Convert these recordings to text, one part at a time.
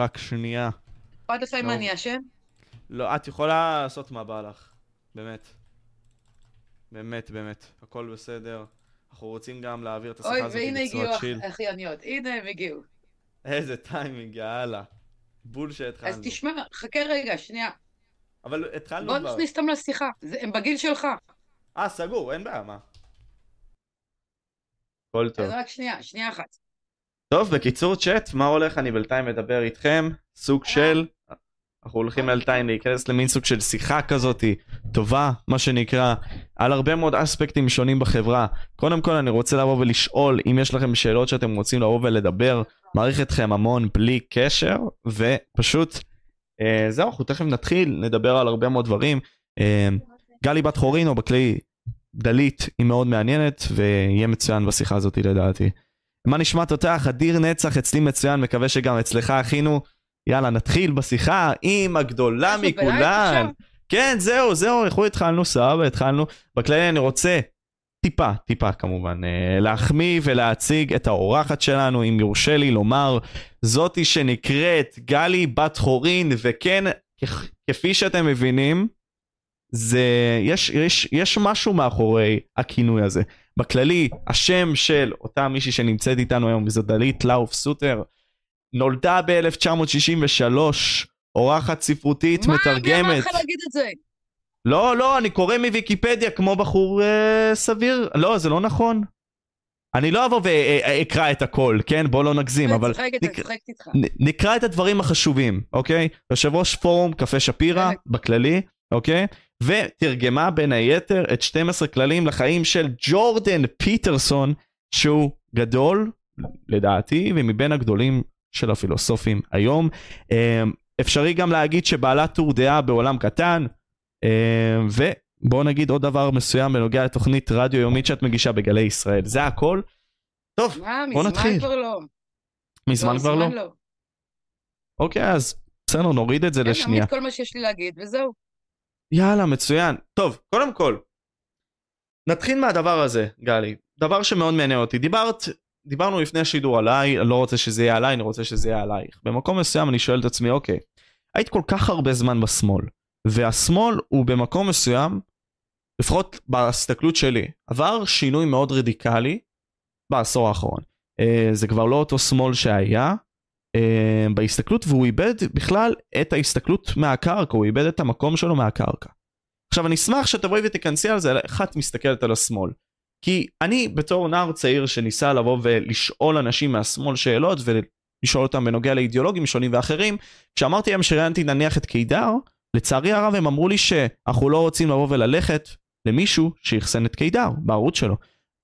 רק שנייה. לך אם לא. אני אשם? לא, את יכולה לעשות מה בא לך. באמת. באמת, באמת. הכל בסדר. אנחנו רוצים גם להעביר את אוי, השיחה הזאת והנה הגיעו בצורת שיל. הח- האחייניות. הנה הם הגיעו. איזה טיימינג, יאללה. בול שהתחלנו. אז תשמע, חכה רגע, שנייה. אבל התחלנו בוא כבר. נכניס אותם לשיחה. זה- הם בגיל שלך. אה, סגור, אין בעיה, מה? הכל טוב. אז רק שנייה, שנייה אחת. טוב, בקיצור צ'אט, מה הולך? אני בינתיים מדבר איתכם, סוג של... אנחנו הולכים בינתיים להיכנס למין סוג של שיחה כזאתי, טובה, מה שנקרא, על הרבה מאוד אספקטים שונים בחברה. קודם כל אני רוצה לבוא ולשאול אם יש לכם שאלות שאתם רוצים לבוא ולדבר, מעריך אתכם המון בלי קשר, ופשוט, אה, זהו, אנחנו תכף נתחיל, נדבר על הרבה מאוד דברים. אה, גלי בת חורינו בכלי דלית היא מאוד מעניינת, ויהיה מצוין בשיחה הזאת לדעתי. מה נשמע תותח? אדיר נצח אצלי מצוין, מקווה שגם אצלך אחינו. יאללה, נתחיל בשיחה עם הגדולה מכולן. כן, זהו, זהו, אנחנו התחלנו, סבבה, התחלנו. בכללי אני רוצה טיפה, טיפה כמובן, אה, להחמיא ולהציג את האורחת שלנו, אם יורשה לי לומר, זאתי שנקראת גלי בת חורין, וכן, כפי שאתם מבינים, זה, יש, יש, יש משהו מאחורי הכינוי הזה. בכללי, השם של אותה מישהי שנמצאת איתנו היום, וזו דלית לאוף סוטר, נולדה ב-1963, אורחת ספרותית, מה, מי אמר מתרגמת. לך להגיד את זה? לא, לא, אני קורא מוויקיפדיה כמו בחור אה, סביר. לא, זה לא נכון. אני לא אבוא ואקרא את הכל, כן? בוא לא נגזים, אבל צוחקת, נק- אני צוחקת איתך. נ- נקרא את הדברים החשובים, אוקיי? יושב ראש פורום קפה שפירא, חלק. בכללי, אוקיי? ותרגמה בין היתר את 12 כללים לחיים של ג'ורדן פיטרסון, שהוא גדול, לדעתי, ומבין הגדולים של הפילוסופים היום. אה, אפשרי גם להגיד שבעלת טור דעה בעולם קטן, אה, ובואו נגיד עוד דבר מסוים בנוגע לתוכנית רדיו יומית שאת מגישה בגלי ישראל. זה הכל? טוב, מה, בוא נתחיל. מזמן כבר לא. מזמן כבר לא? לא. אוקיי, אז בסדר, נוריד את זה כן, לשנייה. כל מה שיש לי להגיד, וזהו. יאללה, מצוין. טוב, קודם כל, נתחיל מהדבר הזה, גלי. דבר שמאוד מעניין אותי. דיברת, דיברנו לפני השידור עליי, אני לא רוצה שזה יהיה עליי, אני רוצה שזה יהיה עלייך. במקום מסוים אני שואל את עצמי, אוקיי, היית כל כך הרבה זמן בשמאל, והשמאל הוא במקום מסוים, לפחות בהסתכלות שלי, עבר שינוי מאוד רדיקלי בעשור האחרון. אה, זה כבר לא אותו שמאל שהיה, בהסתכלות והוא איבד בכלל את ההסתכלות מהקרקע, הוא איבד את המקום שלו מהקרקע. עכשיו אני אשמח שתבואי ותיכנסי על זה, איך את מסתכלת על השמאל. כי אני בתור נער צעיר שניסה לבוא ולשאול אנשים מהשמאל שאלות ולשאול אותם בנוגע לאידיאולוגים שונים ואחרים, כשאמרתי להם שראיינתי נניח את קידר, לצערי הרב הם אמרו לי שאנחנו לא רוצים לבוא וללכת למישהו שאחסן את קידר בערוץ שלו.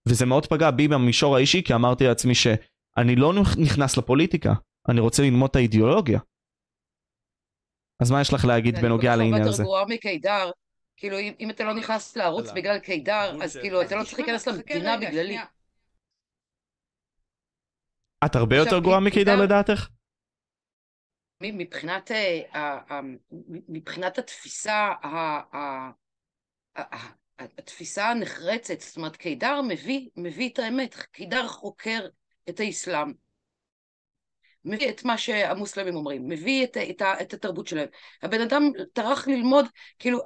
וזה מאוד פגע בי במישור האישי כי אמרתי לעצמי שאני לא נכנס לפוליטיקה, אני רוצה ללמוד את האידיאולוגיה. אז מה יש לך להגיד אני בנוגע כל כך לעניין הרבה הזה? יותר גרועה מקידר. כאילו, אם, אם אתה לא נכנס לערוץ. בגלל קידר, אז כאילו, אתה לא צריך להיכנס למדינה בגללי. את הרבה יותר גרועה מקידר קידר- לדעתך? מבחינת, אה, מבחינת התפיסה, התפיסה הנחרצת, זאת אומרת, קידר מביא, מביא את האמת, קידר חוקר את האסלאם, מביא את מה שהמוסלמים אומרים, מביא את, את, את התרבות שלהם. הבן אדם טרח ללמוד, כאילו,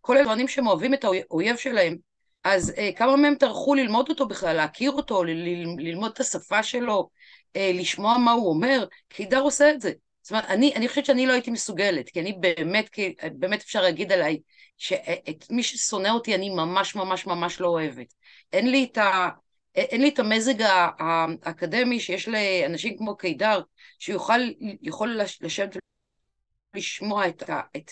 כל הטוענים שהם אוהבים את האויב שלהם, אז אה, כמה מהם טרחו ללמוד אותו בכלל, להכיר אותו, ל- ל- ללמוד את השפה שלו, אה, לשמוע מה הוא אומר, קידר עושה את זה. זאת אומרת, אני, אני חושבת שאני לא הייתי מסוגלת, כי אני באמת, כי, באמת אפשר להגיד עליי, שאת מי ששונא אותי אני ממש ממש ממש לא אוהבת. אין לי את, ה, אין לי את המזג האקדמי שיש לאנשים כמו קידר, שיוכל יכול לש- לשבת ולשמוע את, את,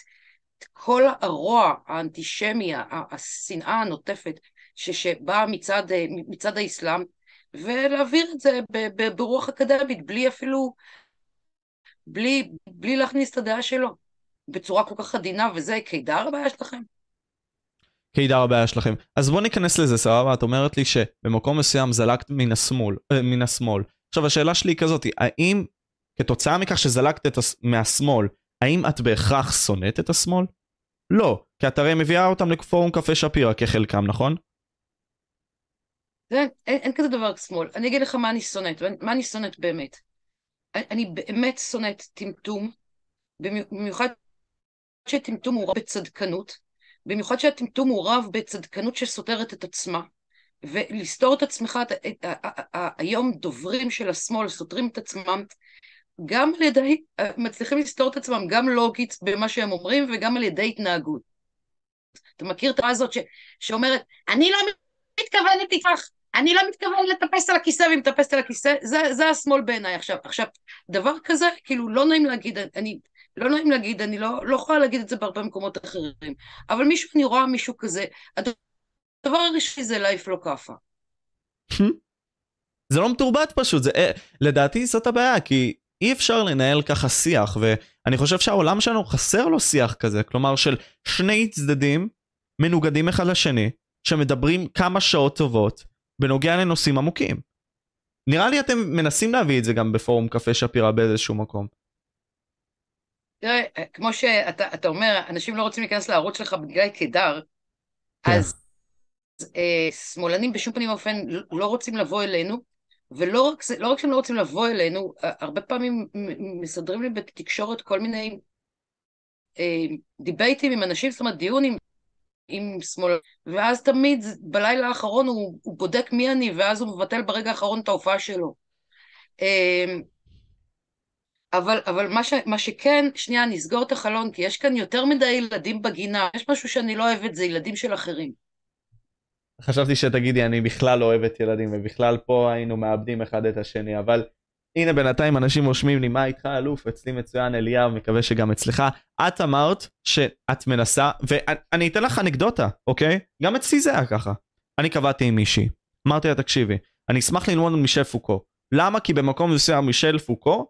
את כל הרוע האנטישמי, השנאה הנוטפת שבאה מצד, מצד האסלאם, ולהעביר את זה ברוח אקדמית, בלי אפילו, בלי, בלי להכניס את הדעה שלו, בצורה כל כך עדינה, וזה קידר הבעיה שלכם? קידר הבעיה שלכם. אז בוא ניכנס לזה, סבבה? את אומרת לי שבמקום מסוים זלגת מן השמאל. אה, מן השמאל. עכשיו השאלה שלי היא כזאת, האם כתוצאה מכך שזלגת את הס... מהשמאל, האם את בהכרח שונאת את השמאל? לא, כי את הרי מביאה אותם לפורום קפה שפירא כחלקם, נכון? אין, אין כזה דבר שמאל. אני אגיד לך מה אני שונאת, מה אני שונאת באמת. אני באמת שונאת טמטום, במיוחד שטמטום הוא רב בצדקנות, במיוחד שהטמטום הוא רב בצדקנות שסותרת את עצמה. ולסתור את עצמך, היום דוברים של השמאל סותרים את עצמם גם על ידי, מצליחים לסתור את עצמם גם לוגית במה שהם אומרים וגם על ידי התנהגות. אתה מכיר את הזאת ש, שאומרת, אני לא מתכוונת איתך, אני לא מתכוונת לטפס על הכיסא והיא מטפסת על הכיסא, זה, זה השמאל בעיניי עכשיו. עכשיו, דבר כזה, כאילו לא נעים להגיד, אני, לא נעים להגיד, אני לא, לא יכולה להגיד את זה בהרבה מקומות אחרים, אבל מישהו, אני רואה מישהו כזה, הדבר הראשי זה לייף לא כאפה. זה לא מתורבת פשוט, זה, אה, לדעתי זאת הבעיה, כי אי אפשר לנהל ככה שיח, ואני חושב שהעולם שלנו חסר לו שיח כזה, כלומר של שני צדדים מנוגדים אחד לשני, שמדברים כמה שעות טובות בנוגע לנושאים עמוקים. נראה לי אתם מנסים להביא את זה גם בפורום קפה שפירא באיזשהו מקום. תראה, כמו שאתה אומר, אנשים לא רוצים להיכנס לערוץ שלך בגלל קידר, כן. אז אה, שמאלנים בשום פנים ואופן לא רוצים לבוא אלינו, ולא רק, לא רק שהם לא רוצים לבוא אלינו, הרבה פעמים מסדרים לי בתקשורת כל מיני אה, דיבייטים עם אנשים, זאת אומרת דיונים עם שמאל, ואז תמיד בלילה האחרון הוא, הוא בודק מי אני, ואז הוא מבטל ברגע האחרון את ההופעה שלו. אבל, אבל מה, ש, מה שכן, שנייה, נסגור את החלון, כי יש כאן יותר מדי ילדים בגינה, יש משהו שאני לא אוהבת, זה ילדים של אחרים. חשבתי שתגידי אני בכלל לא אוהבת ילדים ובכלל פה היינו מאבדים אחד את השני אבל הנה בינתיים אנשים רושמים לי מה איתך אלוף? אצלי מצוין אליאב מקווה שגם אצלך. את אמרת שאת מנסה ואני אתן לך אנקדוטה אוקיי? גם אצלי זה היה ככה. אני קבעתי עם מישהי. אמרתי לה תקשיבי אני אשמח ללמוד מישל פוקו. למה? כי במקום מסוים מישל פוקו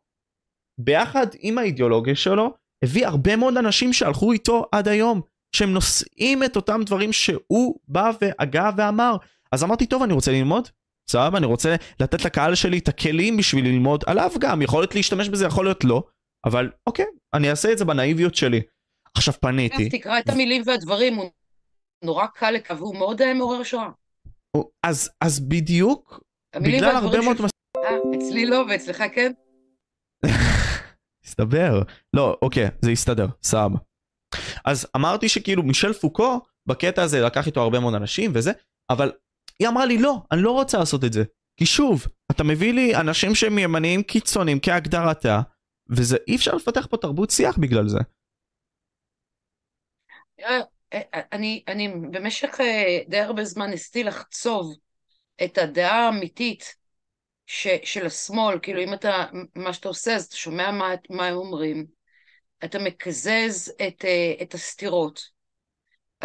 ביחד עם האידיאולוגיה שלו הביא הרבה מאוד אנשים שהלכו איתו עד היום שהם נושאים את אותם דברים שהוא בא והגה ואמר. אז אמרתי, טוב, אני רוצה ללמוד, סבבה, אני רוצה לתת לקהל שלי את הכלים בשביל ללמוד עליו גם, יכול להיות להשתמש בזה, יכול להיות לא, אבל אוקיי, אני אעשה את זה בנאיביות שלי. עכשיו פניתי. תקרא את המילים והדברים, הוא נורא קל לקו, והוא מאוד אה, מעורר שואה. אז, אז בדיוק, בגלל הרבה מאוד... אה, אצלי לא, ואצלך כן? הסתבר. לא, אוקיי, זה יסתדר, סבבה. אז אמרתי שכאילו מישל פוקו בקטע הזה לקח איתו הרבה מאוד אנשים וזה, אבל היא אמרה לי לא, אני לא רוצה לעשות את זה. כי שוב, אתה מביא לי אנשים שהם ימניים קיצוניים כהגדרתה, וזה אי אפשר לפתח פה תרבות שיח בגלל זה. אה, אה, אני, אני במשך אה, די הרבה זמן ניסיתי לחצוב את הדעה האמיתית ש, של השמאל, כאילו אם אתה, מה שאתה עושה, אז אתה שומע מה, מה הם אומרים, אתה מקזז את, אה, את הסתירות.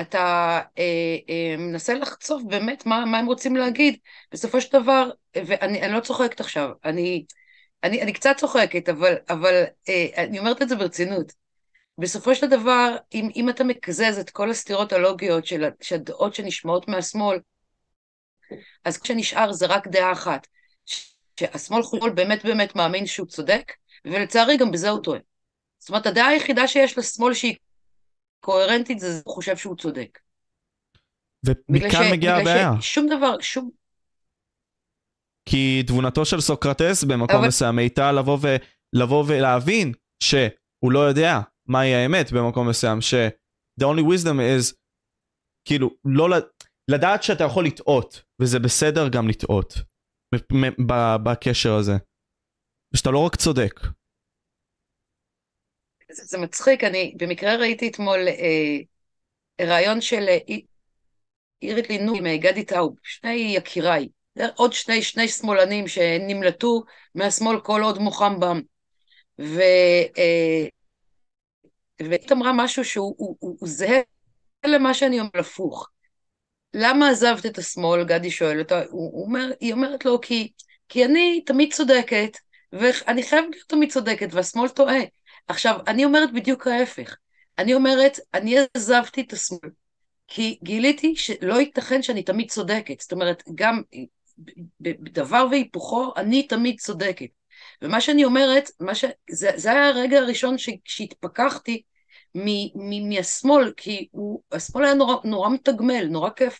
אתה אה, אה, מנסה לחצוף באמת מה, מה הם רוצים להגיד. בסופו של דבר, ואני לא צוחקת עכשיו, אני, אני, אני קצת צוחקת, אבל, אבל אה, אני אומרת את זה ברצינות. בסופו של דבר, אם, אם אתה מקזז את כל הסתירות הלוגיות של, של הדעות שנשמעות מהשמאל, אז כשנשאר זה רק דעה אחת, שהשמאל חול באמת באמת מאמין שהוא צודק, ולצערי גם בזה הוא טועה. זאת אומרת, הדעה היחידה שיש לשמאל שהיא קוהרנטית זה שהוא חושב שהוא צודק. ומכאן מגיעה הבעיה. שום דבר, שום... כי תבונתו של סוקרטס במקום אבל... מסוים הייתה לבוא, ו... לבוא ולהבין שהוא לא יודע מהי האמת במקום מסוים, ש- the only wisdom is כאילו לא לדעת שאתה יכול לטעות, וזה בסדר גם לטעות בקשר הזה. ושאתה לא רק צודק, זה, זה מצחיק, אני במקרה ראיתי אתמול אה, רעיון של אה, אירית לינור עם אה, גדי טאוב, שני יקיריי, עוד שני, שני שמאלנים שנמלטו מהשמאל כל עוד מוחם בם. ו... אה, והיא אמרה משהו שהוא הוא, הוא, הוא זהה למה שאני אומרת הפוך. למה עזבת את השמאל? גדי שואל אותה, הוא, הוא אומר, היא אומרת לו, כי, כי אני תמיד צודקת, ואני חייבת להיות תמיד צודקת, והשמאל טועה. עכשיו, אני אומרת בדיוק ההפך. אני אומרת, אני עזבתי את השמאל, כי גיליתי שלא ייתכן שאני תמיד צודקת. זאת אומרת, גם בדבר והיפוכו, אני תמיד צודקת. ומה שאני אומרת, ש... זה, זה היה הרגע הראשון ש... שהתפכחתי. מהשמאל, כי הוא... השמאל היה נורא, נורא מתגמל, נורא כיף.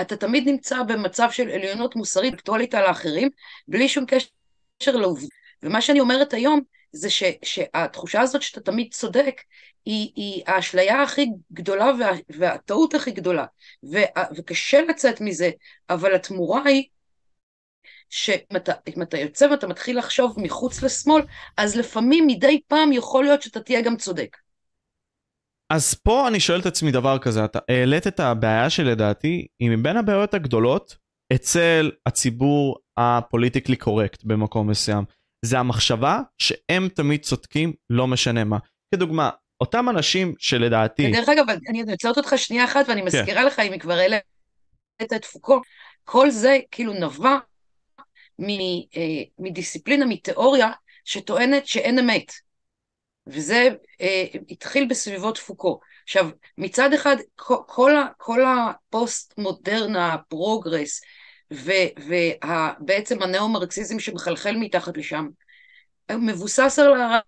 אתה תמיד נמצא במצב של עליונות מוסרית, אקטואלית על האחרים, בלי שום קשר לעובדה. ומה שאני אומרת היום זה ש, שהתחושה הזאת שאתה תמיד צודק, היא, היא האשליה הכי גדולה וה, והטעות הכי גדולה, ו, וקשה לצאת מזה, אבל התמורה היא שאם אתה יוצא ואתה מתחיל לחשוב מחוץ לשמאל, אז לפעמים מדי פעם יכול להיות שאתה תהיה גם צודק. אז פה אני שואל את עצמי דבר כזה, אתה העלית את הבעיה שלדעתי היא מבין הבעיות הגדולות אצל הציבור הפוליטיקלי קורקט במקום מסוים. זה המחשבה שהם תמיד צודקים לא משנה מה. כדוגמה, אותם אנשים שלדעתי... דרך אגב, אני עוצרת אותך שנייה אחת ואני כן. מזכירה כן. לך אם היא כבר העלית את פוקו, כל זה כאילו נבע אה, מדיסציפלינה, מתיאוריה, שטוענת שאין אמת. וזה אה, התחיל בסביבות פוקו. עכשיו, מצד אחד, כל, כל, כל הפוסט מודרנה, ה progress, ובעצם הנאו-מרקסיזם שמחלחל מתחת לשם, מבוסס על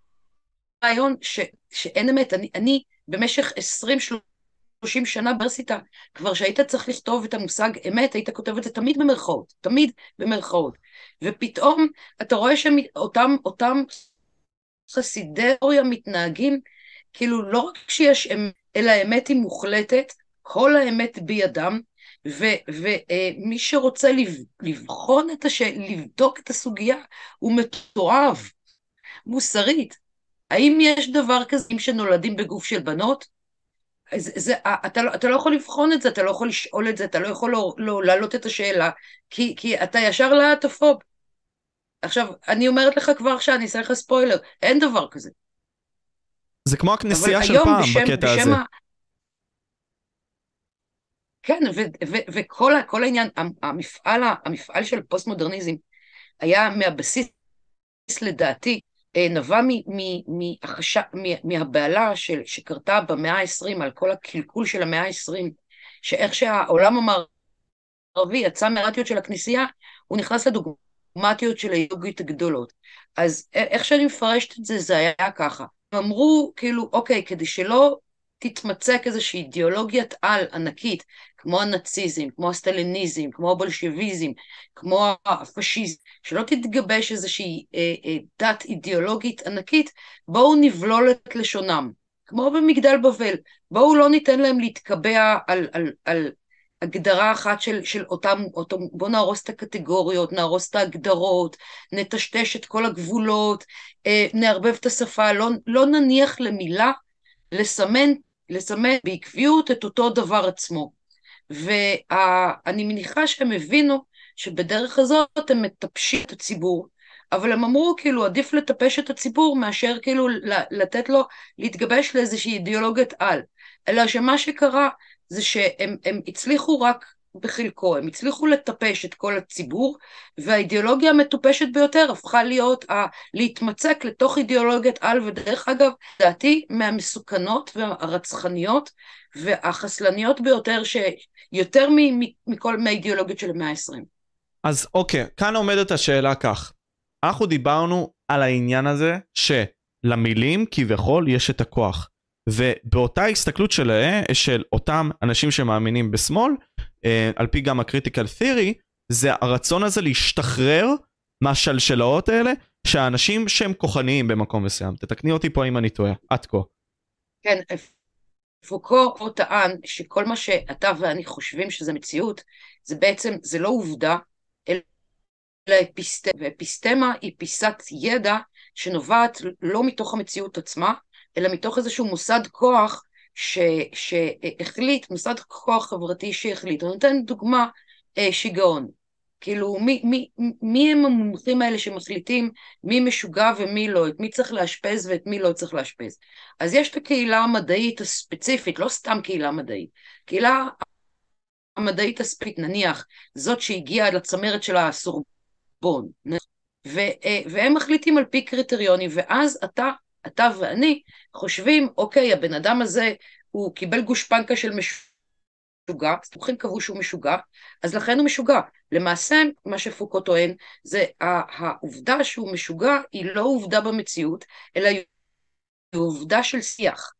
הרעיון ש, שאין אמת. אני, אני במשך 20-30 שנה באוניברסיטה, כבר שהיית צריך לכתוב את המושג אמת, היית כותב את זה תמיד במרכאות, תמיד במרכאות. ופתאום אתה רואה שאותם אותם חסידי אוריה מתנהגים כאילו לא רק שיש אמת, אלא האמת היא מוחלטת, כל האמת בידם, ומי שרוצה לבחון את הש... לבדוק את הסוגיה הוא מתועב, מוסרית. האם יש דבר כזה שנולדים בגוף של בנות? זה, זה, אתה, לא, אתה לא יכול לבחון את זה, אתה לא יכול לשאול את זה, אתה לא יכול לא, לא, להעלות את השאלה, כי, כי אתה ישר להטופוב. עכשיו, אני אומרת לך כבר עכשיו, אני אעשה לך ספוילר, אין דבר כזה. זה כמו הכנסייה של פעם בשם, בקטע בשם הזה. ה... כן, וכל העניין, המפעל, המפעל של פוסט-מודרניזם היה מהבסיס, לדעתי, אה, נבע מהחש... מהבהלה של... שקרתה במאה ה-20 על כל הקלקול של המאה ה-20, שאיך שהעולם המערבי יצא מהרטיות של הכנסייה, הוא נכנס לדוגמטיות של היוגית הגדולות. אז איך שאני מפרשת את זה, זה היה ככה. הם אמרו, כאילו, אוקיי, כדי שלא תתמצק איזושהי אידיאולוגיית על ענקית, כמו הנאציזם, כמו הסטליניזם, כמו הבולשביזם, כמו הפשיזם, שלא תתגבש איזושהי אה, אה, דת אידיאולוגית ענקית, בואו נבלול את לשונם, כמו במגדל בבל, בואו לא ניתן להם להתקבע על, על, על הגדרה אחת של, של אותם, אותם, בואו נהרוס את הקטגוריות, נהרוס את ההגדרות, נטשטש את כל הגבולות, אה, נערבב את השפה, לא, לא נניח למילה לסמן, לסמן בעקביות את אותו דבר עצמו. ואני מניחה שהם הבינו שבדרך הזאת הם מטפשים את הציבור, אבל הם אמרו כאילו עדיף לטפש את הציבור מאשר כאילו לתת לו להתגבש לאיזושהי אידיאולוגיית על. אלא שמה שקרה זה שהם הצליחו רק בחלקו, הם הצליחו לטפש את כל הציבור, והאידיאולוגיה המטופשת ביותר הפכה להיות ה... להתמצק לתוך אידיאולוגיית על, ודרך אגב, דעתי מהמסוכנות והרצחניות והחסלניות ביותר, שיותר מכל מהאידיאולוגיות של המאה ה-20. אז אוקיי, כאן עומדת השאלה כך. אנחנו דיברנו על העניין הזה שלמילים כביכול יש את הכוח. ובאותה הסתכלות של, אותם אנשים שמאמינים בשמאל, אה, על פי גם הקריטיקל תיאורי, זה הרצון הזה להשתחרר מהשלשלאות האלה, שהאנשים שהם כוחניים במקום מסוים. תתקני אותי פה אם אני טועה, עד כה. כן, פוקו טען שכל מה שאתה ואני חושבים שזה מציאות, זה בעצם, זה לא עובדה, אלא אפיסטמה, ואפיסטמה היא פיסת ידע שנובעת לא מתוך המציאות עצמה, אלא מתוך איזשהו מוסד כוח ש, שהחליט, מוסד כוח חברתי שהחליט. אני נותן דוגמה, אה, שיגעון. כאילו, מי, מי, מי הם המומחים האלה שמחליטים מי משוגע ומי לא, את מי צריך לאשפז ואת מי לא צריך לאשפז. אז יש את הקהילה המדעית הספציפית, לא סתם קהילה מדעית, קהילה המדעית הספציפית, נניח, זאת שהגיעה לצמרת של הסורבון, ו, אה, והם מחליטים על פי קריטריונים, ואז אתה אתה ואני חושבים, אוקיי, הבן אדם הזה, הוא קיבל גושפנקה של משוגע, סמוכים קבעו שהוא משוגע, אז לכן הוא משוגע. למעשה, מה שפוקו טוען, זה העובדה שהוא משוגע היא לא עובדה במציאות, אלא היא עובדה של שיח.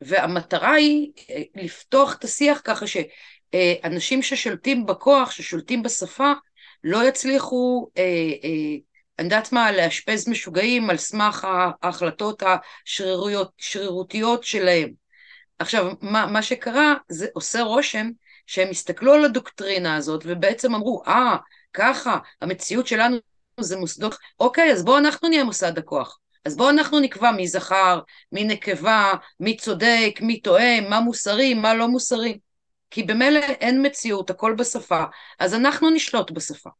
והמטרה היא אה, לפתוח את השיח ככה שאנשים ששולטים בכוח, ששולטים בשפה, לא יצליחו אה, אה, אני יודעת מה, לאשפז משוגעים על סמך ההחלטות השרירותיות שלהם. עכשיו, מה, מה שקרה, זה עושה רושם שהם הסתכלו על הדוקטרינה הזאת ובעצם אמרו, אה, ah, ככה, המציאות שלנו זה מוסדות, אוקיי, אז בואו אנחנו נהיה מוסד הכוח. אז בואו אנחנו נקבע מי זכר, מי נקבה, מי צודק, מי טועה, מה מוסרי, מה לא מוסרי. כי במילא אין מציאות, הכל בשפה, אז אנחנו נשלוט בשפה.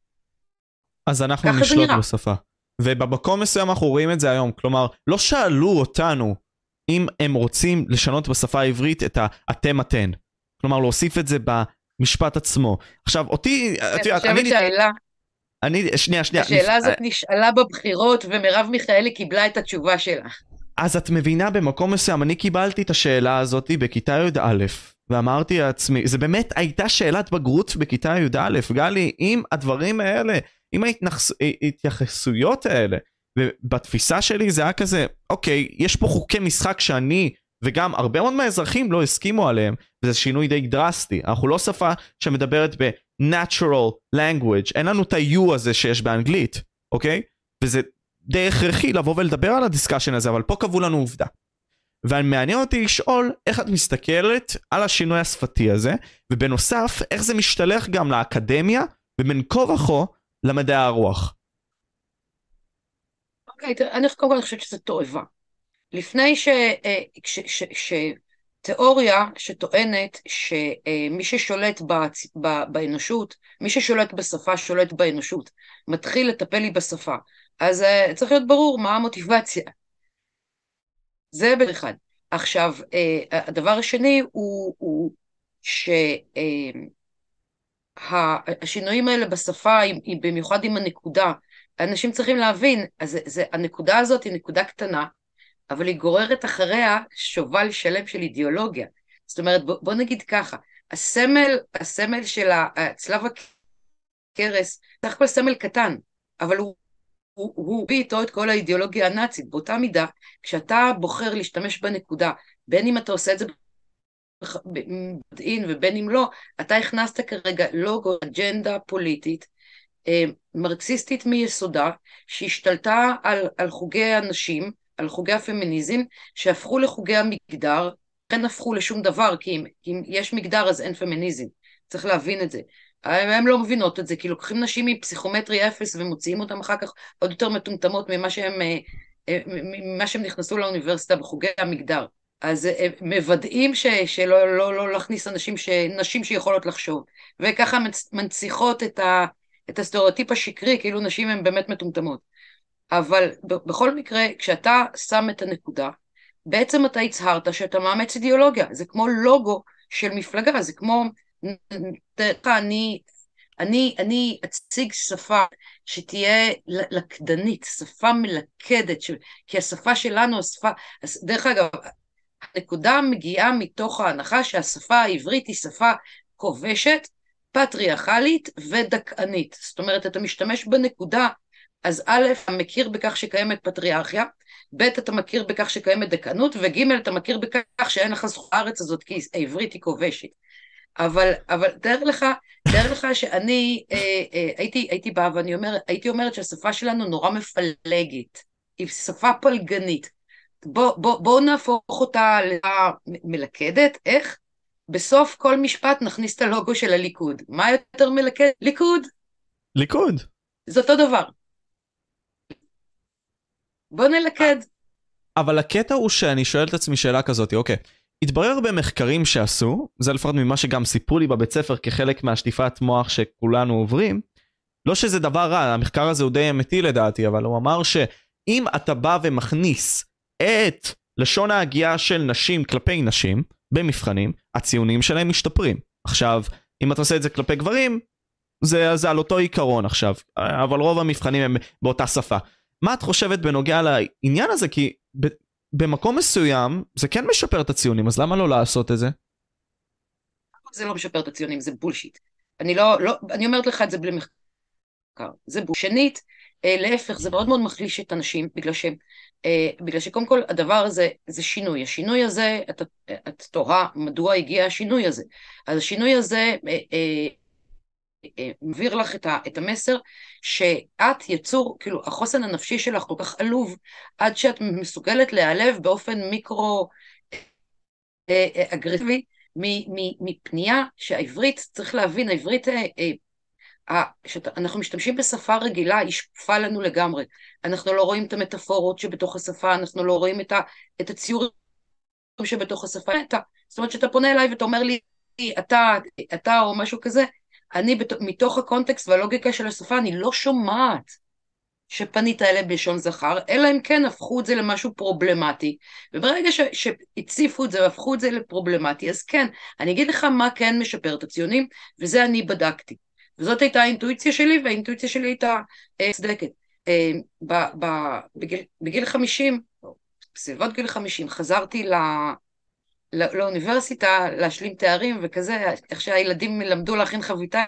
אז אנחנו נשלוט בשפה. ובמקום מסוים אנחנו רואים את זה היום, כלומר, לא שאלו אותנו אם הם רוצים לשנות בשפה העברית את האתם אתן. כלומר, להוסיף את זה במשפט עצמו. עכשיו, אותי, את יודעת, אני... שהאלה... אני, שנייה, שנייה. השאלה הזאת נשאלה בבחירות, ומרב מיכאלי קיבלה את התשובה שלה. אז את מבינה, במקום מסוים, אני קיבלתי את השאלה הזאת בכיתה י"א, ואמרתי לעצמי, זה באמת הייתה שאלת בגרות בכיתה י"א, גלי, אם הדברים האלה, אם ההתייחסויות האלה, ובתפיסה שלי זה היה כזה, אוקיי, יש פה חוקי משחק שאני וגם הרבה מאוד מהאזרחים לא הסכימו עליהם, וזה שינוי די דרסטי. אנחנו לא שפה שמדברת ב-natural language, אין לנו את ה-U הזה שיש באנגלית, אוקיי? וזה די הכרחי לבוא ולדבר על הדיסקשן הזה, אבל פה קבעו לנו עובדה. ומעניין אותי לשאול איך את מסתכלת על השינוי השפתי הזה, ובנוסף, איך זה משתלח גם לאקדמיה, ובין כה וכה למדעי הרוח. אוקיי, okay, אני קודם כל חושבת שזה תועבה. לפני ש... אה, ש, ש, ש שטוענת שמי ששולט באנושות, מי ששולט בשפה שולט באנושות, מתחיל לטפל לי בשפה. אז אה, צריך להיות ברור מה המוטיבציה. זה אחד. עכשיו, אה, הדבר השני הוא, הוא שהשינויים האלה בשפה, במיוחד עם הנקודה, אנשים צריכים להבין, אז זה, הנקודה הזאת היא נקודה קטנה, אבל היא גוררת אחריה שובל שלם של אידיאולוגיה. זאת אומרת, בוא, בוא נגיד ככה, הסמל, הסמל של הצלב הקרס, סך הכל סמל קטן, אבל הוא הוא הביא איתו את כל האידיאולוגיה הנאצית. באותה מידה, כשאתה בוחר להשתמש בנקודה, בין אם אתה עושה את זה בדין ובין אם לא, אתה הכנסת כרגע לוגו, אג'נדה פוליטית, אה, מרקסיסטית מיסודה, שהשתלטה על, על חוגי הנשים, על חוגי הפמיניזם, שהפכו לחוגי המגדר, כן הפכו לשום דבר, כי אם, אם יש מגדר אז אין פמיניזם, צריך להבין את זה. הן לא מבינות את זה, כי לוקחים נשים מפסיכומטרי אפס ומוציאים אותן אחר כך עוד יותר מטומטמות ממה שהם, אה, אה, נכנסו לאוניברסיטה בחוגי המגדר. אז אה, מוודאים ש, שלא לא, לא להכניס אנשים, ש, נשים שיכולות לחשוב, וככה מנציחות את, ה, את הסטריאוטיפ השקרי, כאילו נשים הן באמת מטומטמות. אבל בכל מקרה, כשאתה שם את הנקודה, בעצם אתה הצהרת שאתה מאמץ אידיאולוגיה, זה כמו לוגו של מפלגה, זה כמו, אני, אני, אני אציג שפה שתהיה לקדנית, שפה מלכדת, ש... כי השפה שלנו, השפה, דרך אגב, הנקודה מגיעה מתוך ההנחה שהשפה העברית היא שפה כובשת, פטריארכלית ודכאנית. זאת אומרת, אתה משתמש בנקודה אז א', אתה מכיר בכך שקיימת פטריארכיה, ב', אתה מכיר בכך שקיימת דקנות, וג', אתה מכיר בכך שאין לך זכות הארץ הזאת, כי העברית היא כובשת. אבל, אבל תאר לך, תאר לך שאני אה, אה, הייתי, הייתי באה ואני אומר, הייתי אומרת שהשפה שלנו נורא מפלגת, היא שפה פלגנית. בואו בוא, בוא נהפוך אותה למלכדת, איך? בסוף כל משפט נכניס את הלוגו של הליכוד. מה יותר מלכד? ליכוד. ליכוד. זה אותו דבר. בוא נלכד. אבל הקטע הוא שאני שואל את עצמי שאלה כזאת, אוקיי, התברר במחקרים שעשו, זה לפחות ממה שגם סיפרו לי בבית ספר כחלק מהשטיפת מוח שכולנו עוברים, לא שזה דבר רע, המחקר הזה הוא די אמיתי לדעתי, אבל הוא אמר שאם אתה בא ומכניס את לשון ההגייה של נשים כלפי נשים במבחנים, הציונים שלהם משתפרים. עכשיו, אם אתה עושה את זה כלפי גברים, זה, זה על אותו עיקרון עכשיו, אבל רוב המבחנים הם באותה שפה. מה את חושבת בנוגע לעניין הזה? כי ב, במקום מסוים זה כן משפר את הציונים, אז למה לא לעשות את זה? זה לא משפר את הציונים, זה בולשיט. אני לא, לא, אני אומרת לך את זה בלי מחקר. זה בולשיט. להפך, זה מאוד מאוד מחליש את הנשים, בגלל, ש, אה, בגלל שקודם כל הדבר הזה זה שינוי. השינוי הזה, את, את תוהה מדוע הגיע השינוי הזה. אז השינוי הזה, אה, אה, מעביר לך את, המסר שאת יצור, כאילו החוסן הנפשי שלך כל כך עלוב, עד שאת מסוגלת להיעלב באופן מיקרו אה, אה, אגרסיבי מפנייה שהעברית, צריך להבין, העברית, אנחנו משתמשים בשפה רגילה, היא שקופה לנו לגמרי. אנחנו לא רואים את המטאפורות שבתוך השפה, אנחנו לא רואים את, ה, את הציורים שבתוך השפה. זאת אומרת, כשאתה פונה אליי ואתה אומר לי, אתה, אתה או משהו כזה, אני בת... מתוך הקונטקסט והלוגיקה של השפה, אני לא שומעת שפנית אליהם בלשון זכר, אלא אם כן הפכו את זה למשהו פרובלמטי. וברגע ש... שהציפו את זה והפכו את זה לפרובלמטי, אז כן, אני אגיד לך מה כן משפר את הציונים, וזה אני בדקתי. וזאת הייתה האינטואיציה שלי, והאינטואיציה שלי הייתה אה, צדקת. אה. ב... בגיל... בגיל 50, בסביבות גיל 50, חזרתי ל... לא, לאוניברסיטה להשלים תארים וכזה, איך שהילדים למדו להכין חביתה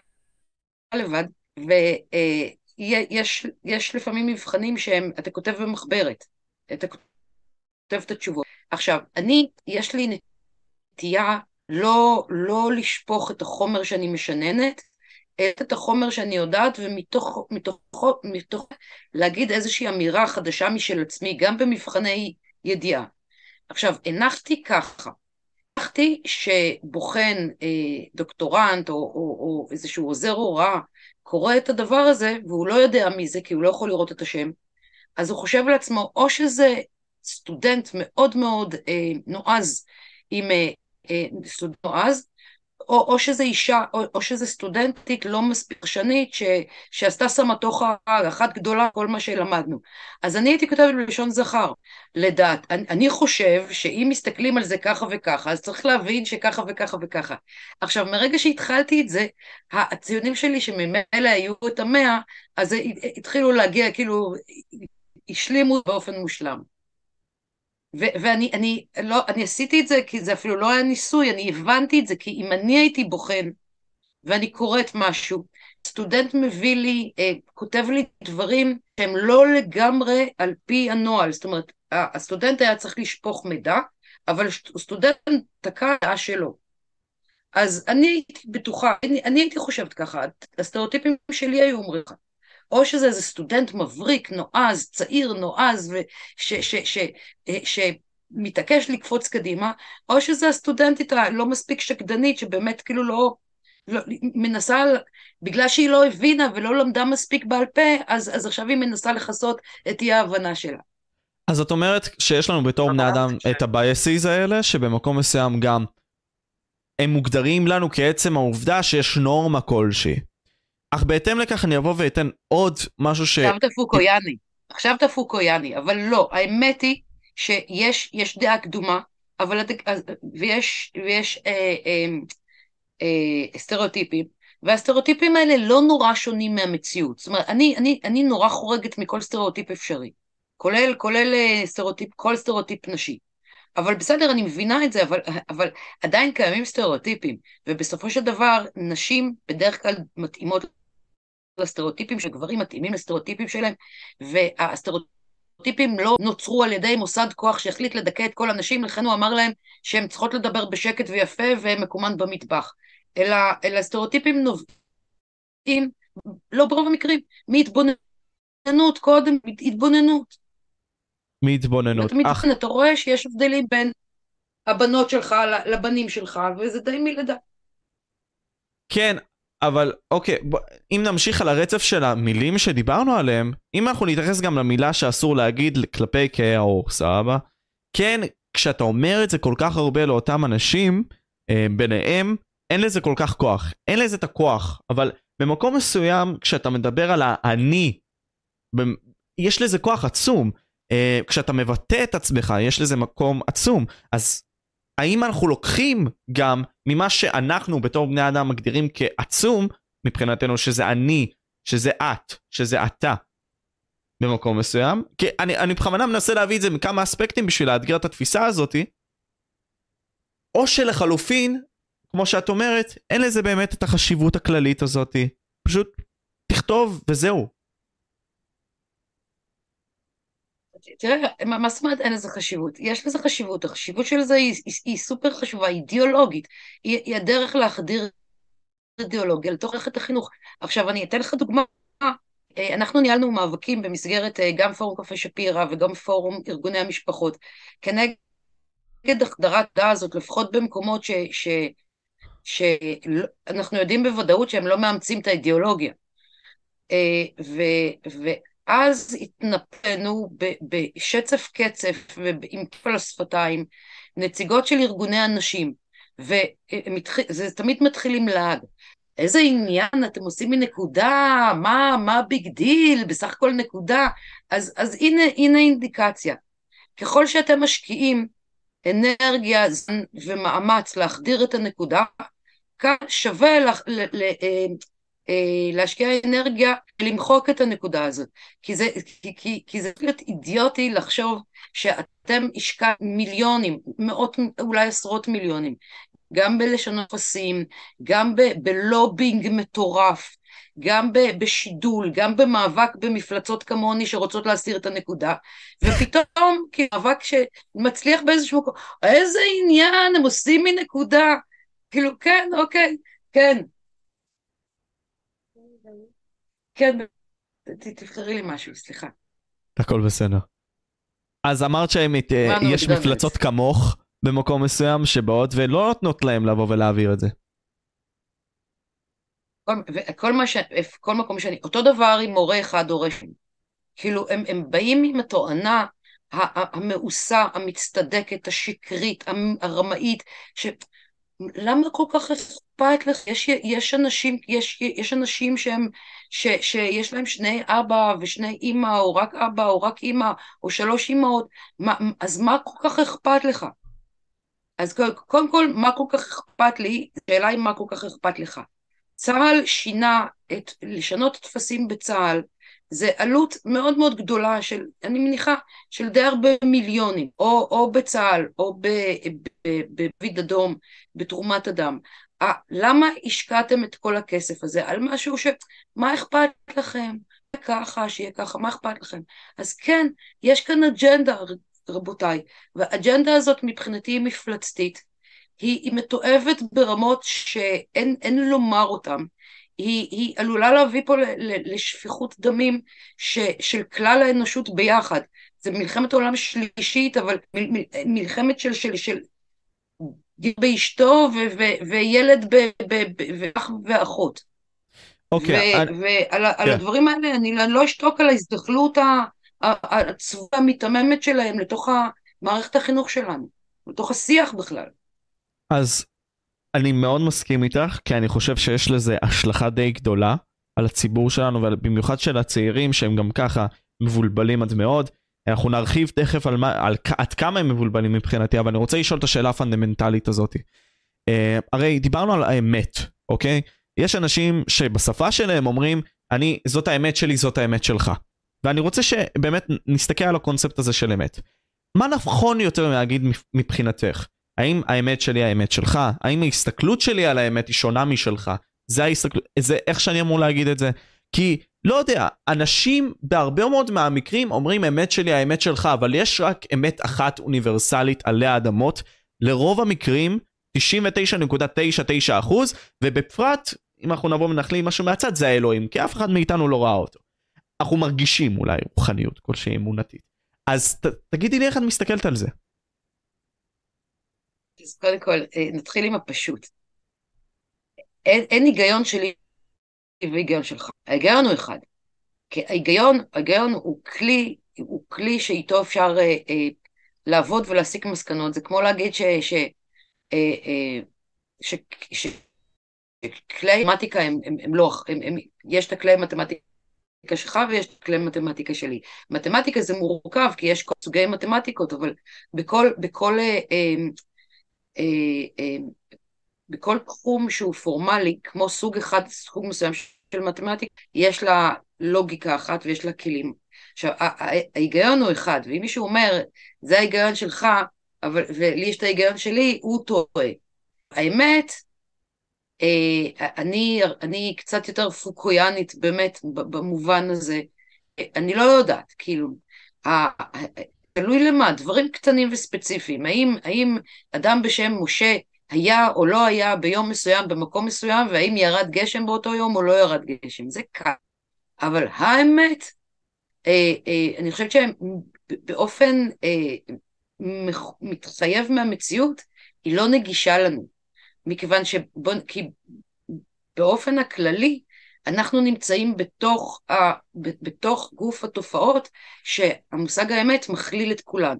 לבד, ויש יש לפעמים מבחנים שהם, אתה כותב במחברת, אתה כותב את התשובות. עכשיו, אני, יש לי נטייה לא, לא לשפוך את החומר שאני משננת, את החומר שאני יודעת, ומתוך מתוך, מתוך להגיד איזושהי אמירה חדשה משל עצמי, גם במבחני ידיעה. עכשיו, הנחתי ככה, הנחתי שבוחן אה, דוקטורנט או, או, או איזשהו עוזר הוראה קורא את הדבר הזה והוא לא יודע מי זה כי הוא לא יכול לראות את השם, אז הוא חושב לעצמו או שזה סטודנט מאוד מאוד אה, נועז עם אה, אה, סטודנט נועז, או, או שזה אישה, או, או שזה סטודנטית לא מספיק פרשנית, שעשתה סמטוחה אחת גדולה, כל מה שלמדנו. אז אני הייתי כותבת בלשון זכר, לדעת. אני, אני חושב שאם מסתכלים על זה ככה וככה, אז צריך להבין שככה וככה וככה. עכשיו, מרגע שהתחלתי את זה, הציונים שלי שממילא היו את המאה, אז התחילו להגיע, כאילו, השלימו באופן מושלם. ואני אני, לא, אני עשיתי את זה כי זה אפילו לא היה ניסוי, אני הבנתי את זה, כי אם אני הייתי בוחן ואני קוראת משהו, סטודנט מביא לי, אה, כותב לי דברים שהם לא לגמרי על פי הנוהל, זאת אומרת, הסטודנט היה צריך לשפוך מידע, אבל סטודנט תקע דעה שלו. אז אני הייתי בטוחה, אני, אני הייתי חושבת ככה, הסטריאוטיפים שלי היו אומרים לך, או שזה איזה סטודנט מבריק, נועז, צעיר, נועז, שמתעקש לקפוץ קדימה, או שזה הסטודנטית הלא מספיק שקדנית, שבאמת כאילו לא, לא מנסה, בגלל שהיא לא הבינה ולא למדה מספיק בעל פה, אז, אז עכשיו היא מנסה לכסות את אי ההבנה שלה. אז את אומרת שיש לנו בתור בני אדם את ה biases האלה, שבמקום מסוים גם הם מוגדרים לנו כעצם העובדה שיש נורמה כלשהי. אך בהתאם לכך אני אבוא ואתן עוד משהו ש... עכשיו אתה פוקויאני, עכשיו אתה פוקויאני, אבל לא, האמת היא שיש דעה קדומה, אבל ויש, ויש אה, אה, אה, סטריאוטיפים, והסטריאוטיפים האלה לא נורא שונים מהמציאות. זאת אומרת, אני, אני, אני נורא חורגת מכל סטריאוטיפ אפשרי, כולל, כולל אה, סטריאוטיפ, כל סטריאוטיפ נשי. אבל בסדר, אני מבינה את זה, אבל, אבל עדיין קיימים סטריאוטיפים, ובסופו של דבר נשים בדרך כלל מתאימות לסטריאוטיפים שגברים מתאימים לסטריאוטיפים שלהם, והסטריאוטיפים לא נוצרו על ידי מוסד כוח שהחליט לדכא את כל הנשים, לכן הוא אמר להם שהן צריכות לדבר בשקט ויפה ומקומן במטבח. אלא, אלא סטריאוטיפים נובעים, לא ברוב המקרים, מהתבוננות קודם, התבוננות. מהתבוננות. אך... אתה רואה שיש הבדלים בין הבנות שלך לבנים שלך, וזה די מלידה. כן, אבל אוקיי, ב... אם נמשיך על הרצף של המילים שדיברנו עליהם, אם אנחנו נתייחס גם למילה שאסור להגיד כלפי כהי העור, סבבה? כן, כשאתה אומר את זה כל כך הרבה לאותם אנשים, אה, ביניהם, אין לזה כל כך כוח. אין לזה את הכוח, אבל במקום מסוים, כשאתה מדבר על האני, יש לזה כוח עצום. אה, כשאתה מבטא את עצמך, יש לזה מקום עצום. אז האם אנחנו לוקחים גם ממה שאנחנו בתור בני אדם מגדירים כעצום, מבחינתנו שזה אני, שזה את, שזה אתה, במקום מסוים? כי אני, אני בכוונה מנסה להביא את זה מכמה אספקטים בשביל לאתגר את התפיסה הזאתי. או שלחלופין, כמו שאת אומרת, אין לזה באמת את החשיבות הכללית הזאתי. פשוט תכתוב וזהו. תראה, מה זאת אומרת אין לזה חשיבות? יש לזה חשיבות, החשיבות של זה היא, היא, היא סופר חשובה, אידיאולוגית, היא, היא הדרך להחדיר אידיאולוגיה לתוך מערכת החינוך. עכשיו, אני אתן לך דוגמה. אה, אנחנו ניהלנו מאבקים במסגרת אה, גם פורום קפה שפירא וגם פורום ארגוני המשפחות, כנגד החדרת דעה הזאת, לפחות במקומות ש, ש, שאנחנו יודעים בוודאות שהם לא מאמצים את האידיאולוגיה. אה, ו, ואז התנפלנו בשצף קצף ועם כפל השפתיים נציגות של ארגוני הנשים, וזה תמיד מתחיל עם לעג. איזה עניין אתם עושים מנקודה, מה, מה big deal, בסך הכל נקודה. אז, אז הנה, הנה אינדיקציה. ככל שאתם משקיעים אנרגיה ומאמץ להחדיר את הנקודה, כן שווה לה, לה, אה, אה, להשקיע אנרגיה למחוק את הנקודה הזאת. כי זה, כי, להיות אידיוטי לחשוב שאתם השקעת מיליונים, מאות, אולי עשרות מיליונים, גם בלשון אפסים, גם בלובינג מטורף, גם בשידול, גם במאבק במפלצות כמוני שרוצות להסיר את הנקודה, ופתאום כמאבק שמצליח באיזשהו מקום, איזה עניין, הם עושים מנקודה, כאילו כן, אוקיי, כן. כן, תבחרי לי משהו, סליחה. הכל בסדר. אז אמרת שיש מפלצות כמוך, במקום מסוים שבאות ולא נותנות להם לבוא ולהעביר את זה. כל, כל, ש, כל מקום שאני, אותו דבר עם מורה אחד או רשם. כאילו, הם, הם באים עם התואנה המאוסה, המצטדקת, השקרית, הרמאית, ש... למה כל כך אכפת לך? יש, יש אנשים, יש, יש אנשים שהם, ש, שיש להם שני אבא ושני אימא, או רק אבא, או רק אימא, או שלוש אימהות, מה, אז מה כל כך אכפת לך? אז קודם כל, מה כל כך אכפת לי? השאלה היא מה כל כך אכפת לך. צה"ל שינה את, לשנות טפסים בצה"ל, זה עלות מאוד מאוד גדולה של, אני מניחה, של די הרבה מיליונים, או, או בצה"ל, או בדוד אדום, בתרומת אדם. 아, למה השקעתם את כל הכסף הזה על משהו ש... מה אכפת לכם? ככה, שיהיה ככה, מה אכפת לכם? אז כן, יש כאן אג'נדה, רבותיי, והאג'נדה הזאת מבחינתי היא מפלצתית, היא, היא מתועבת ברמות שאין לומר אותן, היא, היא עלולה להביא פה ל, ל, לשפיכות דמים ש, של כלל האנושות ביחד. זה מלחמת עולם שלישית, אבל מ, מ, מלחמת של, של, של באשתו וילד ואח ואחות. אוקיי. ועל. כן. הדברים האלה אני לא אשתוק על ההזדחלות הצבועה המיתממת שלהם לתוך מערכת החינוך שלנו, לתוך השיח בכלל. אז אני מאוד מסכים איתך, כי אני חושב שיש לזה השלכה די גדולה על הציבור שלנו, ובמיוחד של הצעירים שהם גם ככה מבולבלים עד מאוד. אנחנו נרחיב תכף על, מה, על עד כמה הם מבולבלים מבחינתי, אבל אני רוצה לשאול את השאלה הפונדמנטלית הזאת. Uh, הרי דיברנו על האמת, אוקיי? יש אנשים שבשפה שלהם אומרים, אני, זאת האמת שלי, זאת האמת שלך. ואני רוצה שבאמת נסתכל על הקונספט הזה של אמת. מה נכון יותר להגיד מבחינתך? האם האמת שלי האמת שלך? האם ההסתכלות שלי על האמת היא שונה משלך? זה ההסתכלות, זה איך שאני אמור להגיד את זה? כי, לא יודע, אנשים בהרבה מאוד מהמקרים אומרים אמת שלי האמת שלך, אבל יש רק אמת אחת אוניברסלית עלי האדמות. לרוב המקרים, 99.99% ובפרט, אם אנחנו נבוא ונחליט משהו מהצד, זה האלוהים, כי אף אחד מאיתנו לא ראה אותו. אנחנו מרגישים אולי רוחניות כלשהי אמונתית. אז ת, תגידי לי איך את מסתכלת על זה. אז קודם כל, אה, נתחיל עם הפשוט. אין, אין היגיון שלי והיגיון שלך. ההיגיון הוא אחד. כי ההיגיון, ההיגיון הוא כלי, הוא כלי שאיתו אפשר אה, אה, לעבוד ולהסיק מסקנות. זה כמו להגיד ש... ש, אה, אה, ש, ש כלי מתמטיקה הם, הם, הם לא, הם, הם, יש את הכלי מתמטיקה שלך ויש כלי מתמטיקה שלי. מתמטיקה זה מורכב כי יש כל סוגי מתמטיקות, אבל בכל, בכל, אה, אה, אה, בכל תחום שהוא פורמלי, כמו סוג אחד, סוג מסוים של מתמטיקה, יש לה לוגיקה אחת ויש לה כלים. עכשיו, ההיגיון הוא אחד, ואם מישהו אומר, זה ההיגיון שלך, אבל, ולי יש את ההיגיון שלי, הוא טועה. האמת, אה, אני, אני קצת יותר פוקויאנית באמת במובן הזה, אני לא יודעת, כאילו, תלוי למה, דברים קטנים וספציפיים, האם, האם אדם בשם משה היה או לא היה ביום מסוים במקום מסוים, והאם ירד גשם באותו יום או לא ירד גשם, זה קל. אבל האמת, אה, אה, אני חושבת שבאופן אה, מתחייב מהמציאות, היא לא נגישה לנו. מכיוון שבוא, כי באופן הכללי, אנחנו נמצאים בתוך, ה, בתוך גוף התופעות שהמושג האמת מכליל את כולן.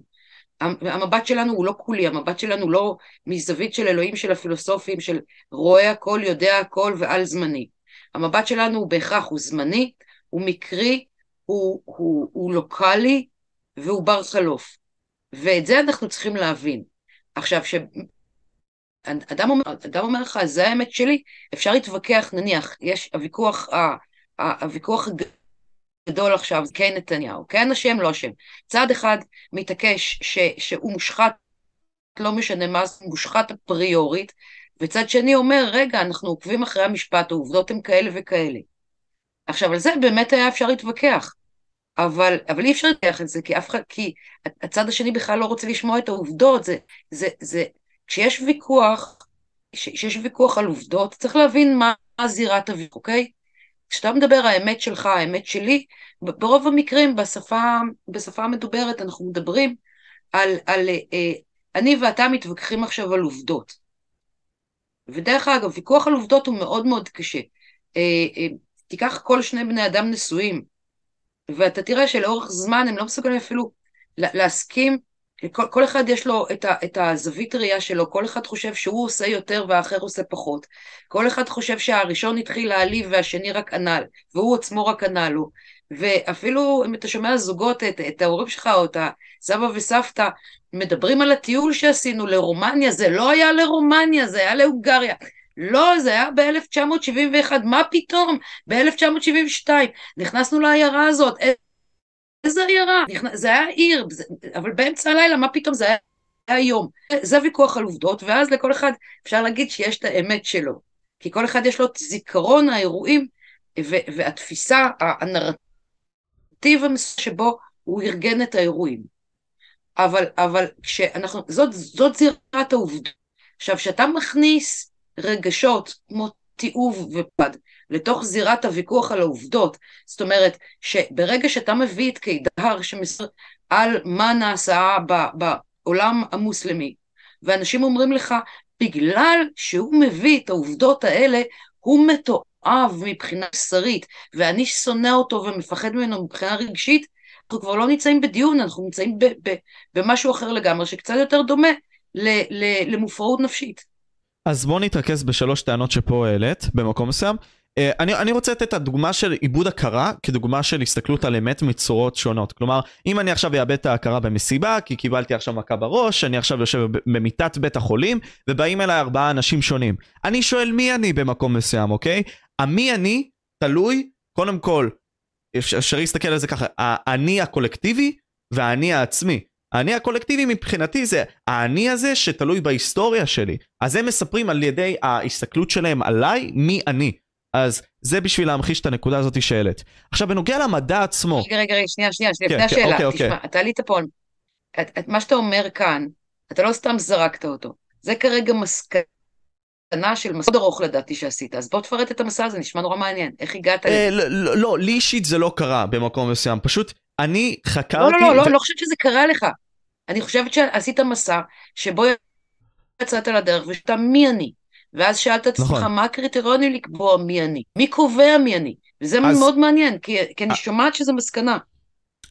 המבט שלנו הוא לא כולי, המבט שלנו לא מזווית של אלוהים של הפילוסופים של רואה הכל, יודע הכל ועל זמני. המבט שלנו הוא בהכרח, הוא זמני, הוא מקרי, הוא, הוא, הוא לוקאלי והוא בר חלוף. ואת זה אנחנו צריכים להבין. עכשיו, אדם אומר, אדם אומר לך, זה האמת שלי, אפשר להתווכח, נניח, יש הוויכוח, הוויכוח הגדול עכשיו, כן נתניהו, כן אשם, לא אשם. צד אחד מתעקש ש, שהוא מושחת, לא משנה מה זה, מושחת אפריורית, וצד שני אומר, רגע, אנחנו עוקבים אחרי המשפט, העובדות הן כאלה וכאלה. עכשיו, על זה באמת היה אפשר להתווכח. אבל, אבל אי אפשר להתווכח את זה, כי אף כי הצד השני בכלל לא רוצה לשמוע את העובדות, זה, זה, זה, כשיש ויכוח, כשיש ויכוח על עובדות, צריך להבין מה זירת הוויכוח, אוקיי? כשאתה מדבר האמת שלך, האמת שלי, ברוב המקרים בשפה, בשפה המדוברת אנחנו מדברים על, על אה, אני ואתה מתווכחים עכשיו על עובדות. ודרך אגב, ויכוח על עובדות הוא מאוד מאוד קשה. אה, אה, תיקח כל שני בני אדם נשואים, ואתה תראה שלאורך זמן הם לא מסוגלים אפילו להסכים כל, כל אחד יש לו את, ה, את הזווית ראייה שלו, כל אחד חושב שהוא עושה יותר והאחר עושה פחות. כל אחד חושב שהראשון התחיל להעליב והשני רק ענה, והוא עצמו רק ענה לו. ואפילו אם אתה שומע זוגות, את, את ההורים שלך או את הסבא וסבתא, מדברים על הטיול שעשינו לרומניה, זה לא היה לרומניה, זה היה להונגריה. לא, זה היה ב-1971, מה פתאום? ב-1972. נכנסנו לעיירה הזאת, איזה עיירה? זה היה עיר, אבל באמצע הלילה, מה פתאום זה היה היום? זה ויכוח על עובדות, ואז לכל אחד אפשר להגיד שיש את האמת שלו. כי כל אחד יש לו את זיכרון האירועים והתפיסה, הנרטיב שבו הוא ארגן את האירועים. אבל, אבל כשאנחנו, זאת, זאת זירת העובדות. עכשיו, כשאתה מכניס רגשות כמו תיעוב ופד לתוך זירת הוויכוח על העובדות. זאת אומרת, שברגע שאתה מביא את קידר שמסר על מה נעשה בעולם המוסלמי, ואנשים אומרים לך, בגלל שהוא מביא את העובדות האלה, הוא מתועב מבחינה בשרית, ואני שונא אותו ומפחד ממנו מבחינה רגשית, אנחנו כבר לא נמצאים בדיון, אנחנו נמצאים ב- ב- במשהו אחר לגמרי, שקצת יותר דומה ל- ל- למופרעות נפשית. אז בוא נתרכז בשלוש טענות שפה העלית במקום מסוים. אה, אני, אני רוצה לתת את הדוגמה של עיבוד הכרה כדוגמה של הסתכלות על אמת מצורות שונות. כלומר, אם אני עכשיו אאבד את ההכרה במסיבה, כי קיבלתי עכשיו מכה בראש, אני עכשיו יושב במיטת בית החולים, ובאים אליי ארבעה אנשים שונים. אני שואל מי אני במקום מסוים, אוקיי? המי אני תלוי, קודם כל, אפשר להסתכל על זה ככה, האני הקולקטיבי והאני העצמי. האני הקולקטיבי מבחינתי זה האני הזה שתלוי בהיסטוריה שלי. אז הם מספרים על ידי ההסתכלות שלהם עליי, מי אני. אז זה בשביל להמחיש את הנקודה הזאת שהעלית. עכשיו, בנוגע למדע עצמו... רגע, רגע, רגע, שנייה, שנייה, לפני כן, השאלה. אוקיי, אוקיי. תשמע, אתה עלית פה, את, את, מה שאתה אומר כאן, אתה לא סתם זרקת אותו. זה כרגע מסקנה של מסע ארוך לדעתי שעשית. אז בוא תפרט את המסע הזה, נשמע נורא מעניין. איך הגעת אה, לא, לא, לא, לי אישית זה לא קרה במקום מסוים. פשוט אני חקרתי... לא, לא, לא, ו... לא, לא חושבת שזה קרה לך. אני חושבת שעשית מסע שבו יצאת לדרך ושאתה מי אני. ואז שאלת את עצמך, נכון. מה הקריטריונים לקבוע מי אני? מי קובע מי אני? וזה אז... מאוד מעניין, כי, כי אני שומעת שזה מסקנה.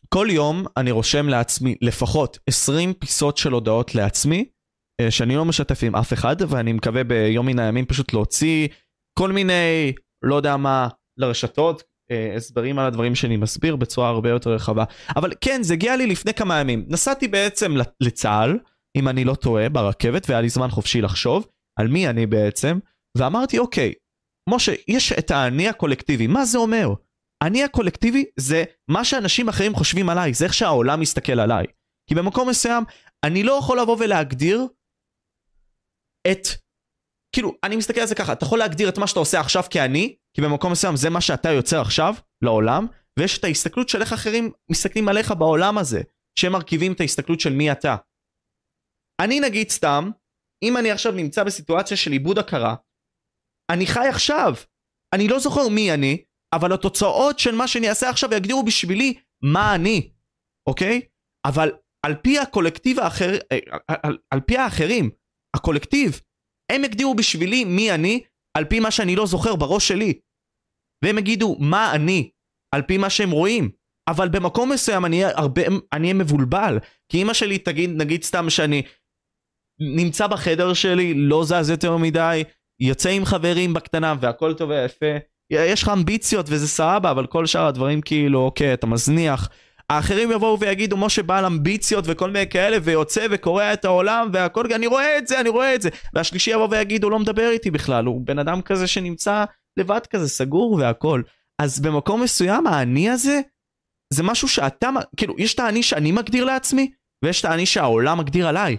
כל יום אני רושם לעצמי לפחות 20 פיסות של הודעות לעצמי, אה, שאני לא משתף עם אף אחד, ואני מקווה ביום מן הימים פשוט להוציא כל מיני, לא יודע מה, לרשתות, אה, הסברים על הדברים שאני מסביר בצורה הרבה יותר רחבה. אבל כן, זה הגיע לי לפני כמה ימים. נסעתי בעצם לצה"ל, אם אני לא טועה, ברכבת, והיה לי זמן חופשי לחשוב על מי אני בעצם, ואמרתי, אוקיי, משה, יש את האני הקולקטיבי, מה זה אומר? אני הקולקטיבי זה מה שאנשים אחרים חושבים עליי, זה איך שהעולם מסתכל עליי. כי במקום מסוים, אני לא יכול לבוא ולהגדיר את... כאילו, אני מסתכל על זה ככה, אתה יכול להגדיר את מה שאתה עושה עכשיו כאני, כי במקום מסוים זה מה שאתה יוצר עכשיו לעולם, ויש את ההסתכלות של איך אחרים מסתכלים עליך בעולם הזה, שהם מרכיבים את ההסתכלות של מי אתה. אני נגיד סתם, אם אני עכשיו נמצא בסיטואציה של איבוד הכרה, אני חי עכשיו. אני לא זוכר מי אני, אבל התוצאות של מה שאני אעשה עכשיו יגדירו בשבילי מה אני, אוקיי? אבל על פי הקולקטיב האחר, אה, על, על, על פי האחרים, הקולקטיב, הם יגדירו בשבילי מי אני, על פי מה שאני לא זוכר בראש שלי. והם יגידו מה אני, על פי מה שהם רואים. אבל במקום מסוים אני אהיה הרבה, אני אהיה מבולבל. כי אמא שלי תגיד, נגיד סתם שאני נמצא בחדר שלי, לא זז יותר מדי, יוצא עם חברים בקטנה והכל טוב ויפה. יש לך אמביציות וזה סבבה, אבל כל שאר הדברים כאילו, אוקיי, אתה מזניח. האחרים יבואו ויגידו, משה בעל אמביציות וכל מיני כאלה, ויוצא וקורע את העולם והכל, אני רואה את זה, אני רואה את זה. והשלישי יבוא ויגיד, הוא לא מדבר איתי בכלל, הוא בן אדם כזה שנמצא לבד כזה, סגור והכל. אז במקום מסוים, האני הזה, זה משהו שאתה, כאילו, יש את האני שאני מגדיר לעצמי, ויש את האני שהעולם מגדיר עליי.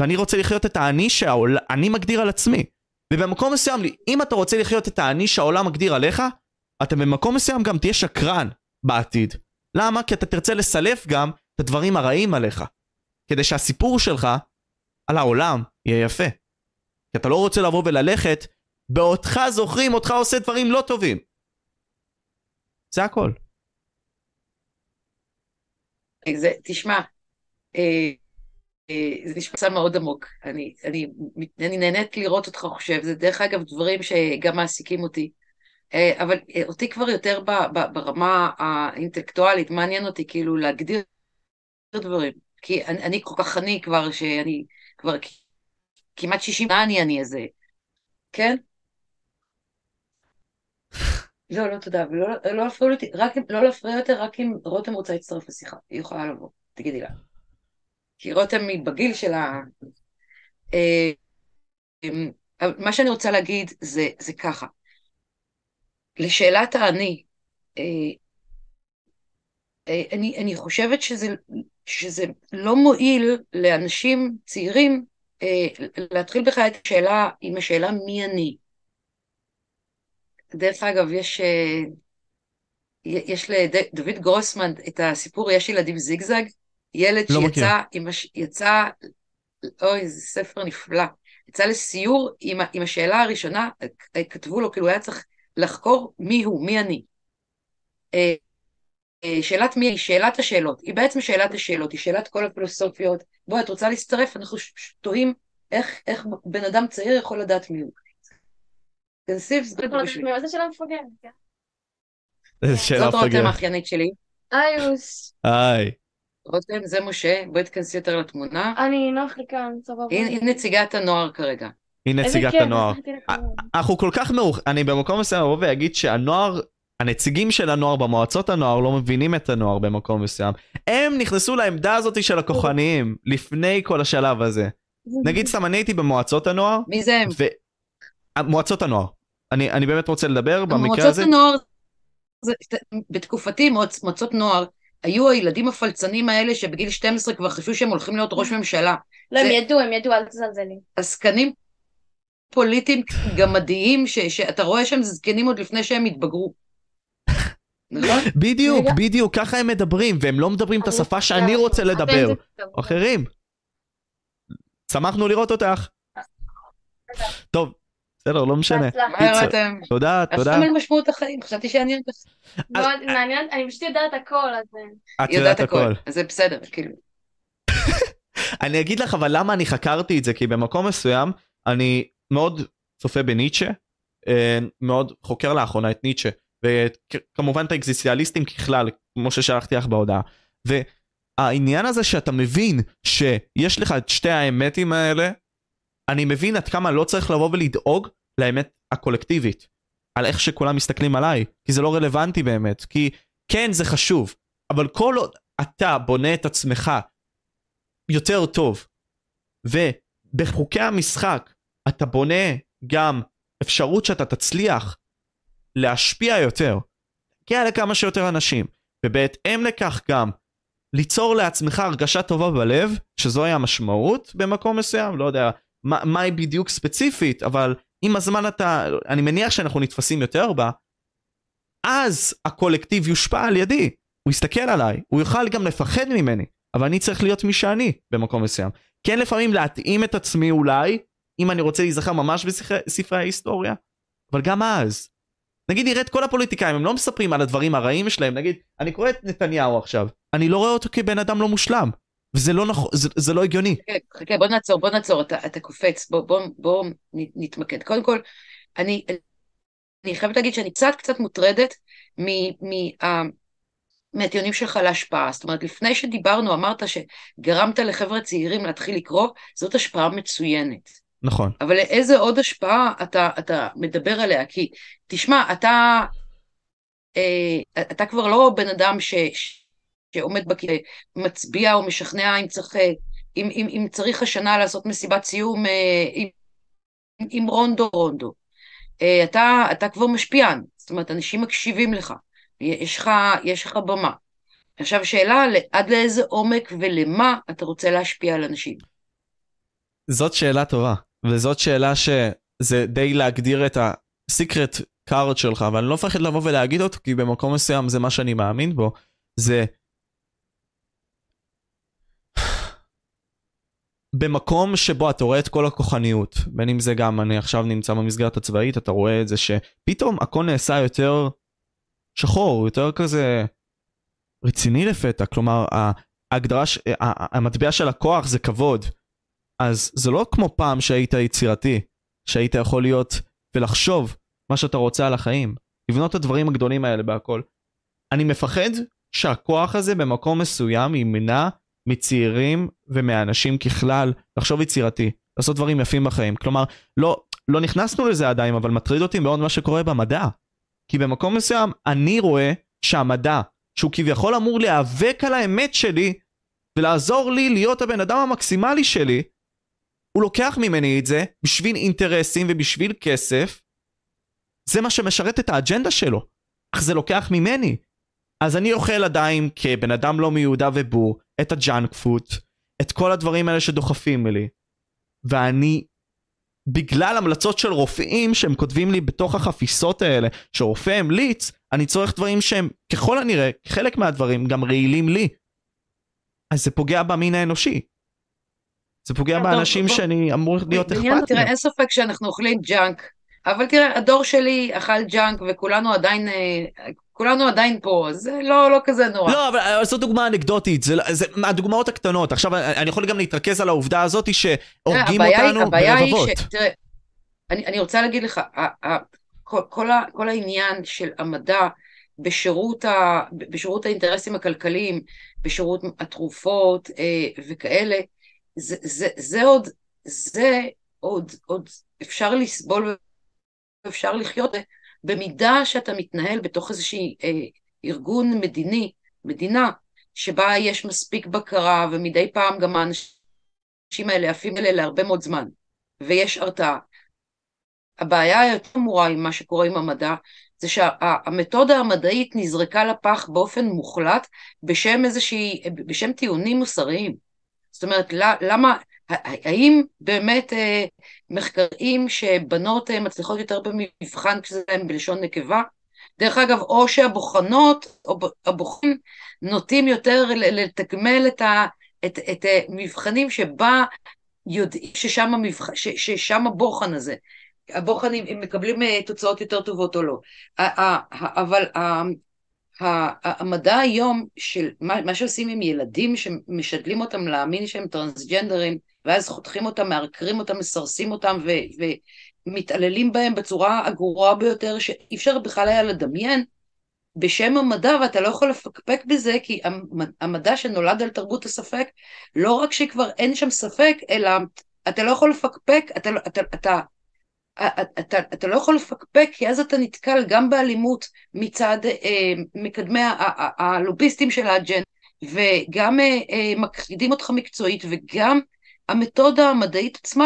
ואני רוצה לחיות את האני שאני מגדיר על עצמי. ובמקום מסוים, אם אתה רוצה לחיות את האני שהעולם מגדיר עליך, אתה במקום מסוים גם תהיה שקרן בעתיד. למה? כי אתה תרצה לסלף גם את הדברים הרעים עליך. כדי שהסיפור שלך על העולם יהיה יפה. כי אתה לא רוצה לבוא וללכת, בעודך זוכרים אותך עושה דברים לא טובים. זה הכל. זה, תשמע, אה, אה, זה נשמע מאוד עמוק. אני, אני, אני נהנית לראות אותך חושב, זה דרך אגב דברים שגם מעסיקים אותי. אה, אבל אה, אותי כבר יותר ב, ב, ברמה האינטלקטואלית, מעניין אותי כאילו להגדיר דברים. כי אני, אני כל כך אני כבר, שאני כבר כמעט 60 שנה אני אני הזה, כן? לא, לא, תודה, ולא לא להפריע אותי, רק לא להפריע יותר, רק אם רותם רוצה להצטרף לשיחה, היא יכולה לבוא, תגידי לה. כי רותם היא בגיל שלה. אה, מה שאני רוצה להגיד זה, זה ככה, לשאלת האני, אה, אה, אני, אני חושבת שזה, שזה לא מועיל לאנשים צעירים אה, להתחיל בכלל את השאלה עם השאלה מי אני. דרך אגב, יש, יש לדוד גרוסמן את הסיפור יש ילדים זיגזג, ילד לא שיצא, עם הש... יצא, אוי, זה ספר נפלא, יצא לסיור עם, עם השאלה הראשונה, כתבו לו, כאילו היה צריך לחקור מי הוא, מי אני. אה, אה, שאלת מי היא שאלת השאלות, היא בעצם שאלת השאלות, היא שאלת כל הפילוסופיות. בואי, את רוצה להצטרף? אנחנו תוהים איך, איך בן אדם צעיר יכול לדעת מי הוא. תנסיב, זה בשביל. זה שאלה מפגרת, כן. איזה שאלה מפגרת. זאת רותם האחיינית שלי. היי אוס. היי. רותם, זה משה, בואי תכנסי יותר לתמונה. אני נוח לי כאן, סבבה. היא נציגת הנוער כרגע. היא נציגת הנוער. אנחנו כל כך מאוח... אני במקום מסוים אבוא ואגיד שהנוער, הנציגים של הנוער במועצות הנוער לא מבינים את הנוער במקום מסוים. הם נכנסו לעמדה הזאת של הכוחניים לפני כל השלב הזה. נגיד סתם אני הייתי במועצות הנוער. מי זה הם? מועצות הנוער. אני, אני באמת רוצה לדבר במקרה הזה. הנוער, זה, בתקופתי מועצות נוער היו הילדים הפלצנים האלה שבגיל 12 כבר חשבו שהם הולכים להיות ראש ממשלה. לא, הם ידעו, הם ידעו, אל תזלזלי. עסקנים פוליטיים גמדיים, ש, שאתה רואה שהם זקנים עוד לפני שהם התבגרו. נכון? בדיוק, בדיוק, ככה הם מדברים, והם לא מדברים את השפה שאני רוצה לדבר. אחרים. שמחנו לראות אותך. טוב, בסדר, לא משנה. תודה, תודה. על משמעות החיים, חשבתי שאני יודעת. מאוד מעניין, אני פשוט יודעת הכל, אז... את יודעת הכל. זה בסדר, כאילו. אני אגיד לך אבל למה אני חקרתי את זה, כי במקום מסוים אני מאוד צופה בניטשה, אה, מאוד חוקר לאחרונה את ניטשה, וכמובן את האקזיסטיאליסטים ככלל, כמו ששלחתי לך בהודעה. והעניין הזה שאתה מבין שיש לך את שתי האמתים האלה, אני מבין עד כמה לא צריך לבוא ולדאוג לאמת הקולקטיבית, על איך שכולם מסתכלים עליי, כי זה לא רלוונטי באמת, כי כן זה חשוב, אבל כל עוד אתה בונה את עצמך יותר טוב, ובחוקי המשחק אתה בונה גם אפשרות שאתה תצליח להשפיע יותר, להגיע לכמה שיותר אנשים, ובהתאם לכך גם ליצור לעצמך הרגשה טובה בלב, שזוהי המשמעות במקום מסוים, לא יודע מה, היא בדיוק ספציפית, אבל עם הזמן אתה, אני מניח שאנחנו נתפסים יותר בה, אז הקולקטיב יושפע על ידי, הוא יסתכל עליי, הוא יוכל גם לפחד ממני, אבל אני צריך להיות מי שאני במקום מסוים. כן לפעמים להתאים את עצמי אולי, אם אני רוצה להיזכר ממש בספרי ההיסטוריה, אבל גם אז. נגיד נראה את כל הפוליטיקאים, הם לא מספרים על הדברים הרעים שלהם, נגיד, אני קורא את נתניהו עכשיו, אני לא רואה אותו כבן אדם לא מושלם, וזה לא נכון, זה, זה לא הגיוני. חכה, חכה, בוא נעצור, בוא נעצור, אתה, אתה קופץ, בוא, בוא, בוא נתמקד. קודם כל, אני, אני חייבת להגיד שאני קצת קצת מוטרדת מ, מ, uh, מהטיעונים שלך להשפעה. זאת אומרת, לפני שדיברנו, אמרת שגרמת לחבר'ה צעירים להתחיל לקרוא, זאת השפעה מצוינת. נכון. אבל איזה עוד השפעה אתה, אתה מדבר עליה? כי, תשמע, אתה, אה, אתה כבר לא בן אדם ש, שעומד בכלא, מצביע או משכנע אם צריך, אה, אם, אם, אם צריך השנה לעשות מסיבת סיום אה, עם, עם רונדו רונדו. אה, אתה, אתה כבר משפיען, זאת אומרת, אנשים מקשיבים לך, יש לך, יש לך במה. עכשיו שאלה, עד לאיזה עומק ולמה אתה רוצה להשפיע על אנשים? זאת שאלה טובה, וזאת שאלה שזה די להגדיר את ה-secret card שלך, אבל אני לא מפחד לבוא ולהגיד אותו, כי במקום מסוים זה מה שאני מאמין בו, זה במקום שבו אתה רואה את כל הכוחניות, בין אם זה גם אני עכשיו נמצא במסגרת הצבאית, אתה רואה את זה שפתאום הכל נעשה יותר שחור, יותר כזה רציני לפתע, כלומר ההגדרה, המטבע של הכוח זה כבוד, אז זה לא כמו פעם שהיית יצירתי, שהיית יכול להיות ולחשוב מה שאתה רוצה על החיים, לבנות את הדברים הגדולים האלה בהכל. אני מפחד שהכוח הזה במקום מסוים ימנע מצעירים ומאנשים ככלל לחשוב יצירתי, לעשות דברים יפים בחיים. כלומר, לא, לא נכנסנו לזה עדיין, אבל מטריד אותי מאוד מה שקורה במדע. כי במקום מסוים אני רואה שהמדע, שהוא כביכול אמור להיאבק על האמת שלי ולעזור לי להיות הבן אדם המקסימלי שלי, הוא לוקח ממני את זה בשביל אינטרסים ובשביל כסף. זה מה שמשרת את האג'נדה שלו. אך זה לוקח ממני. אז אני אוכל עדיין כבן אדם לא מיהודה ובור, את הג'אנק פוט, את כל הדברים האלה שדוחפים לי. ואני, בגלל המלצות של רופאים שהם כותבים לי בתוך החפיסות האלה, שרופא המליץ, אני צורך דברים שהם ככל הנראה, חלק מהדברים גם רעילים לי. אז זה פוגע במין האנושי. זה פוגע כן, באנשים שאני אמור להיות אכפת מהם. תראה, אין ספק שאנחנו אוכלים junk, אבל תראה, הדור שלי אכל junk וכולנו עדיין, אה, כולנו עדיין פה, זה לא, לא כזה נורא. לא, אבל זו דוגמה אנקדוטית, זה, זה מהדוגמאות הקטנות. עכשיו, אני יכול גם להתרכז על העובדה הזאת שהורגים אותנו ברבבות. הבעיה היא ש... תראה, אני, אני רוצה להגיד לך, ה, ה, כל, כל, ה, כל העניין של המדע בשירות, ה, בשירות האינטרסים הכלכליים, בשירות התרופות אה, וכאלה, זה, זה, זה עוד, זה עוד, עוד אפשר לסבול ואפשר לחיות במידה שאתה מתנהל בתוך איזשהי אה, ארגון מדיני, מדינה, שבה יש מספיק בקרה, ומדי פעם גם האנשים האלה עפים אלה להרבה מאוד זמן, ויש הרתעה. הבעיה היותר חמורה עם מה שקורה עם המדע, זה שהמתודה המדעית נזרקה לפח באופן מוחלט בשם איזושהי, בשם טיעונים מוסריים. זאת אומרת, למה, האם באמת אה, מחקרים שבנות אה, מצליחות יותר במבחן כשזה בלשון נקבה? דרך אגב, או שהבוחנות, או הבוחנים, נוטים יותר לתגמל את, ה, את, את המבחנים שבה יודעים ששם, המבח... ש, ששם הבוחן הזה, הבוחנים הם מקבלים אה, תוצאות יותר טובות או לא. אבל המדע היום של מה, מה שעושים עם ילדים שמשדלים אותם להאמין שהם טרנסג'נדרים, ואז חותכים אותם, מעקרים אותם, מסרסים אותם ו- ומתעללים בהם בצורה הגרועה ביותר שאי אפשר בכלל היה לדמיין. בשם המדע, ואתה לא יכול לפקפק בזה, כי המדע שנולד על תרבות הספק, לא רק שכבר אין שם ספק, אלא אתה לא יכול לפקפק, אתה, אתה, אתה, אתה, אתה, אתה לא יכול לפקפק, כי אז אתה נתקל גם באלימות מצד אה, מקדמי הלוביסטים של האג'נדה, וגם אה, אה, מכחידים אותך מקצועית, וגם המתודה המדעית עצמה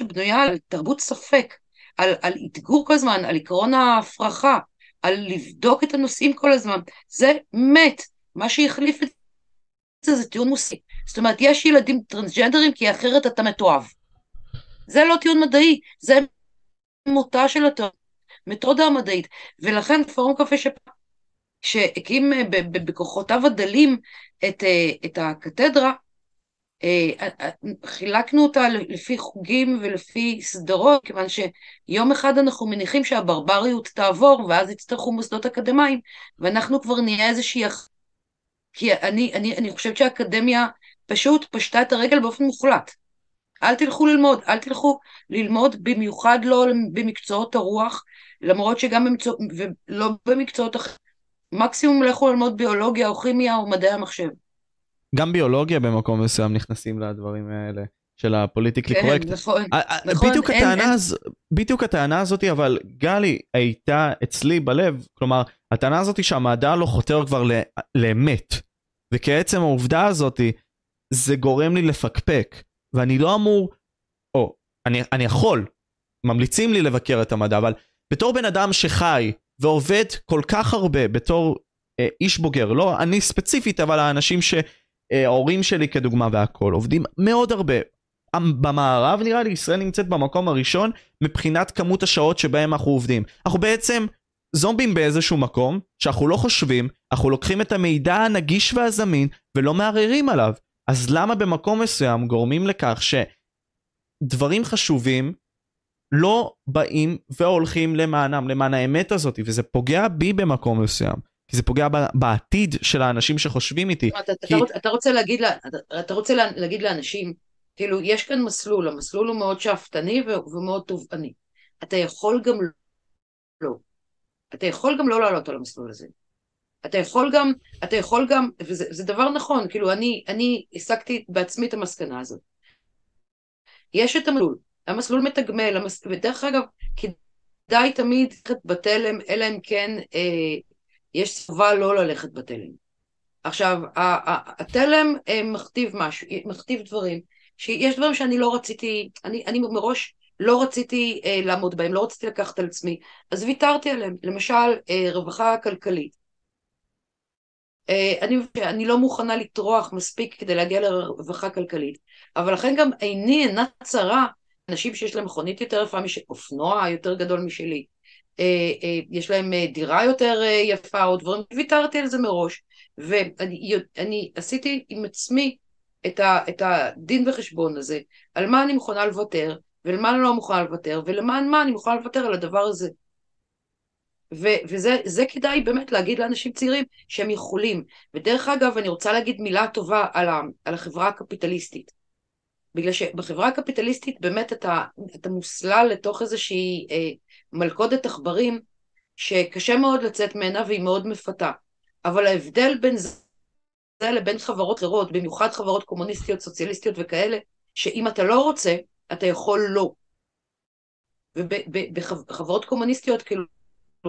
שבנויה על תרבות ספק, על, על אתגור כל הזמן, על עקרון ההפרחה, על לבדוק את הנושאים כל הזמן, זה מת. מה שהחליף את זה זה טיעון מוסי. זאת אומרת, יש ילדים טרנסג'נדרים כי אחרת אתה מתועב. זה לא טיעון מדעי, זה מותה של התיאוריה, מתודה המדעית. ולכן פורום קפה שפ... שהקים בכוחותיו הדלים את, אה, את הקתדרה, חילקנו אותה לפי חוגים ולפי סדרות, כיוון שיום אחד אנחנו מניחים שהברבריות תעבור, ואז יצטרכו מוסדות אקדמיים, ואנחנו כבר נהיה איזושהי... כי אני, אני, אני חושבת שהאקדמיה פשוט פשטה את הרגל באופן מוחלט. אל תלכו ללמוד, אל תלכו ללמוד, במיוחד לא במקצועות הרוח, למרות שגם במקצוע, ולא במקצועות אחרים. מקסימום לכו ללמוד ביולוגיה או כימיה או מדעי המחשב. גם ביולוגיה במקום מסוים נכנסים לדברים האלה. של הפוליטיקלי כן, קורקט. נכון, נכון, בדיוק אין, הטענה, אין. הז... בדיוק הטענה הזאת, אבל גלי הייתה אצלי בלב, כלומר, הטענה הזאת שהמדע לא חותר כבר ל... לאמת, וכעצם העובדה הזאת, זה גורם לי לפקפק, ואני לא אמור, או, אני, אני יכול, ממליצים לי לבקר את המדע, אבל בתור בן אדם שחי ועובד כל כך הרבה בתור אה, איש בוגר, לא אני ספציפית, אבל האנשים ש... אה, ההורים שלי כדוגמה והכל, עובדים מאוד הרבה. במערב נראה לי ישראל נמצאת במקום הראשון מבחינת כמות השעות שבהם אנחנו עובדים. אנחנו בעצם זומבים באיזשהו מקום שאנחנו לא חושבים, אנחנו לוקחים את המידע הנגיש והזמין ולא מערערים עליו. אז למה במקום מסוים גורמים לכך שדברים חשובים לא באים והולכים למענם, למען האמת הזאת, וזה פוגע בי במקום מסוים. כי זה פוגע בעתיד של האנשים שחושבים איתי. אתה, כי... אתה, אתה, רוצה להגיד, אתה, אתה רוצה להגיד לאנשים, כאילו, יש כאן מסלול, המסלול הוא מאוד שאפתני ומאוד תובעני. אתה יכול גם לא. אתה יכול גם לא לעלות על המסלול הזה. אתה יכול גם, אתה יכול גם, וזה דבר נכון, כאילו, אני, אני הסקתי בעצמי את המסקנה הזאת. יש את המסלול, המסלול מתגמל, המס... ודרך אגב, כדאי תמיד ללכת בתלם, אלא אם כן אה, יש סיבה לא ללכת בתלם. עכשיו, התלם אה, מכתיב משהו, מכתיב דברים, שיש דברים שאני לא רציתי, אני, אני מראש לא רציתי אה, לעמוד בהם, לא רציתי לקחת על עצמי, אז ויתרתי עליהם, למשל אה, רווחה כלכלית. אה, אני, אני לא מוכנה לטרוח מספיק כדי להגיע לרווחה כלכלית, אבל לכן גם עיני אינה צרה אנשים שיש להם מכונית יותר יפה, אופנוע יותר גדול משלי, אה, אה, יש להם אה, דירה יותר יפה או דברים, ויתרתי על זה מראש. ואני עשיתי עם עצמי את, ה, את הדין וחשבון הזה, על מה אני מוכנה לוותר, ולמה אני לא מוכנה לוותר, ולמען מה אני מוכנה לוותר על הדבר הזה. ו, וזה כדאי באמת להגיד לאנשים צעירים שהם יכולים. ודרך אגב, אני רוצה להגיד מילה טובה על, ה, על החברה הקפיטליסטית. בגלל שבחברה הקפיטליסטית באמת אתה, אתה מוסלל לתוך איזושהי אה, מלכודת עכברים שקשה מאוד לצאת ממנה והיא מאוד מפתה. אבל ההבדל בין זה לבין חברות אחרות, במיוחד חברות קומוניסטיות, סוציאליסטיות וכאלה, שאם אתה לא רוצה, אתה יכול לא. ובחברות קומוניסטיות, כאילו,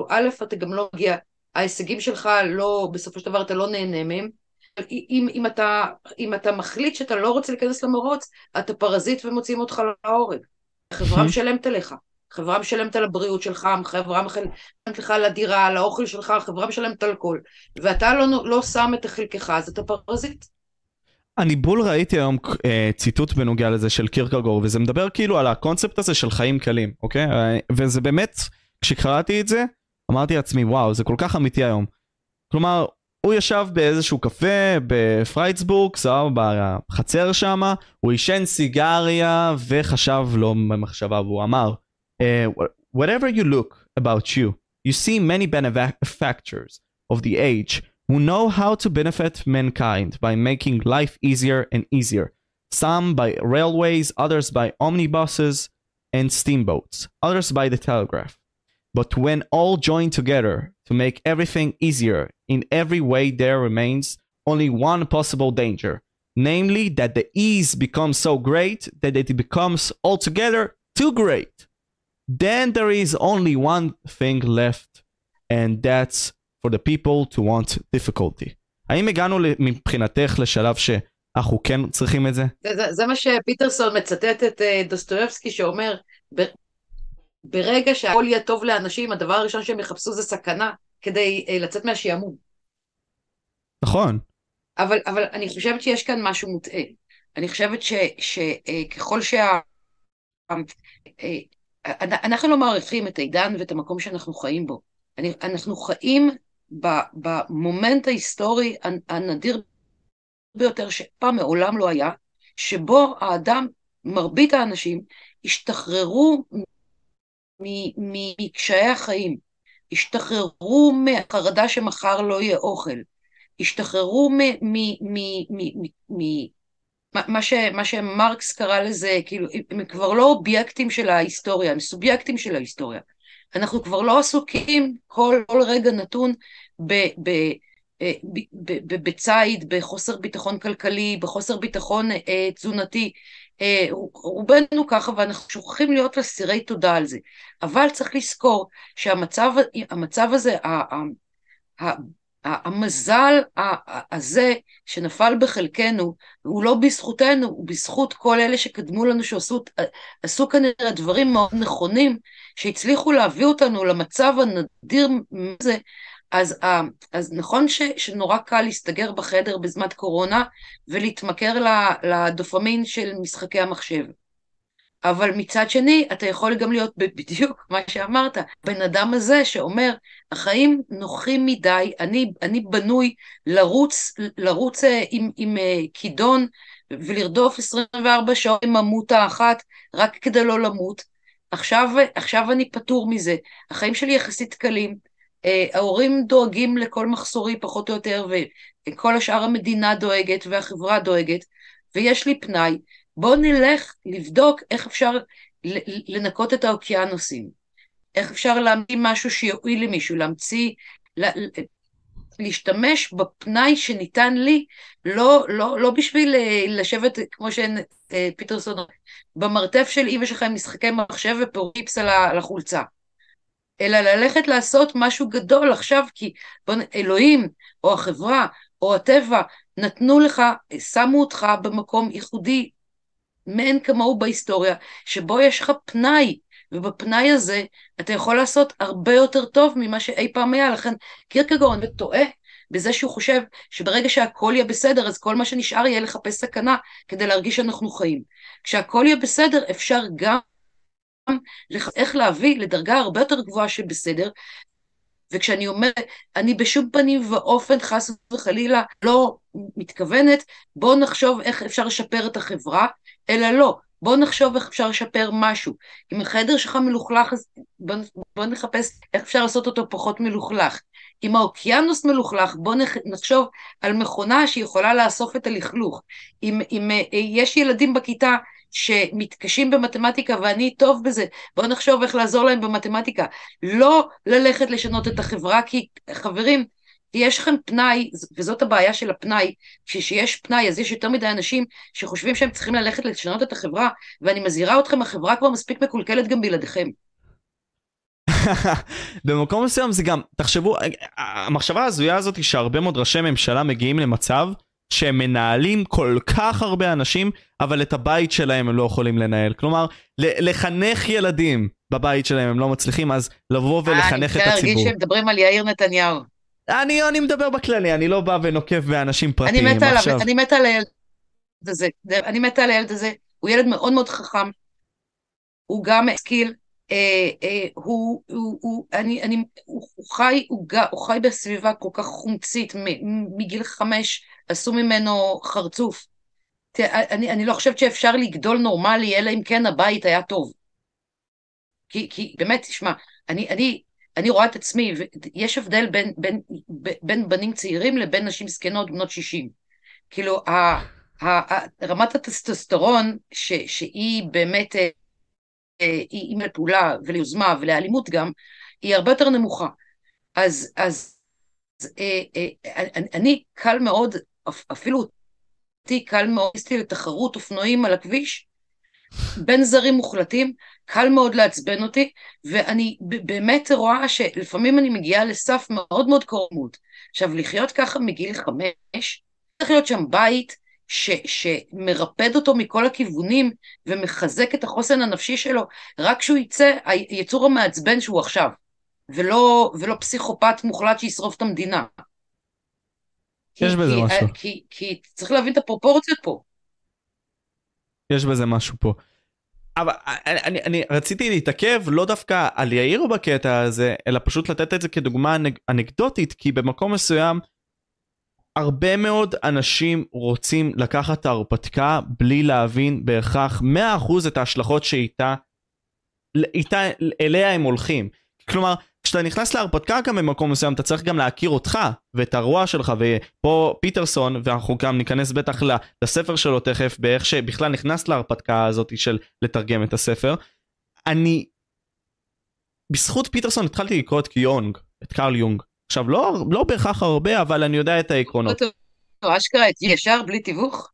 א', אתה גם לא מגיע, ההישגים שלך לא, בסופו של דבר אתה לא נהנה מהם. אם, אם, אתה, אם אתה מחליט שאתה לא רוצה להיכנס למרוץ, אתה פרזיט ומוציאים אותך להורג. החברה משלמת עליך. חברה משלמת על הבריאות שלך, חברה משלמת לך על הדירה, על האוכל שלך, החברה משלמת על הכל. ואתה לא, לא שם את חלקך, אז אתה פרזיט. אני בול ראיתי היום אה, ציטוט בנוגע לזה של קירקגור, וזה מדבר כאילו על הקונספט הזה של חיים קלים, אוקיי? אה, וזה באמת, כשקראתי את זה, אמרתי לעצמי, וואו, זה כל כך אמיתי היום. כלומר, הוא ישב באיזשהו קפה בפרייצבורג, סבבה, בחצר שמה, הוא עישן סיגריה וחשב לו במחשבה, והוא אמר, Uh, whatever you look about you, you see many benefactors of the age who know how to benefit mankind by making life easier and easier. Some by railways, others by omnibuses and steamboats, others by the telegraph. But when all join together to make everything easier in every way, there remains only one possible danger namely, that the ease becomes so great that it becomes altogether too great. Then there is only one thing left, and that's for the people to want difficulty. האם הגענו מבחינתך לשלב שאנחנו כן צריכים את זה? זה, זה, זה מה שפיטרסון מצטט את uh, דוסטויבסקי שאומר, ב, ברגע שהכל יהיה טוב לאנשים, הדבר הראשון שהם יחפשו זה סכנה כדי uh, לצאת מהשעמום. נכון. אבל, אבל אני חושבת שיש כאן משהו מוטעה. אני חושבת שככל uh, שה... אנחנו לא מעריכים את העידן ואת המקום שאנחנו חיים בו. אנחנו חיים במומנט ההיסטורי הנדיר ביותר שפעם מעולם לא היה, שבו האדם, מרבית האנשים, השתחררו מקשיי החיים, השתחררו מהחרדה שמחר לא יהיה אוכל, השתחררו מה, ש, מה שמרקס קרא לזה, כאילו, הם כבר לא אובייקטים של ההיסטוריה, הם סובייקטים של ההיסטוריה. אנחנו כבר לא עסוקים כל, כל רגע נתון אה, ב, ב, בציד, בחוסר ביטחון כלכלי, בחוסר ביטחון אה, תזונתי. אה, רובנו ככה, ואנחנו שוכחים להיות אסירי תודה על זה. אבל צריך לזכור שהמצב הזה, המזל הזה שנפל בחלקנו, הוא לא בזכותנו, הוא בזכות כל אלה שקדמו לנו, שעשו כנראה דברים מאוד נכונים, שהצליחו להביא אותנו למצב הנדיר הזה, אז, אז נכון ש, שנורא קל להסתגר בחדר בזמן קורונה ולהתמכר לדופמין של משחקי המחשב. אבל מצד שני, אתה יכול גם להיות בדיוק מה שאמרת, בן אדם הזה שאומר, החיים נוחים מדי, אני, אני בנוי לרוץ, לרוץ אה, עם, עם אה, כידון ולרדוף 24 שעות עם עמותה אחת, רק כדי לא למות. עכשיו, עכשיו אני פטור מזה, החיים שלי יחסית קלים, אה, ההורים דואגים לכל מחסורי פחות או יותר, וכל השאר המדינה דואגת והחברה דואגת, ויש לי פנאי, בואו נלך לבדוק איך אפשר לנקות את האוקיינוסים, איך אפשר להמציא משהו שיועיל למישהו, להמציא, להשתמש בפנאי שניתן לי, לא, לא, לא בשביל אה, לשבת, כמו שפיטרסון, אה, במרתף של אמא שלך עם משחקי מחשב ופירופיפס על החולצה, אלא ללכת לעשות משהו גדול עכשיו, כי בוא, אלוהים, או החברה, או הטבע, נתנו לך, שמו אותך במקום ייחודי מאין כמוהו בהיסטוריה, שבו יש לך פנאי, ובפנאי הזה אתה יכול לעשות הרבה יותר טוב ממה שאי פעם היה, לכן קירקגורן טועה בזה שהוא חושב שברגע שהכל יהיה בסדר, אז כל מה שנשאר יהיה לחפש סכנה כדי להרגיש שאנחנו חיים. כשהכל יהיה בסדר, אפשר גם איך להביא לדרגה הרבה יותר גבוהה של בסדר, וכשאני אומרת, אני בשום פנים ואופן, חס וחלילה, לא מתכוונת, בואו נחשוב איך אפשר לשפר את החברה, אלא לא, בואו נחשוב איך אפשר לשפר משהו. אם החדר שלך מלוכלך, אז בואו בוא נחפש איך אפשר לעשות אותו פחות מלוכלך. אם האוקיינוס מלוכלך, בואו נחשוב על מכונה שיכולה לאסוף את הלכלוך. אם, אם אה, יש ילדים בכיתה שמתקשים במתמטיקה ואני טוב בזה, בואו נחשוב איך לעזור להם במתמטיקה. לא ללכת לשנות את החברה, כי חברים, יש לכם פנאי, וזאת הבעיה של הפנאי, כשיש פנאי אז יש יותר מדי אנשים שחושבים שהם צריכים ללכת לשנות את החברה, ואני מזהירה אתכם, החברה כבר מספיק מקולקלת גם בלעדיכם. במקום מסוים זה גם, תחשבו, המחשבה ההזויה הזאת היא שהרבה מאוד ראשי ממשלה מגיעים למצב שהם מנהלים כל כך הרבה אנשים, אבל את הבית שלהם הם לא יכולים לנהל. כלומר, לחנך ילדים בבית שלהם הם לא מצליחים, אז לבוא ולחנך את הציבור. אני רוצה להרגיש שהם מדברים על יאיר נתניהו. אני, אני מדבר בכללי, אני לא בא ונוקב באנשים פרטיים אני מתה עליו, אני מתה על הילד הזה, אני מתה על הילד הזה, הוא ילד מאוד מאוד חכם, הוא גם השכיל, אה, אה, הוא, הוא, הוא, אני, אני, הוא, הוא, חי, הוא, הוא חי בסביבה כל כך חומצית, מגיל חמש עשו ממנו חרצוף. תראה, אני, אני לא חושבת שאפשר לגדול נורמלי, אלא אם כן הבית היה טוב. כי, כי באמת, תשמע, אני, אני, אני רואה את עצמי, יש הבדל בין, בין, בין בנים צעירים לבין נשים זקנות בנות 60. כאילו, ה, ה, ה, רמת הטסטוסטרון, ש, שהיא באמת, אה, אה, היא לפעולה וליוזמה ולאלימות גם, היא הרבה יותר נמוכה. אז, אז אה, אני, אני קל מאוד, אפילו אותי קל מאוד לתחרות אופנועים על הכביש, בין זרים מוחלטים, קל מאוד לעצבן אותי, ואני באמת רואה שלפעמים אני מגיעה לסף מאוד מאוד קורמות. עכשיו, לחיות ככה מגיל חמש, צריך להיות שם בית ש, שמרפד אותו מכל הכיוונים ומחזק את החוסן הנפשי שלו, רק כשהוא יצא, היצור המעצבן שהוא עכשיו, ולא, ולא פסיכופת מוחלט שישרוף את המדינה. יש כי, בזה כי, משהו. כי, כי צריך להבין את הפרופורציות פה. יש בזה משהו פה. אבל אני, אני, אני רציתי להתעכב לא דווקא על יאיר בקטע הזה, אלא פשוט לתת את זה כדוגמה אנקדוטית, כי במקום מסוים הרבה מאוד אנשים רוצים לקחת את ההרפתקה בלי להבין בהכרח 100% את ההשלכות שאיתה, איתה, אליה הם הולכים. כלומר, כשאתה נכנס להרפתקה גם במקום מסוים אתה צריך גם להכיר אותך ואת הרוע שלך ופה פיטרסון ואנחנו גם ניכנס בטח לספר שלו תכף באיך שבכלל נכנס להרפתקה הזאת של לתרגם את הספר. אני בזכות פיטרסון התחלתי לקרוא את יונג את קרל יונג עכשיו לא לא בהכרח הרבה אבל אני יודע את העקרונות. אשכרה ישר בלי תיווך?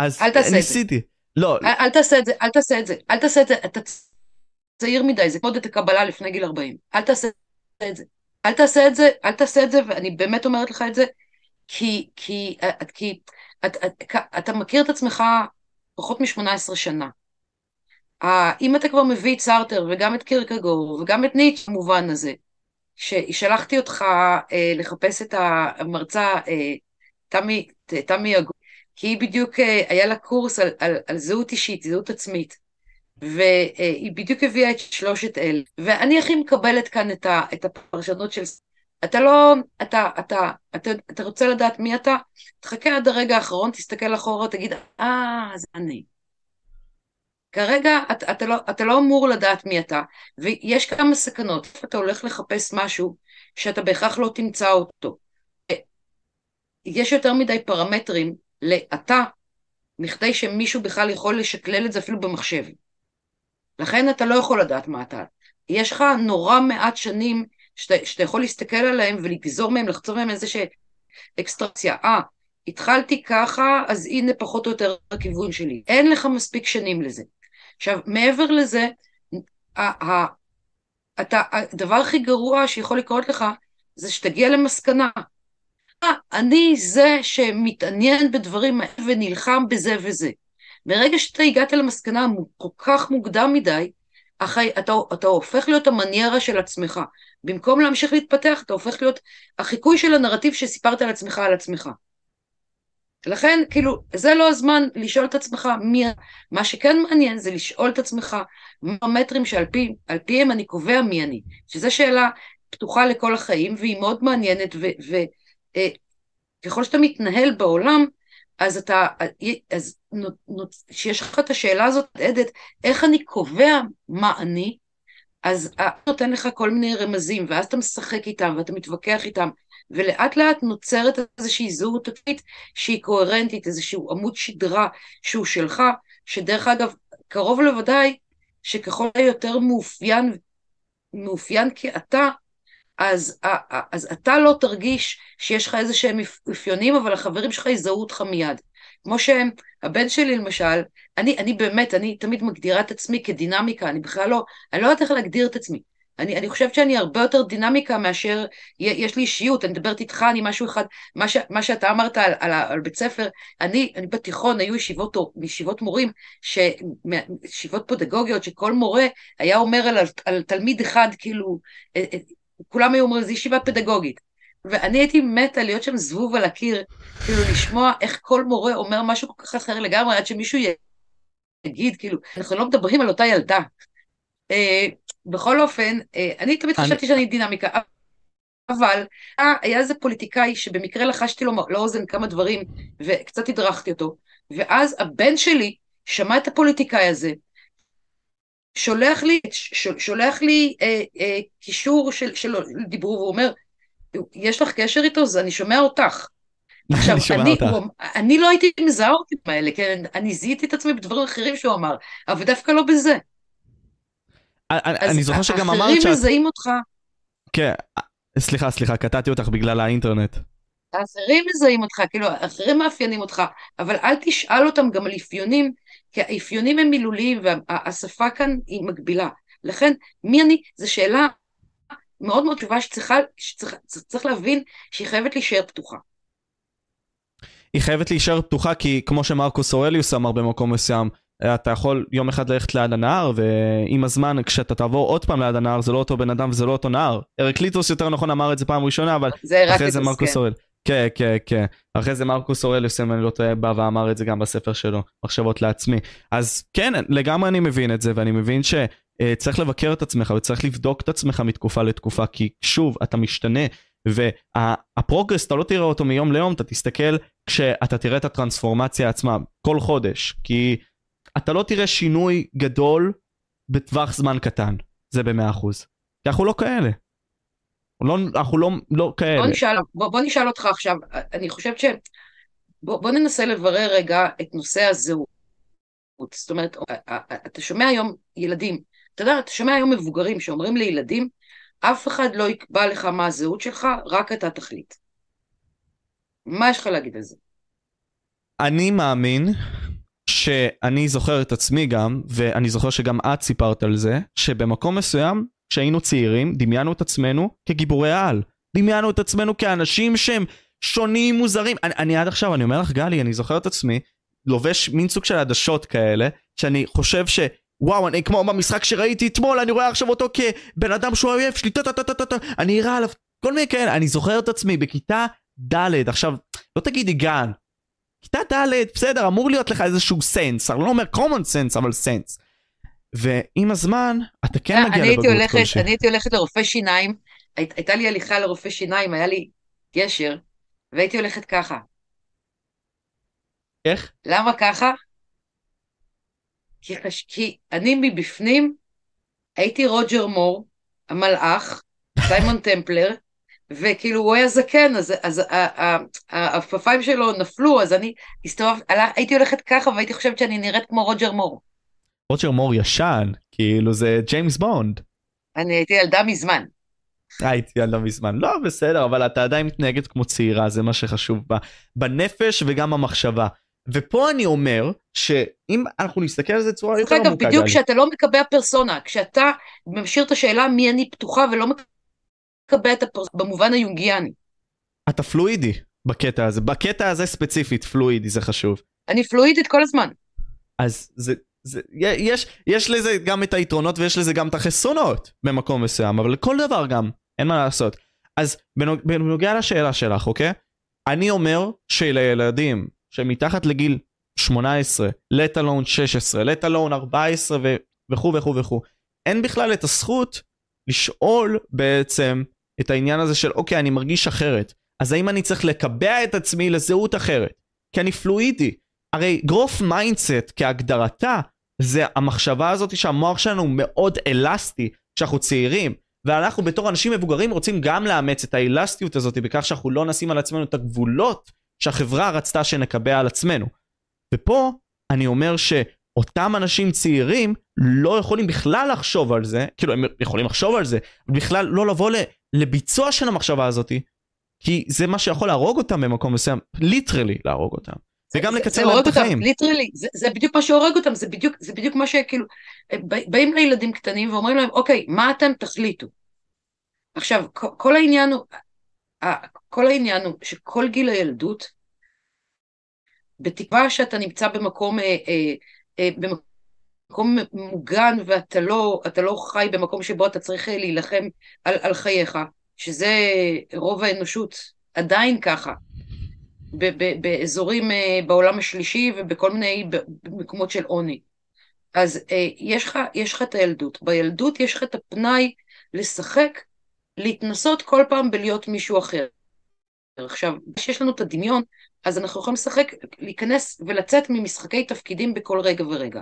אז אל תעשה את זה. ניסיתי. לא. אל, אל תעשה את זה, אל תעשה את זה, אל תעשה את זה, אתה צעיר מדי, זה כמו את הקבלה לפני גיל 40. אל תעשה את זה. אל תעשה את זה, אל תעשה את זה, ואני באמת אומרת לך את זה, כי, כי, כי את, את, אתה מכיר את עצמך פחות מ-18 שנה. אם אתה כבר מביא את סארטר וגם את קירקגור וגם את ניטש במובן הזה, ששלחתי אותך אה, לחפש את המרצה אה, תמי, תמי אגו, כי היא בדיוק, אה, היה לה קורס על, על, על זהות אישית, זהות עצמית. והיא בדיוק הביאה את שלושת אלה. ואני הכי מקבלת כאן את, ה, את הפרשנות של... אתה לא... אתה, אתה, אתה, אתה רוצה לדעת מי אתה? תחכה עד הרגע האחרון, תסתכל אחורה, תגיד, אה, זה אני. כרגע אתה, אתה, לא, אתה לא אמור לדעת מי אתה, ויש כמה סכנות. אתה הולך לחפש משהו שאתה בהכרח לא תמצא אותו. יש יותר מדי פרמטרים לאתה, מכדי שמישהו בכלל יכול לשקלל את זה אפילו במחשב. לכן אתה לא יכול לדעת מה אתה. יש לך נורא מעט שנים שאתה, שאתה יכול להסתכל עליהם ולגזור מהם, לחצוב מהם איזושהי אקסטרציה. אה, התחלתי ככה, אז הנה פחות או יותר הכיוון שלי. אין לך מספיק שנים לזה. עכשיו, מעבר לזה, אתה, הדבר הכי גרוע שיכול לקרות לך, זה שתגיע למסקנה. אה, אני זה שמתעניין בדברים האלה ונלחם בזה וזה. מרגע שאתה הגעת למסקנה כל כך מוקדם מדי, אחרי, אתה, אתה הופך להיות המניירה של עצמך. במקום להמשיך להתפתח, אתה הופך להיות החיקוי של הנרטיב שסיפרת על עצמך על עצמך. לכן, כאילו, זה לא הזמן לשאול את עצמך מי... מה שכן מעניין זה לשאול את עצמך מה המטרים שעל פי, פיהם אני קובע מי אני. שזו שאלה פתוחה לכל החיים, והיא מאוד מעניינת, וככל אה, שאתה מתנהל בעולם, אז אתה, אז כשיש לך את השאלה הזאת, עדת, איך אני קובע מה אני, אז נותן לך כל מיני רמזים, ואז אתה משחק איתם ואתה מתווכח איתם, ולאט לאט נוצרת איזושהי זהות עצמית שהיא קוהרנטית, איזשהו עמוד שדרה שהוא שלך, שדרך אגב, קרוב לוודאי שככל היותר מאופיין, מאופיין כאתה, אז, אז אתה לא תרגיש שיש לך איזה שהם אפיונים, אבל החברים שלך יזהו אותך מיד. כמו שהם, הבן שלי למשל, אני, אני באמת, אני תמיד מגדירה את עצמי כדינמיקה, אני בכלל לא, אני לא יודעת איך להגדיר את עצמי. אני, אני חושבת שאני הרבה יותר דינמיקה מאשר יש לי אישיות, אני מדברת איתך, אני משהו אחד, מה, ש, מה שאתה אמרת על, על, על בית ספר, אני, אני בתיכון, היו ישיבות, ישיבות מורים, ש, ישיבות פדגוגיות, שכל מורה היה אומר על, על תלמיד אחד, כאילו, אה, אה, כולם היו אומרים, זו ישיבה פדגוגית. ואני הייתי מתה להיות שם זבוב על הקיר, כאילו לשמוע איך כל מורה אומר משהו כל כך אחר לגמרי, עד שמישהו יגיד, כאילו, אנחנו לא מדברים על אותה ילדה. אה, בכל אופן, אה, אני תמיד אני... חשבתי שאני דינמיקה, אבל היה איזה פוליטיקאי שבמקרה לחשתי לו לאוזן כמה דברים וקצת הדרכתי אותו, ואז הבן שלי שמע את הפוליטיקאי הזה, שולח לי, שולח לי אה, אה, קישור של, של דיברו, והוא אומר, יש לך קשר איתו? אז אני שומע אותך. עכשיו, אני, אותך. הוא, אני לא הייתי מזהה אותי האלה, כן? אני זיהיתי את עצמי בדברים אחרים שהוא אמר, אבל דווקא לא בזה. אני זוכר שגם אמרת שאת... אחרים מזהים אותך. כן, סליחה, סליחה, קטעתי אותך בגלל האינטרנט. האחרים מזהים אותך, כאילו, האחרים מאפיינים אותך, אבל אל תשאל אותם גם על אפיונים, כי האפיונים הם מילוליים והשפה כאן היא מגבילה. לכן, מי אני? זו שאלה מאוד מאוד טובה שצריכה, שצריך, שצריך להבין שהיא חייבת להישאר פתוחה. היא חייבת להישאר פתוחה כי כמו שמרקוס אורליוס אמר במקום מסוים, אתה יכול יום אחד ללכת ליד הנהר ועם הזמן כשאתה תעבור עוד פעם ליד הנהר זה לא אותו בן אדם וזה לא אותו נהר. ארקליטוס יותר נכון אמר את זה פעם ראשונה אבל זה אחרי זה מרקוס כן. כן כן כן אחרי זה מרקוס אורליוס אם אני לא טועה בא ואמר את זה גם בספר שלו מחשבות לעצמי אז כן לגמרי אני מבין את זה ואני מבין שצריך לבקר את עצמך וצריך לבדוק את עצמך מתקופה לתקופה כי שוב אתה משתנה והפרוגרס אתה לא תראה אותו מיום ליום, אתה תסתכל כשאתה תראה את הטרנספורמציה עצמה, כל חודש, כי אתה לא תראה שינוי גדול בטווח זמן קטן, זה במאה אחוז. כי אנחנו לא כאלה. לא, אנחנו לא, לא כאלה. בוא נשאל, בוא, בוא נשאל אותך עכשיו, אני חושבת ש... בוא, בוא ננסה לברר רגע את נושא הזהות. זאת אומרת, אתה שומע היום ילדים, אתה יודע, אתה שומע היום מבוגרים שאומרים לילדים, אף אחד לא יקבע לך מה הזהות שלך, רק אתה תחליט. מה יש לך להגיד על זה? אני מאמין שאני זוכר את עצמי גם, ואני זוכר שגם את סיפרת על זה, שבמקום מסוים, כשהיינו צעירים, דמיינו את עצמנו כגיבורי על. דמיינו את עצמנו כאנשים שהם שונים, מוזרים. אני, אני עד עכשיו, אני אומר לך, גלי, אני זוכר את עצמי, לובש מין סוג של עדשות כאלה, שאני חושב ש... וואו, אני כמו במשחק שראיתי אתמול, אני רואה עכשיו אותו כבן אדם שהוא אויב שלי, טה טה טה טה טה, אני אראה עליו, כל מיני כאלה, אני זוכר את עצמי בכיתה ד', עכשיו, לא תגידי גן, כיתה ד', בסדר, אמור להיות לך איזשהו סנס, אני לא אומר common sense, אבל סנס. ועם הזמן, אתה כן מגיע לבגרות כלשהי. אני הייתי הולכת לרופא שיניים, הייתה לי הליכה לרופא שיניים, היה לי גשר, והייתי הולכת ככה. איך? למה ככה? כי, חש... כי אני מבפנים הייתי רוג'ר מור, המלאך, סיימון טמפלר, וכאילו הוא היה זקן, אז, אז העפעפיים שלו נפלו, אז אני הסתובבת, הייתי הולכת ככה והייתי חושבת שאני נראית כמו רוג'ר מור. רוג'ר מור ישן, כאילו זה ג'יימס בונד. אני הייתי ילדה מזמן. הייתי ילדה מזמן. לא, בסדר, אבל אתה עדיין מתנהגת כמו צעירה, זה מה שחשוב בה. בנפש וגם במחשבה. ופה אני אומר, שאם אנחנו נסתכל על זה בצורה יותר עמוקה, אגב, בדיוק כשאתה לא מקבע פרסונה, כשאתה משאיר את השאלה מי אני פתוחה ולא מקבע את הפרסונה במובן היונגיאני. אתה פלואידי בקטע הזה, בקטע הזה ספציפית, פלואידי, זה חשוב. אני פלואידית כל הזמן. אז זה, זה, יש, יש לזה גם את היתרונות ויש לזה גם את החסרונות במקום מסוים, אבל לכל דבר גם, אין מה לעשות. אז בנוג, בנוגע לשאלה שלך, אוקיי? אני אומר שלילדים שמתחת לגיל 18, let alone 16, let alone 14 ו... וכו' וכו' וכו', אין בכלל את הזכות לשאול בעצם את העניין הזה של אוקיי, אני מרגיש אחרת. אז האם אני צריך לקבע את עצמי לזהות אחרת? כי אני fluid־י. הרי growth mindset כהגדרתה זה המחשבה הזאת שהמוח שלנו מאוד אלסטי כשאנחנו צעירים. ואנחנו בתור אנשים מבוגרים רוצים גם לאמץ את האלסטיות הזאת בכך שאנחנו לא נשים על עצמנו את הגבולות שהחברה רצתה שנקבע על עצמנו. ופה אני אומר שאותם אנשים צעירים לא יכולים בכלל לחשוב על זה, כאילו הם יכולים לחשוב על זה, בכלל לא לבוא לביצוע של המחשבה הזאת, כי זה מה שיכול להרוג אותם במקום מסוים, literally להרוג אותם. וגם לקצר להם את החיים. literally, זה, זה בדיוק מה שהורג אותם, זה בדיוק, זה בדיוק מה שכאילו, באים לילדים קטנים ואומרים להם, אוקיי, מה אתם תחליטו? עכשיו, כל העניין הוא, כל העניין הוא שכל גיל הילדות, בתקווה שאתה נמצא במקום, אה, אה, אה, במקום מוגן ואתה לא, לא חי במקום שבו אתה צריך אה, להילחם על, על חייך, שזה רוב האנושות עדיין ככה, באזורים אה, בעולם השלישי ובכל מיני מקומות של עוני. אז אה, יש לך, יש לך את הילדות. בילדות יש לך את הפנאי לשחק, להתנסות כל פעם בלהיות מישהו אחר. עכשיו, כשיש לנו את הדמיון, אז אנחנו יכולים לשחק, להיכנס ולצאת ממשחקי תפקידים בכל רגע ורגע.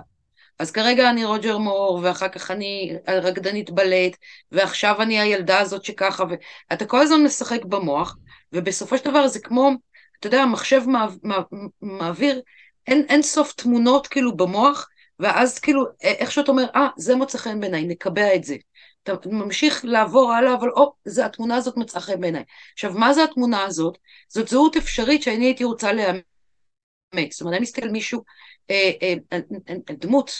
אז כרגע אני רוג'ר מור, ואחר כך אני רקדנית בלט, ועכשיו אני הילדה הזאת שככה, ואתה כל הזמן משחק במוח, ובסופו של דבר זה כמו, אתה יודע, המחשב מעביר אין, אין סוף תמונות כאילו במוח, ואז כאילו, איך שאתה אומר, אה, זה מוצא חן בעיניי, נקבע את זה. אתה ממשיך לעבור הלאה, אבל או, זה, התמונה הזאת מצאה חן בעיניי. עכשיו, מה זה התמונה הזאת? זאת זהות אפשרית שאני הייתי רוצה לאמץ. זאת אומרת, אני מסתכל על מישהו, אה, אה, אה, אה, דמות,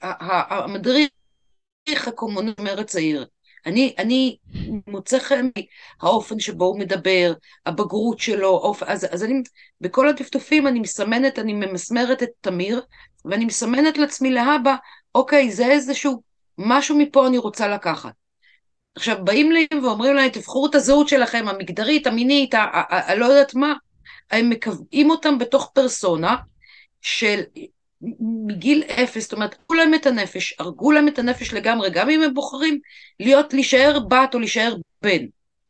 המדריך הקומוניסט הצעיר, אני, אני מוצא חן האופן שבו הוא מדבר, הבגרות שלו, אופ... אז, אז אני, בכל הטפטופים אני מסמנת, אני ממסמרת את תמיר, ואני מסמנת לעצמי להבא, אוקיי, זה איזשהו משהו מפה אני רוצה לקחת. עכשיו, באים להם ואומרים להם, תבחרו את הזהות שלכם, המגדרית, המינית, הלא יודעת מה, הם מקבעים אותם בתוך פרסונה של מגיל אפס, זאת אומרת, הרגו להם את הנפש, הרגו להם את הנפש לגמרי, גם אם הם בוחרים להיות, להישאר בת או להישאר בן.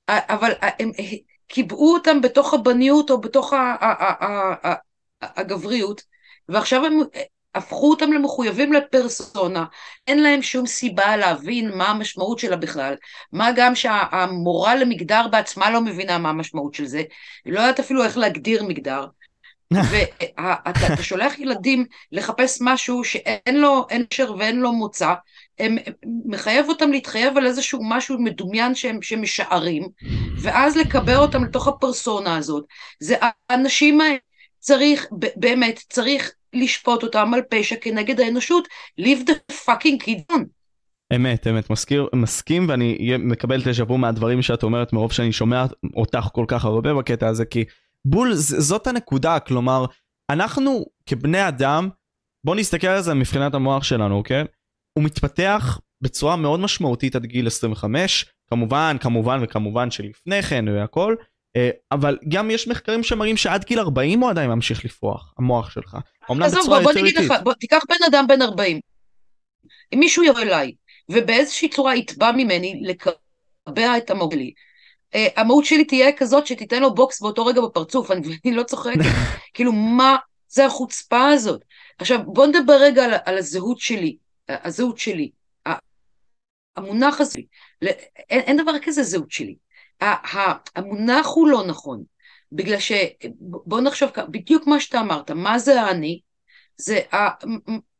אבל הם קיבעו אותם בתוך הבניות או בתוך הגבריות, ועכשיו הם הפכו אותם למחויבים לפרסונה, אין להם שום סיבה להבין מה המשמעות שלה בכלל, מה גם שהמורה למגדר בעצמה לא מבינה מה המשמעות של זה, היא לא יודעת אפילו איך להגדיר מגדר, ואתה שולח ילדים לחפש משהו שאין לו קשר ואין לו מוצא, הם, מחייב אותם להתחייב על איזשהו משהו מדומיין שהם, שהם משערים, ואז לקבע אותם לתוך הפרסונה הזאת. זה האנשים האלה, צריך, באמת, צריך לשפוט אותם על פשע כנגד האנושות, leave the fucking kid on. אמת, אמת, מזכיר, מסכים ואני מקבל את השבוע מהדברים שאת אומרת מרוב שאני שומע אותך כל כך הרבה בקטע הזה, כי בול, זאת הנקודה, כלומר, אנחנו כבני אדם, בוא נסתכל על זה מבחינת המוח שלנו, אוקיי? הוא מתפתח בצורה מאוד משמעותית עד גיל 25, כמובן, כמובן וכמובן שלפני כן והכל, אה, אבל גם יש מחקרים שמראים שעד גיל 40 הוא עדיין ממשיך לפרוח, המוח שלך. אמנם בצורה יותר איטית. לך, בוא תיקח בן אדם בן 40, אם מישהו יבוא אליי, ובאיזושהי צורה יתבע ממני לקבע את אה, המהות שלי תהיה כזאת שתיתן לו בוקס באותו רגע בפרצוף, אני, אני לא צוחקת. כאילו, מה זה החוצפה הזאת? עכשיו, בוא נדבר רגע על, על הזהות שלי, הזהות שלי. המונח הזה, אין, אין דבר כזה זהות שלי. המונח הוא לא נכון, בגלל ש... בוא נחשוב בדיוק מה שאתה אמרת, מה זה האני? זה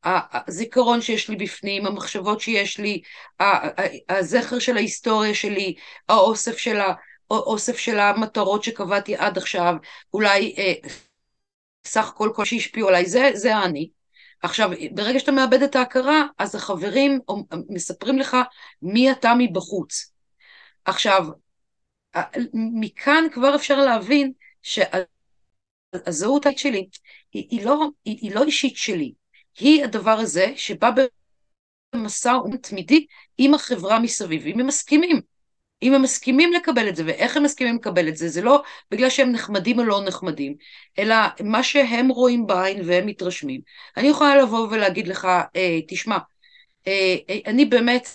הזיכרון שיש לי בפנים, המחשבות שיש לי, הזכר של ההיסטוריה שלי, האוסף של, האוסף של המטרות שקבעתי עד עכשיו, אולי אה, סך כל כל שהשפיעו עליי, זה, זה האני. עכשיו, ברגע שאתה מאבד את ההכרה, אז החברים מספרים לך מי אתה מבחוץ. עכשיו, מכאן כבר אפשר להבין שהזהות שלי היא, היא, לא, היא, היא לא אישית שלי, היא הדבר הזה שבא במשא ומתן תמידי עם החברה מסביב, אם הם מסכימים. אם הם מסכימים לקבל את זה, ואיך הם מסכימים לקבל את זה, זה לא בגלל שהם נחמדים או לא נחמדים, אלא מה שהם רואים בעין והם מתרשמים. אני יכולה לבוא ולהגיד לך, אה, תשמע, אה, אה, אני באמת,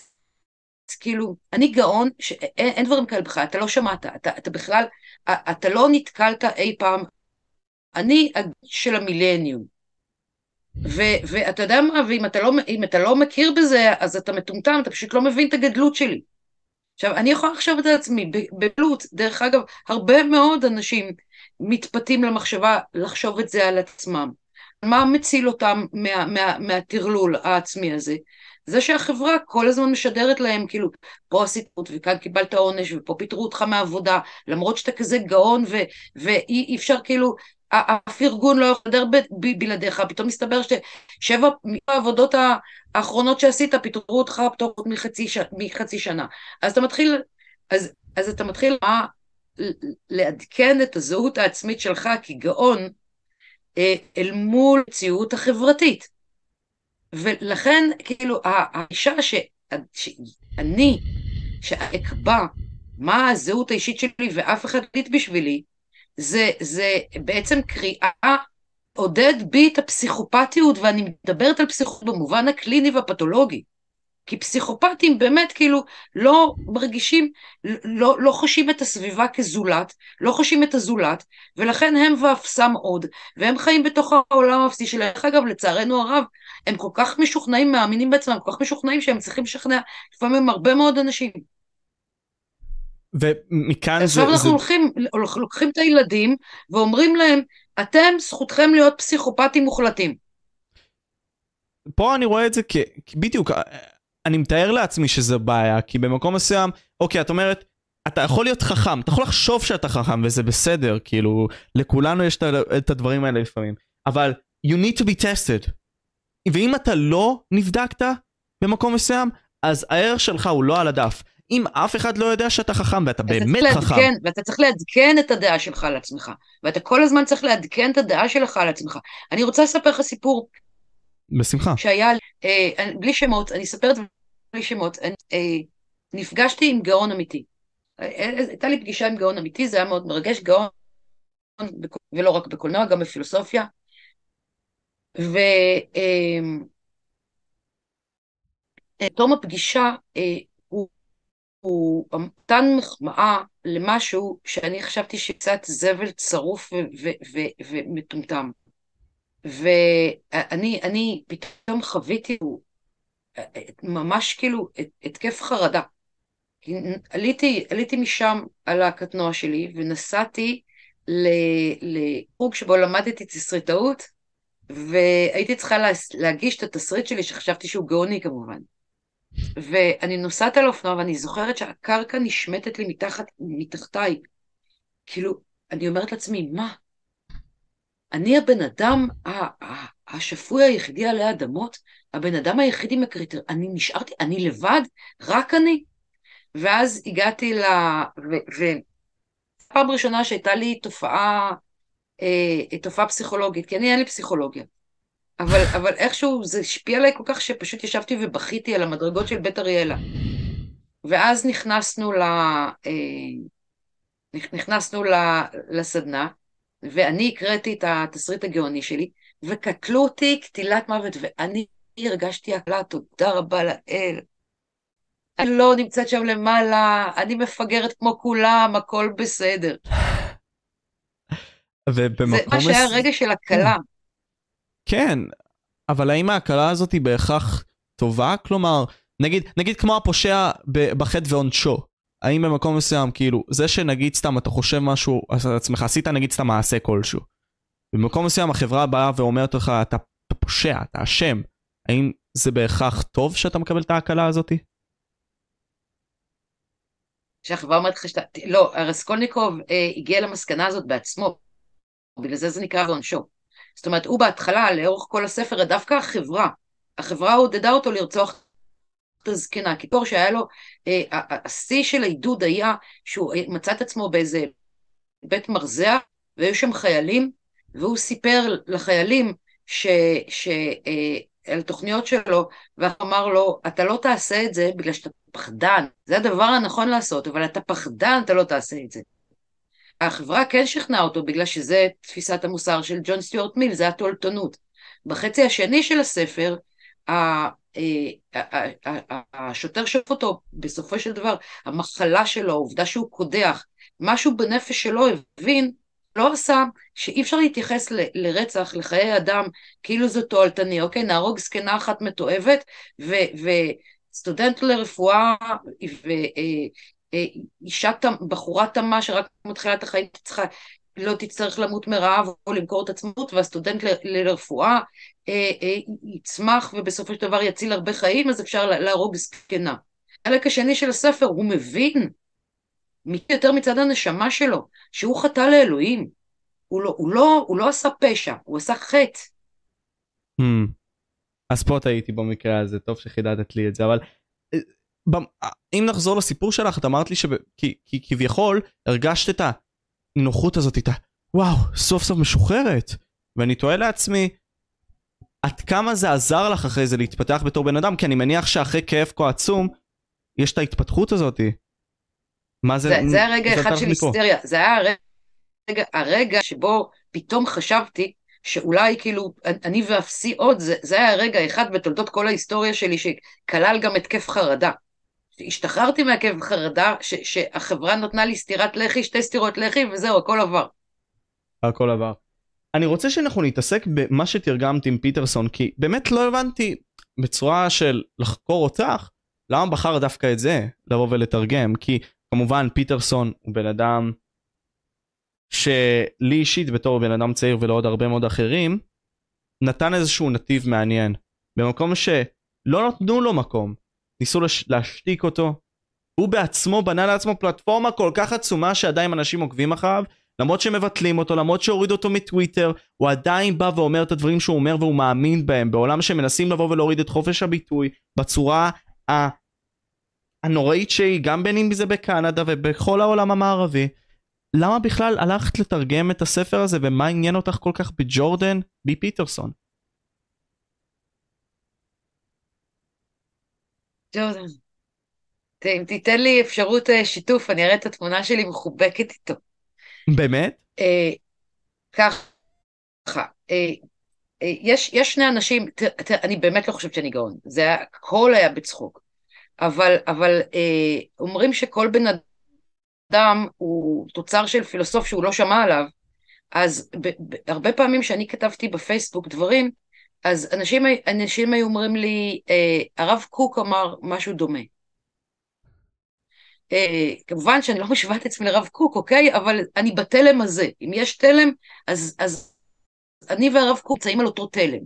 כאילו, אני גאון, שאין אין דברים כאלה בכלל, אתה לא שמעת, אתה, אתה בכלל, אתה לא נתקלת אי פעם, אני של המילניום. ו- ואתה יודע מה, ואם אתה, לא, אתה לא מכיר בזה, אז אתה מטומטם, אתה פשוט לא מבין את הגדלות שלי. עכשיו, אני יכולה לחשוב את עצמי, בבלוט, דרך אגב, הרבה מאוד אנשים מתפתים למחשבה לחשוב את זה על עצמם. מה מציל אותם מה, מה, מהטרלול העצמי הזה? זה שהחברה כל הזמן משדרת להם, כאילו, פה עשית וכאן קיבלת עונש, ופה פיטרו אותך מהעבודה, למרות שאתה כזה גאון, ואי אפשר כאילו, אף ארגון לא יכול לדבר בלעדיך, פתאום מסתבר ששבע העבודות האחרונות שעשית, פיטרו אותך פטור מחצי, ש... מחצי שנה. אז אתה מתחיל, אז, אז אתה מתחיל מה, לעדכן את הזהות העצמית שלך כגאון אה, אל מול המציאות החברתית. ולכן, כאילו, האישה ש... שאני, שאקבע מה הזהות האישית שלי ואף אחד לא בשבילי, זה, זה בעצם קריאה עודד בי את הפסיכופתיות, ואני מדברת על פסיכופתיות במובן הקליני והפתולוגי. כי פסיכופטים באמת כאילו לא מרגישים, לא, לא חשים את הסביבה כזולת, לא חשים את הזולת, ולכן הם ואפסם עוד, והם חיים בתוך העולם האפסי שלהם. דרך אגב, לצערנו הרב, הם כל כך משוכנעים, מאמינים בעצמם, כל כך משוכנעים שהם צריכים לשכנע לפעמים הרבה מאוד אנשים. ומכאן זה... עכשיו אנחנו זה... הולכים, לוקחים את הילדים ואומרים להם, אתם, זכותכם להיות פסיכופטים מוחלטים. פה אני רואה את זה כ... בדיוק, אני מתאר לעצמי שזה בעיה, כי במקום מסוים, אוקיי, את אומרת, אתה יכול להיות חכם, אתה יכול לחשוב שאתה חכם וזה בסדר, כאילו, לכולנו יש את הדברים האלה לפעמים, אבל you need to be tested. ואם אתה לא נבדקת במקום מסוים, אז הערך שלך הוא לא על הדף. אם אף אחד לא יודע שאתה חכם ואתה באמת חכם. לעדכן, ואתה צריך לעדכן את הדעה שלך על עצמך, ואתה כל הזמן צריך לעדכן את הדעה שלך על עצמך. אני רוצה לספר לך סיפור. בשמחה. שהיה, אה, בלי שמות, אני אספר את זה בלי שמות. אני, אה, נפגשתי עם גאון אמיתי. אה, אה, הייתה לי פגישה עם גאון אמיתי, זה היה מאוד מרגש, גאון, ולא רק בקולנוע, גם בפילוסופיה. ו... אה, תום הפגישה, אה, הוא נתן מחמאה למשהו שאני חשבתי שקצת זבל צרוף ומטומטם. ואני אני פתאום חוויתי ממש כאילו התקף חרדה. עליתי, עליתי משם על הקטנוע שלי ונסעתי לחוג שבו למדתי תסריטאות, והייתי צריכה להגיש את התסריט שלי, שחשבתי שהוא גאוני כמובן. ואני נוסעת על אופנוע, ואני זוכרת שהקרקע נשמטת לי מתחת, מתחתיי. כאילו, אני אומרת לעצמי, מה? אני הבן אדם השפוי היחידי עלי אדמות? הבן אדם היחידי עם הקריטר... אני נשארתי, אני לבד? רק אני? ואז הגעתי ל... ופעם ראשונה שהייתה לי תופעה, אה, תופעה פסיכולוגית, כי אני אין לי פסיכולוגיה. אבל, אבל איכשהו זה השפיע עליי כל כך שפשוט ישבתי ובכיתי על המדרגות של בית אריאלה. ואז נכנסנו, ל, אה, נכנסנו ל, לסדנה, ואני הקראתי את התסריט הגאוני שלי, וקטלו אותי קטילת מוות, ואני הרגשתי הקלה, תודה רבה לאל. אני לא נמצאת שם למעלה, אני מפגרת כמו כולם, הכל בסדר. ובמקום... זה מה שהיה רגע של הקלה. כן, אבל האם ההקלה הזאת היא בהכרח טובה? כלומר, נגיד, נגיד כמו הפושע בחטא ועונשו. האם במקום מסוים, כאילו, זה שנגיד סתם אתה חושב משהו על עצמך, עשית נגיד סתם מעשה כלשהו. במקום מסוים החברה באה ואומרת לך, אתה, אתה פושע, אתה אשם. האם זה בהכרח טוב שאתה מקבל את ההקלה הזאתי? שהחברה אומרת לך שאתה... לא, רסקולניקוב אה, הגיע למסקנה הזאת בעצמו, בגלל זה זה נקרא ועונשו. זאת אומרת, הוא בהתחלה, לאורך כל הספר, דווקא החברה, החברה עודדה אותו לרצוח את הזקנה, כי פור שהיה לו, אה, השיא של העידוד היה שהוא אה, מצא את עצמו באיזה בית מרזח, והיו שם חיילים, והוא סיפר לחיילים ש... ש אה, על תוכניות שלו, ואמר לו, אתה לא תעשה את זה בגלל שאתה פחדן, זה הדבר הנכון לעשות, אבל אתה פחדן, אתה לא תעשה את זה. החברה כן שכנעה אותו בגלל שזה תפיסת המוסר של ג'ון סטיוארט מיל, זה התועלתנות. בחצי השני של הספר, אה, השוטר שואף אותו, בסופו של דבר, המחלה שלו, העובדה שהוא קודח, משהו בנפש שלו הבין, לא עשה, שאי אפשר להתייחס לרצח, לחיי אדם, כאילו זה תועלתני, אוקיי? נהרוג זקנה אחת מתועבת, וסטודנט לרפואה, אה, אה, בחורה תמה שרק מתחילה את החיים, צריכה, לא תצטרך למות מרעב או למכור את עצמות, והסטודנט ל, לרפואה אה, אה, יצמח ובסופו של דבר יציל הרבה חיים, אז אפשר להרוג זקנה. החלק השני של הספר, הוא מבין יותר מצד הנשמה שלו, שהוא חטא לאלוהים. הוא לא, הוא, לא, הוא לא עשה פשע, הוא עשה חטא. Hmm. אז פה טעיתי במקרה הזה, טוב שחידדת לי את זה, אבל אה, אם נחזור לסיפור שלך, את אמרת לי שכביכול הרגשת את הנוחות הזאת, את ה... וואו, סוף סוף משוחררת. ואני תוהה לעצמי, עד כמה זה עזר לך אחרי זה להתפתח בתור בן אדם? כי אני מניח שאחרי כאב כה עצום, יש את ההתפתחות הזאתי. מה זה? זה, זה היה רגע אחד של היסטריה, זה היה הרגע, הרגע שבו פתאום חשבתי שאולי כאילו אני ואפסי עוד, זה, זה היה הרגע אחד בתולדות כל ההיסטוריה שלי שכלל גם התקף חרדה. השתחררתי מהכאב חרדה, ש, שהחברה נתנה לי סטירת לחי, שתי סטירות לחי, וזהו, הכל עבר. הכל עבר. אני רוצה שאנחנו נתעסק במה שתרגמת עם פיטרסון, כי באמת לא הבנתי בצורה של לחקור אותך, למה בחר דווקא את זה לבוא ולתרגם, כי כמובן פיטרסון הוא בן אדם שלי אישית בתור בן אדם צעיר ולעוד הרבה מאוד אחרים נתן איזשהו נתיב מעניין במקום שלא נתנו לו מקום ניסו לש... להשתיק אותו הוא בעצמו בנה לעצמו פלטפורמה כל כך עצומה שעדיין אנשים עוקבים אחריו למרות שמבטלים אותו למרות שהורידו אותו מטוויטר הוא עדיין בא ואומר את הדברים שהוא אומר והוא מאמין בהם בעולם שמנסים לבוא ולהוריד את חופש הביטוי בצורה הנוראית שהיא, גם בין אם זה בקנדה ובכל העולם המערבי. למה בכלל הלכת לתרגם את הספר הזה ומה עניין אותך כל כך בג'ורדן בי פיטרסון? ג'ורדן, אם תיתן לי אפשרות אה, שיתוף, אני אראה את התמונה שלי מחובקת איתו. באמת? אה, ככה, אה, יש, יש שני אנשים, תראה, אני באמת לא חושבת שאני גאון, זה היה, הכל היה בצחוק. אבל, אבל אה, אומרים שכל בן אדם הוא תוצר של פילוסוף שהוא לא שמע עליו, אז ב- ב- הרבה פעמים שאני כתבתי בפייסבוק דברים, אז אנשים, אנשים היו אומרים לי, אה, הרב קוק אמר משהו דומה. אה, כמובן שאני לא משווה את עצמי לרב קוק, אוקיי? אבל אני בתלם הזה. אם יש תלם, אז, אז אני והרב קוק נמצאים על אותו תלם.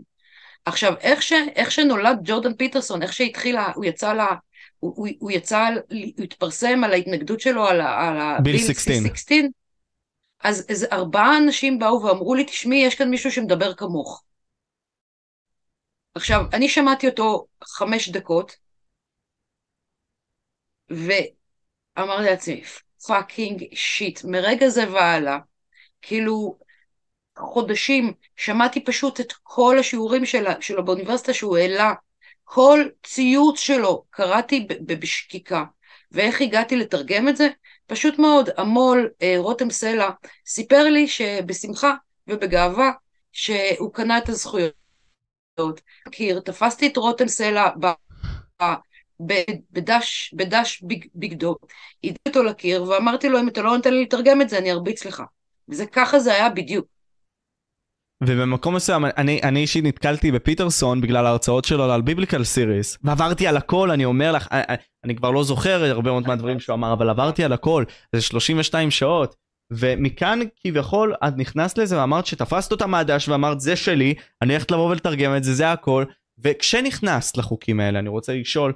עכשיו, איך, ש, איך שנולד ג'ורדן פיטרסון, איך שהתחילה, הוא יצא ל... הוא, הוא, הוא יצא, הוא התפרסם על ההתנגדות שלו על הביל 16. אז איזה ארבעה אנשים באו ואמרו לי, תשמעי, יש כאן מישהו שמדבר כמוך. עכשיו, אני שמעתי אותו חמש דקות, ואמרתי לעצמי, fucking shit, מרגע זה והלאה, כאילו, חודשים שמעתי פשוט את כל השיעורים שלה, שלו באוניברסיטה שהוא העלה, כל ציוץ שלו קראתי בשקיקה. ואיך הגעתי לתרגם את זה? פשוט מאוד, המו"ל אה, רותם סלע סיפר לי שבשמחה ובגאווה שהוא קנה את הזכויות. קיר, תפסתי את רותם סלע ב... בדש, בדש ביג, ביגדו, עידתי אותו לקיר ואמרתי לו אם אתה לא נותן לי לתרגם את זה אני ארביץ לך. וזה ככה זה היה בדיוק. ובמקום מסוים אני אני אישית נתקלתי בפיטרסון בגלל ההרצאות שלו על ביבליקל סיריס ועברתי על הכל אני אומר לך אני, אני כבר לא זוכר הרבה מאוד מהדברים שהוא אמר אבל עברתי על הכל זה 32 שעות ומכאן כביכול את נכנסת לזה ואמרת שתפסת אותה מהדש ואמרת זה שלי אני הולכת לבוא ולתרגם את זה זה הכל וכשנכנסת לחוקים האלה אני רוצה לשאול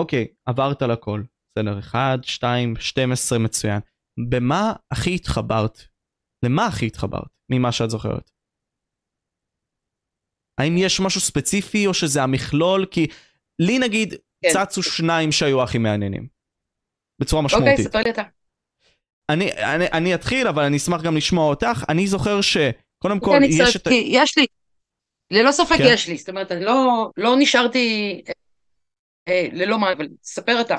אוקיי עברת על הכל בסדר 1 2 12 מצוין במה הכי התחברת למה הכי התחברת ממה שאת זוכרת האם יש משהו ספציפי או שזה המכלול? כי לי נגיד כן. צצו שניים שהיו הכי מעניינים. בצורה אוקיי, משמעותית. אוקיי, ספר לי אתה. אני, אני, אני אתחיל, אבל אני אשמח גם לשמוע אותך. אני זוכר שקודם כל יש את... יש לי, ללא ספק כן. יש לי. זאת אומרת, אני לא, לא נשארתי אה, ללא מה, אבל ספר אתה.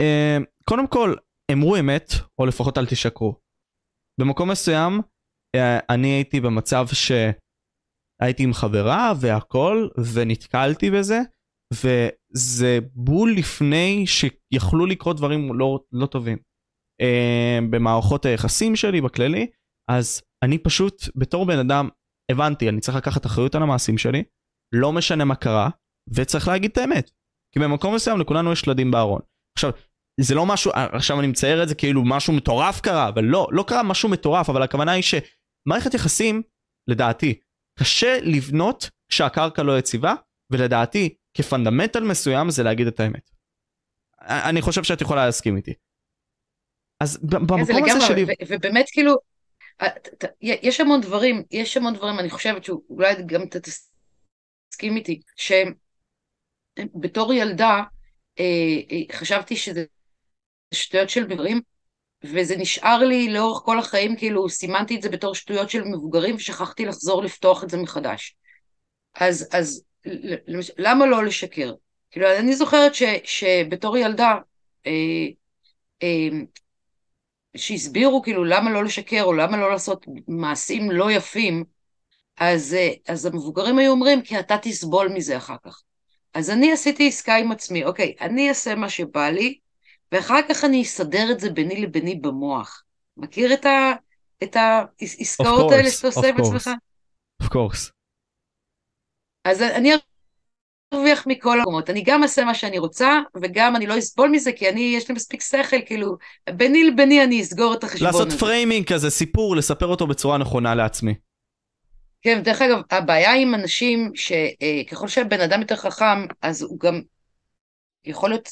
אה, קודם כל, אמרו אמת, או לפחות אל תשקרו. במקום מסוים, אה, אני הייתי במצב ש... הייתי עם חברה והכל, ונתקלתי בזה, וזה בול לפני שיכלו לקרות דברים לא, לא טובים. Uh, במערכות היחסים שלי בכללי, אז אני פשוט, בתור בן אדם, הבנתי, אני צריך לקחת אחריות על המעשים שלי, לא משנה מה קרה, וצריך להגיד את האמת. כי במקום מסוים לכולנו יש ילדים בארון. עכשיו, זה לא משהו, עכשיו אני מצייר את זה כאילו משהו מטורף קרה, אבל לא, לא קרה משהו מטורף, אבל הכוונה היא שמערכת יחסים, לדעתי, קשה לבנות כשהקרקע לא יציבה, ולדעתי, כפונדמנטל מסוים זה להגיד את האמת. אני חושב שאת יכולה להסכים איתי. אז במקום הזה שלי... ובאמת כאילו, אה, יש המון דברים, יש המון דברים, אני חושבת שאולי גם אתה תסכים איתי, שבתור ילדה אה, אה, חשבתי שזה שטויות של דברים, וזה נשאר לי לאורך כל החיים, כאילו סימנתי את זה בתור שטויות של מבוגרים, ושכחתי לחזור לפתוח את זה מחדש. אז, אז למה לא לשקר? כאילו, אני זוכרת ש, שבתור ילדה, אה, אה, שהסבירו כאילו למה לא לשקר, או למה לא לעשות מעשים לא יפים, אז, אה, אז המבוגרים היו אומרים, כי אתה תסבול מזה אחר כך. אז אני עשיתי עסקה עם עצמי, אוקיי, אני אעשה מה שבא לי, ואחר כך אני אסדר את זה ביני לביני במוח. מכיר את, ה, את העסקאות האלה שאתה עושה בעצמך? of course. אז אני ארוויח מכל המקומות. אני גם אעשה מה שאני רוצה, וגם אני לא אסבול מזה, כי אני, יש לי מספיק שכל, כאילו, ביני לביני אני אסגור את החשבון לעשות הזה. framing כזה, סיפור, לספר אותו בצורה נכונה לעצמי. כן, דרך אגב, הבעיה עם אנשים שככל שבן אדם יותר חכם, אז הוא גם יכול להיות,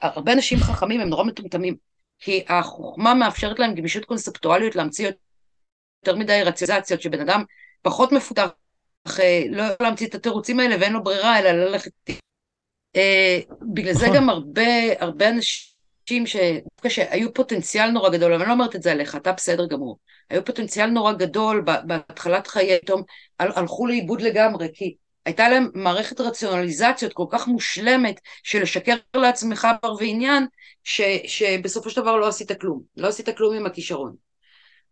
הרבה אנשים חכמים הם נורא מטומטמים, כי החוכמה מאפשרת להם גמישות קונספטואליות להמציא יותר מדי רציונליזציות, שבן אדם פחות מפותח, אה, לא יכול להמציא את התירוצים האלה ואין לו ברירה אלא ללכת. אה, בגלל זה נכון. גם הרבה, הרבה אנשים. שהיו פוטנציאל נורא גדול, אבל אני לא אומרת את זה עליך, אתה בסדר גמור. היו פוטנציאל נורא גדול בהתחלת חיי, פתאום הלכו לאיבוד לגמרי, כי הייתה להם מערכת רציונליזציות כל כך מושלמת של לשקר לעצמך בר ועניין, ש, שבסופו של דבר לא עשית כלום, לא עשית כלום עם הכישרון.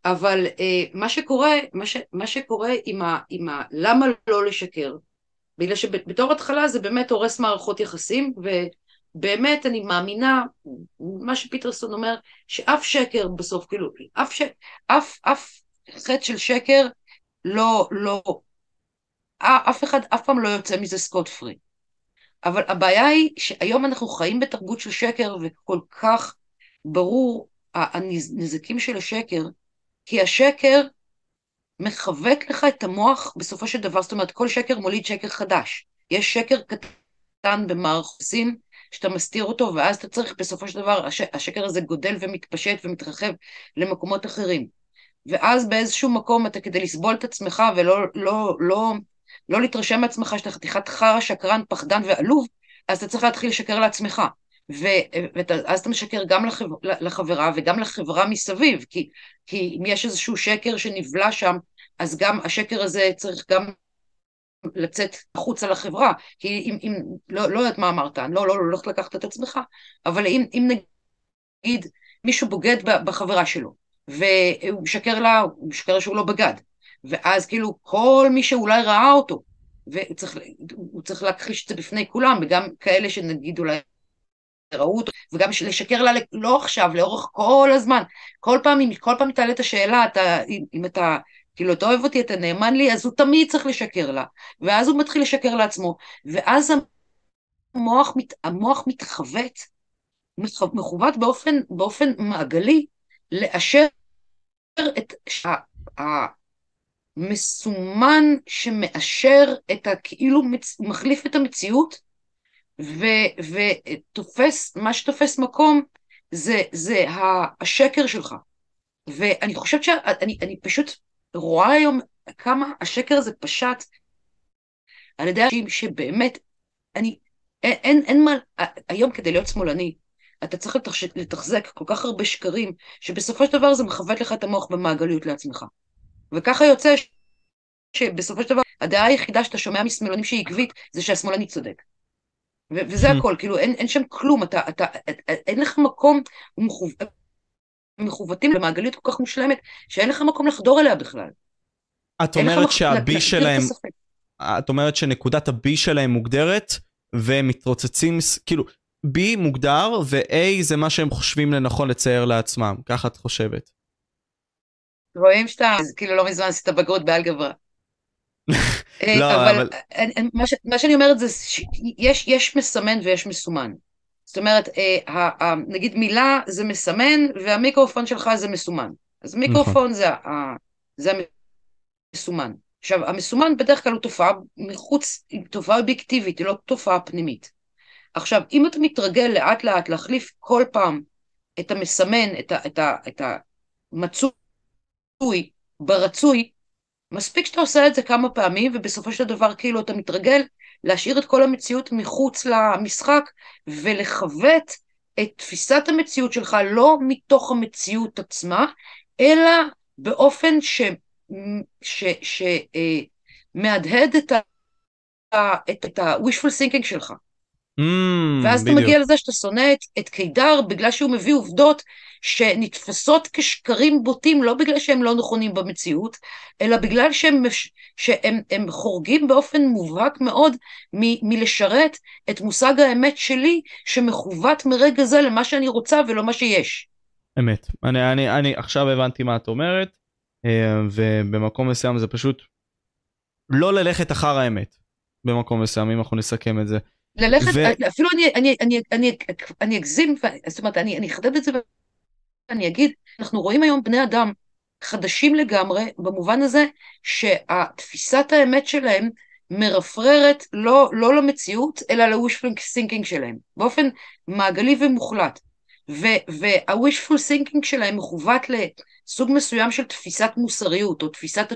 אבל אה, מה שקורה, מה, ש, מה שקורה עם, ה, עם ה... למה לא לשקר? בגלל שבתור התחלה זה באמת הורס מערכות יחסים, באמת אני מאמינה, מה שפיטרסון אומר, שאף שקר בסוף, כאילו, אף, ש... אף, אף חטא של שקר לא, לא, אף אחד אף פעם לא יוצא מזה סקוט פרי. אבל הבעיה היא שהיום אנחנו חיים בתרבות של שקר וכל כך ברור הנזקים של השקר, כי השקר מכוות לך את המוח בסופו של דבר, זאת אומרת כל שקר מוליד שקר חדש. יש שקר קטן במערכוסים שאתה מסתיר אותו ואז אתה צריך בסופו של דבר, הש, השקר הזה גודל ומתפשט ומתרחב למקומות אחרים. ואז באיזשהו מקום אתה כדי לסבול את עצמך ולא לא, לא, לא להתרשם מעצמך שאתה חתיכת חרא, שקרן, פחדן ועלוב, אז אתה צריך להתחיל לשקר לעצמך. ואז אתה משקר גם לחבר, לחברה וגם לחברה מסביב, כי, כי אם יש איזשהו שקר שנבלע שם, אז גם השקר הזה צריך גם לצאת החוצה לחברה, כי אם, אם לא, לא יודעת מה אמרת, אני לא, לא, לא הולכת לקחת את עצמך, אבל אם, אם נגיד מישהו בוגד בחברה שלו, והוא משקר לה, הוא משקר שהוא לא בגד, ואז כאילו כל מי שאולי ראה אותו, והוא צריך, צריך להכחיש את זה בפני כולם, וגם כאלה שנגיד אולי ראו אותו, וגם לשקר לה לא עכשיו, לאורך כל הזמן. כל פעם, אם כל פעם תעלה את השאלה, אתה, אם, אם אתה, כאילו, אתה אוהב אותי, אתה נאמן לי, אז הוא תמיד צריך לשקר לה. ואז הוא מתחיל לשקר לעצמו, ואז המוח, מת, המוח מתחוות, מכוות באופן, באופן מעגלי, לאשר את המסומן שמאשר את ה... כאילו מחליף את המציאות, ותופס, מה שתופס מקום זה, זה השקר שלך. ואני חושבת שאני אני פשוט רואה היום כמה השקר הזה פשט על ידי אנשים שבאמת, אני, אין, אין, אין מה, היום כדי להיות שמאלני, אתה צריך לתחש, לתחזק כל כך הרבה שקרים, שבסופו של דבר זה מכוות לך את המוח במעגליות לעצמך. וככה יוצא שבסופו של דבר הדעה היחידה שאתה שומע משמאלנים שהיא עקבית, זה שהשמאלני צודק. וזה הכל, כאילו אין, אין שם כלום, אתה, אתה, אין לך מקום, מכוו... מכוותים למעגליות כל כך מושלמת, שאין לך מקום לחדור אליה בכלל. את אומרת שהבי שלהם, את אומרת שנקודת הבי שלהם מוגדרת, והם מתרוצצים, כאילו, B מוגדר, ו-A זה מה שהם חושבים לנכון לצייר לעצמם, ככה את חושבת. רואים שאתה, כאילו לא מזמן עשית בגרות באלגברה. אה, לא, אבל, מה, שאני אומרת זה יש מסמן ויש מסומן. זאת אומרת, אה, נגיד מילה זה מסמן והמיקרופון שלך זה מסומן. אז מיקרופון. זה, המסומן. עכשיו, המסומן בדרך כלל הוא תופעה מחוץ, היא תופעה אובייקטיבית, היא לא תופעה פנימית. עכשיו, אם אתה מתרגל לאט לאט להחליף כל פעם את המסמן, את, ה, את, ה, את המצוי ברצוי, מספיק שאתה עושה את זה כמה פעמים, ובסופו של דבר כאילו אתה מתרגל להשאיר את כל המציאות מחוץ למשחק, ולכוות את תפיסת המציאות שלך לא מתוך המציאות עצמה, אלא באופן שמהדהד את ה-wishful thinking שלך. Mm, ואז בדיוק. אתה מגיע לזה שאתה שונא את, את קידר בגלל שהוא מביא עובדות שנתפסות כשקרים בוטים, לא בגלל שהם לא נכונים במציאות, אלא בגלל שהם, שהם הם חורגים באופן מובהק מאוד מ, מלשרת את מושג האמת שלי, שמכוות מרגע זה למה שאני רוצה ולא מה שיש. אמת. אני, אני, אני עכשיו הבנתי מה את אומרת, אה, ובמקום מסוים זה פשוט לא ללכת אחר האמת. במקום מסוים, אם אנחנו נסכם את זה. ללכת, ו... אפילו אני, אני, אני, אני, אני אגזים, זאת אומרת, אני, אני אחדד את זה ואני אגיד, אנחנו רואים היום בני אדם חדשים לגמרי, במובן הזה שהתפיסת האמת שלהם מרפררת לא, לא למציאות, אלא ל-wishful thinking שלהם, באופן מעגלי ומוחלט. וה-wishful thinking שלהם מכוות לסוג מסוים של תפיסת מוסריות, או תפיסת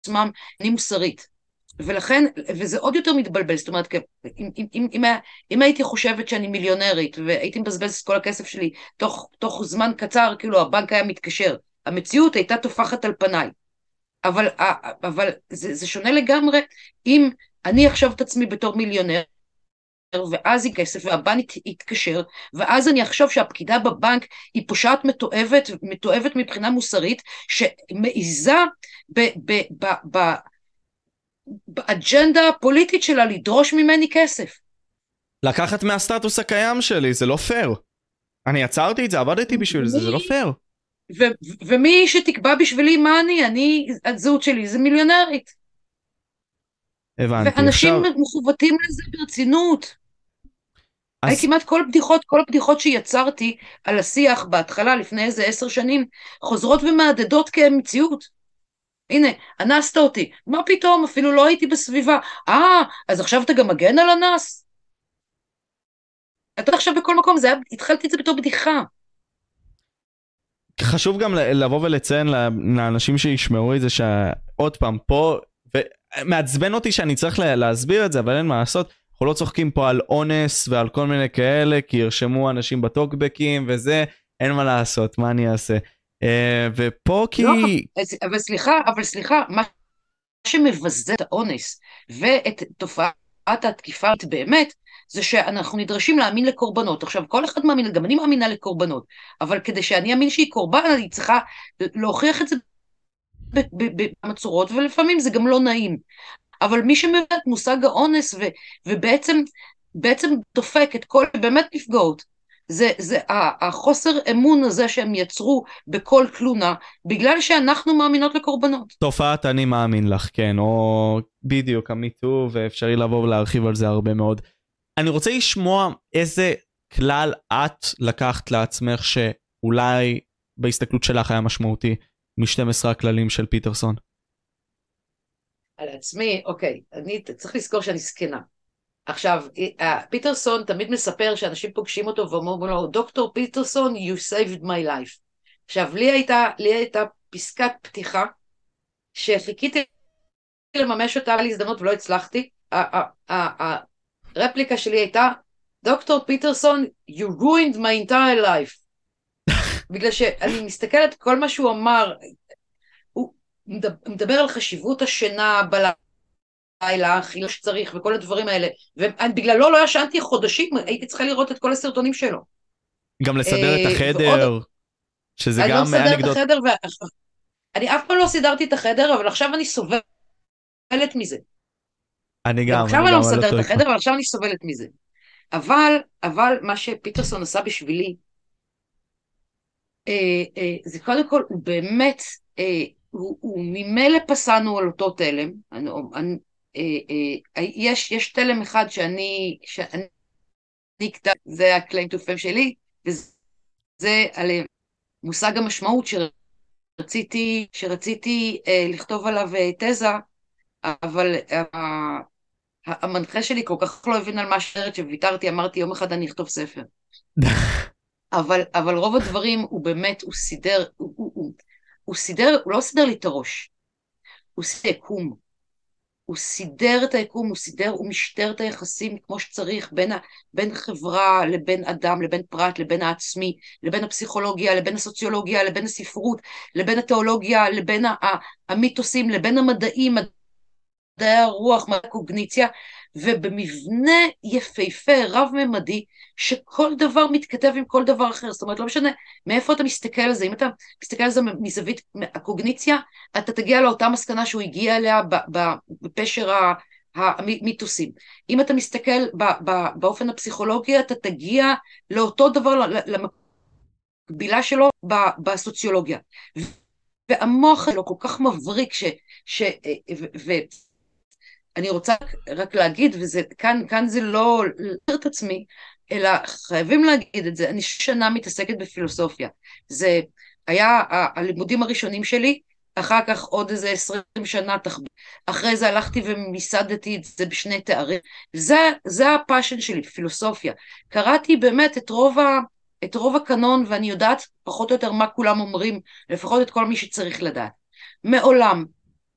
עצמם אני מוסרית. ולכן, וזה עוד יותר מתבלבל, זאת אומרת, אם, אם, אם, אם, הייתי חושבת שאני מיליונרית והייתי מבזבז את כל הכסף שלי תוך, תוך זמן קצר, כאילו הבנק היה מתקשר, המציאות הייתה טופחת על פניי. אבל, אבל זה, זה שונה לגמרי אם אני אחשוב את עצמי בתור מיליונר, ואז היא כסף והבנק יתקשר, ואז אני אחשוב שהפקידה בבנק היא פושעת מתועבת, מתועבת מבחינה מוסרית, שמעיזה ב, ב, ב, ב, באג'נדה הפוליטית שלה לדרוש ממני כסף. לקחת מהסטטוס הקיים שלי, זה לא פייר. אני עצרתי את זה, עבדתי בשביל זה, זה לא פייר. ו- ומי שתקבע בשבילי מה אני, אני, הזהות שלי זה מיליונרית. הבנתי. ואנשים עכשיו, מכוותים לזה ברצינות. אז- אז... כמעט כל הבדיחות, כל הבדיחות שיצרתי על השיח בהתחלה, לפני איזה עשר שנים, חוזרות ומהדהדות כמציאות. הנה, אנסת אותי. מה פתאום, אפילו לא הייתי בסביבה. אה, אז עכשיו אתה גם מגן על אנס? אתה עכשיו בכל מקום, זה היה, התחלתי את זה בתור בדיחה. חשוב גם לבוא ולציין לאנשים שישמעו את זה שעוד פעם פה ומעצבן אותי שאני צריך לה- להסביר את זה אבל אין מה לעשות אנחנו לא צוחקים פה על אונס ועל כל מיני כאלה כי ירשמו אנשים בטוקבקים וזה אין מה לעשות מה אני אעשה. אה, ופה כי לא, אבל סליחה, אבל סליחה, מה שמבזה את האונס ואת תופעת התקיפה באמת, זה שאנחנו נדרשים להאמין לקורבנות. עכשיו, כל אחד מאמין, גם אני מאמינה לקורבנות, אבל כדי שאני אאמין שהיא קורבן, אני צריכה להוכיח את זה ב- ב- בכמה צורות, ולפעמים זה גם לא נעים. אבל מי שמבין את מושג האונס ו, ובעצם בעצם דופק את כל באמת נפגעות, זה, זה ה- החוסר אמון הזה שהם יצרו בכל תלונה, בגלל שאנחנו מאמינות לקורבנות. תופעת אני מאמין לך כן או בדיוק המיטו ואפשרי לבוא ולהרחיב על זה הרבה מאוד. אני רוצה לשמוע איזה כלל את לקחת לעצמך שאולי בהסתכלות שלך היה משמעותי מ-12 הכללים של פיטרסון. על עצמי, אוקיי, אני צריך לזכור שאני זקנה. עכשיו, אה, פיטרסון תמיד מספר שאנשים פוגשים אותו ואומרים לו, דוקטור פיטרסון, you saved my life. עכשיו, לי הייתה, לי הייתה פסקת פתיחה, שחיכיתי לממש אותה על הזדמנות ולא הצלחתי. הרפליקה שלי הייתה, דוקטור פיטרסון, you ruined my entire life. בגלל שאני מסתכלת, כל מה שהוא אמר, הוא מדבר על חשיבות השינה בלילה, אכילה שצריך וכל הדברים האלה, ובגללו לא ישנתי חודשים, הייתי צריכה לראות את כל הסרטונים שלו. גם לסדר את אה, החדר, שזה אני לא גם מסדרת את אנקדוט. החדר, ו... אני אף פעם לא סידרתי את החדר, אבל עכשיו אני סובלת מזה. אני גם גם, עכשיו אני לא גם מסדרת אותו את החדר, אבל עכשיו אני סובלת מזה. אבל, אבל מה שפיטרסון עשה בשבילי, אה, אה, זה קודם כל, הוא באמת, אה, הוא, הוא ממילא פסענו על אותו תלם. אני, אני, יש, יש תלם אחד שאני, שאני כתב, זה ה-claim to fame שלי, וזה על אה, מושג המשמעות שרציתי, שרציתי אה, לכתוב עליו אה, תזה, אבל אה, המנחה שלי כל כך לא הבין על מה השארת שוויתרתי, אמרתי יום אחד אני אכתוב ספר. אבל, אבל רוב הדברים הוא באמת, הוא סידר, הוא, הוא, הוא, הוא סידר, הוא לא סידר לי את הראש, הוא סידר יקום. הוא סידר את היקום, הוא סידר, הוא משטר את היחסים כמו שצריך בין, ה, בין חברה לבין אדם, לבין פרט, לבין העצמי, לבין הפסיכולוגיה, לבין הסוציולוגיה, לבין הספרות, לבין התיאולוגיה, לבין המיתוסים, לבין המדעים, מדעי הרוח, מדעי הקוגניציה, ובמבנה יפהפה, רב-ממדי, שכל דבר מתכתב עם כל דבר אחר. זאת אומרת, לא משנה מאיפה אתה מסתכל על זה. אם אתה מסתכל על זה מזווית הקוגניציה, אתה תגיע לאותה מסקנה שהוא הגיע אליה בפשר המיתוסים. אם אתה מסתכל באופן הפסיכולוגי, אתה תגיע לאותו דבר, למקבילה שלו בסוציולוגיה. והמוח שלו כל כך מבריק, ש... ש ו, ו, אני רוצה רק להגיד, וכאן כאן זה לא להכיר את עצמי, אלא חייבים להגיד את זה, אני שנה מתעסקת בפילוסופיה. זה היה הלימודים הראשונים שלי, אחר כך עוד איזה עשרים שנה תחביר. אחרי זה הלכתי ומיסדתי את זה בשני תארים. זה, זה הפאשן שלי, פילוסופיה. קראתי באמת את רוב, ה, את רוב הקנון, ואני יודעת פחות או יותר מה כולם אומרים, לפחות את כל מי שצריך לדעת. מעולם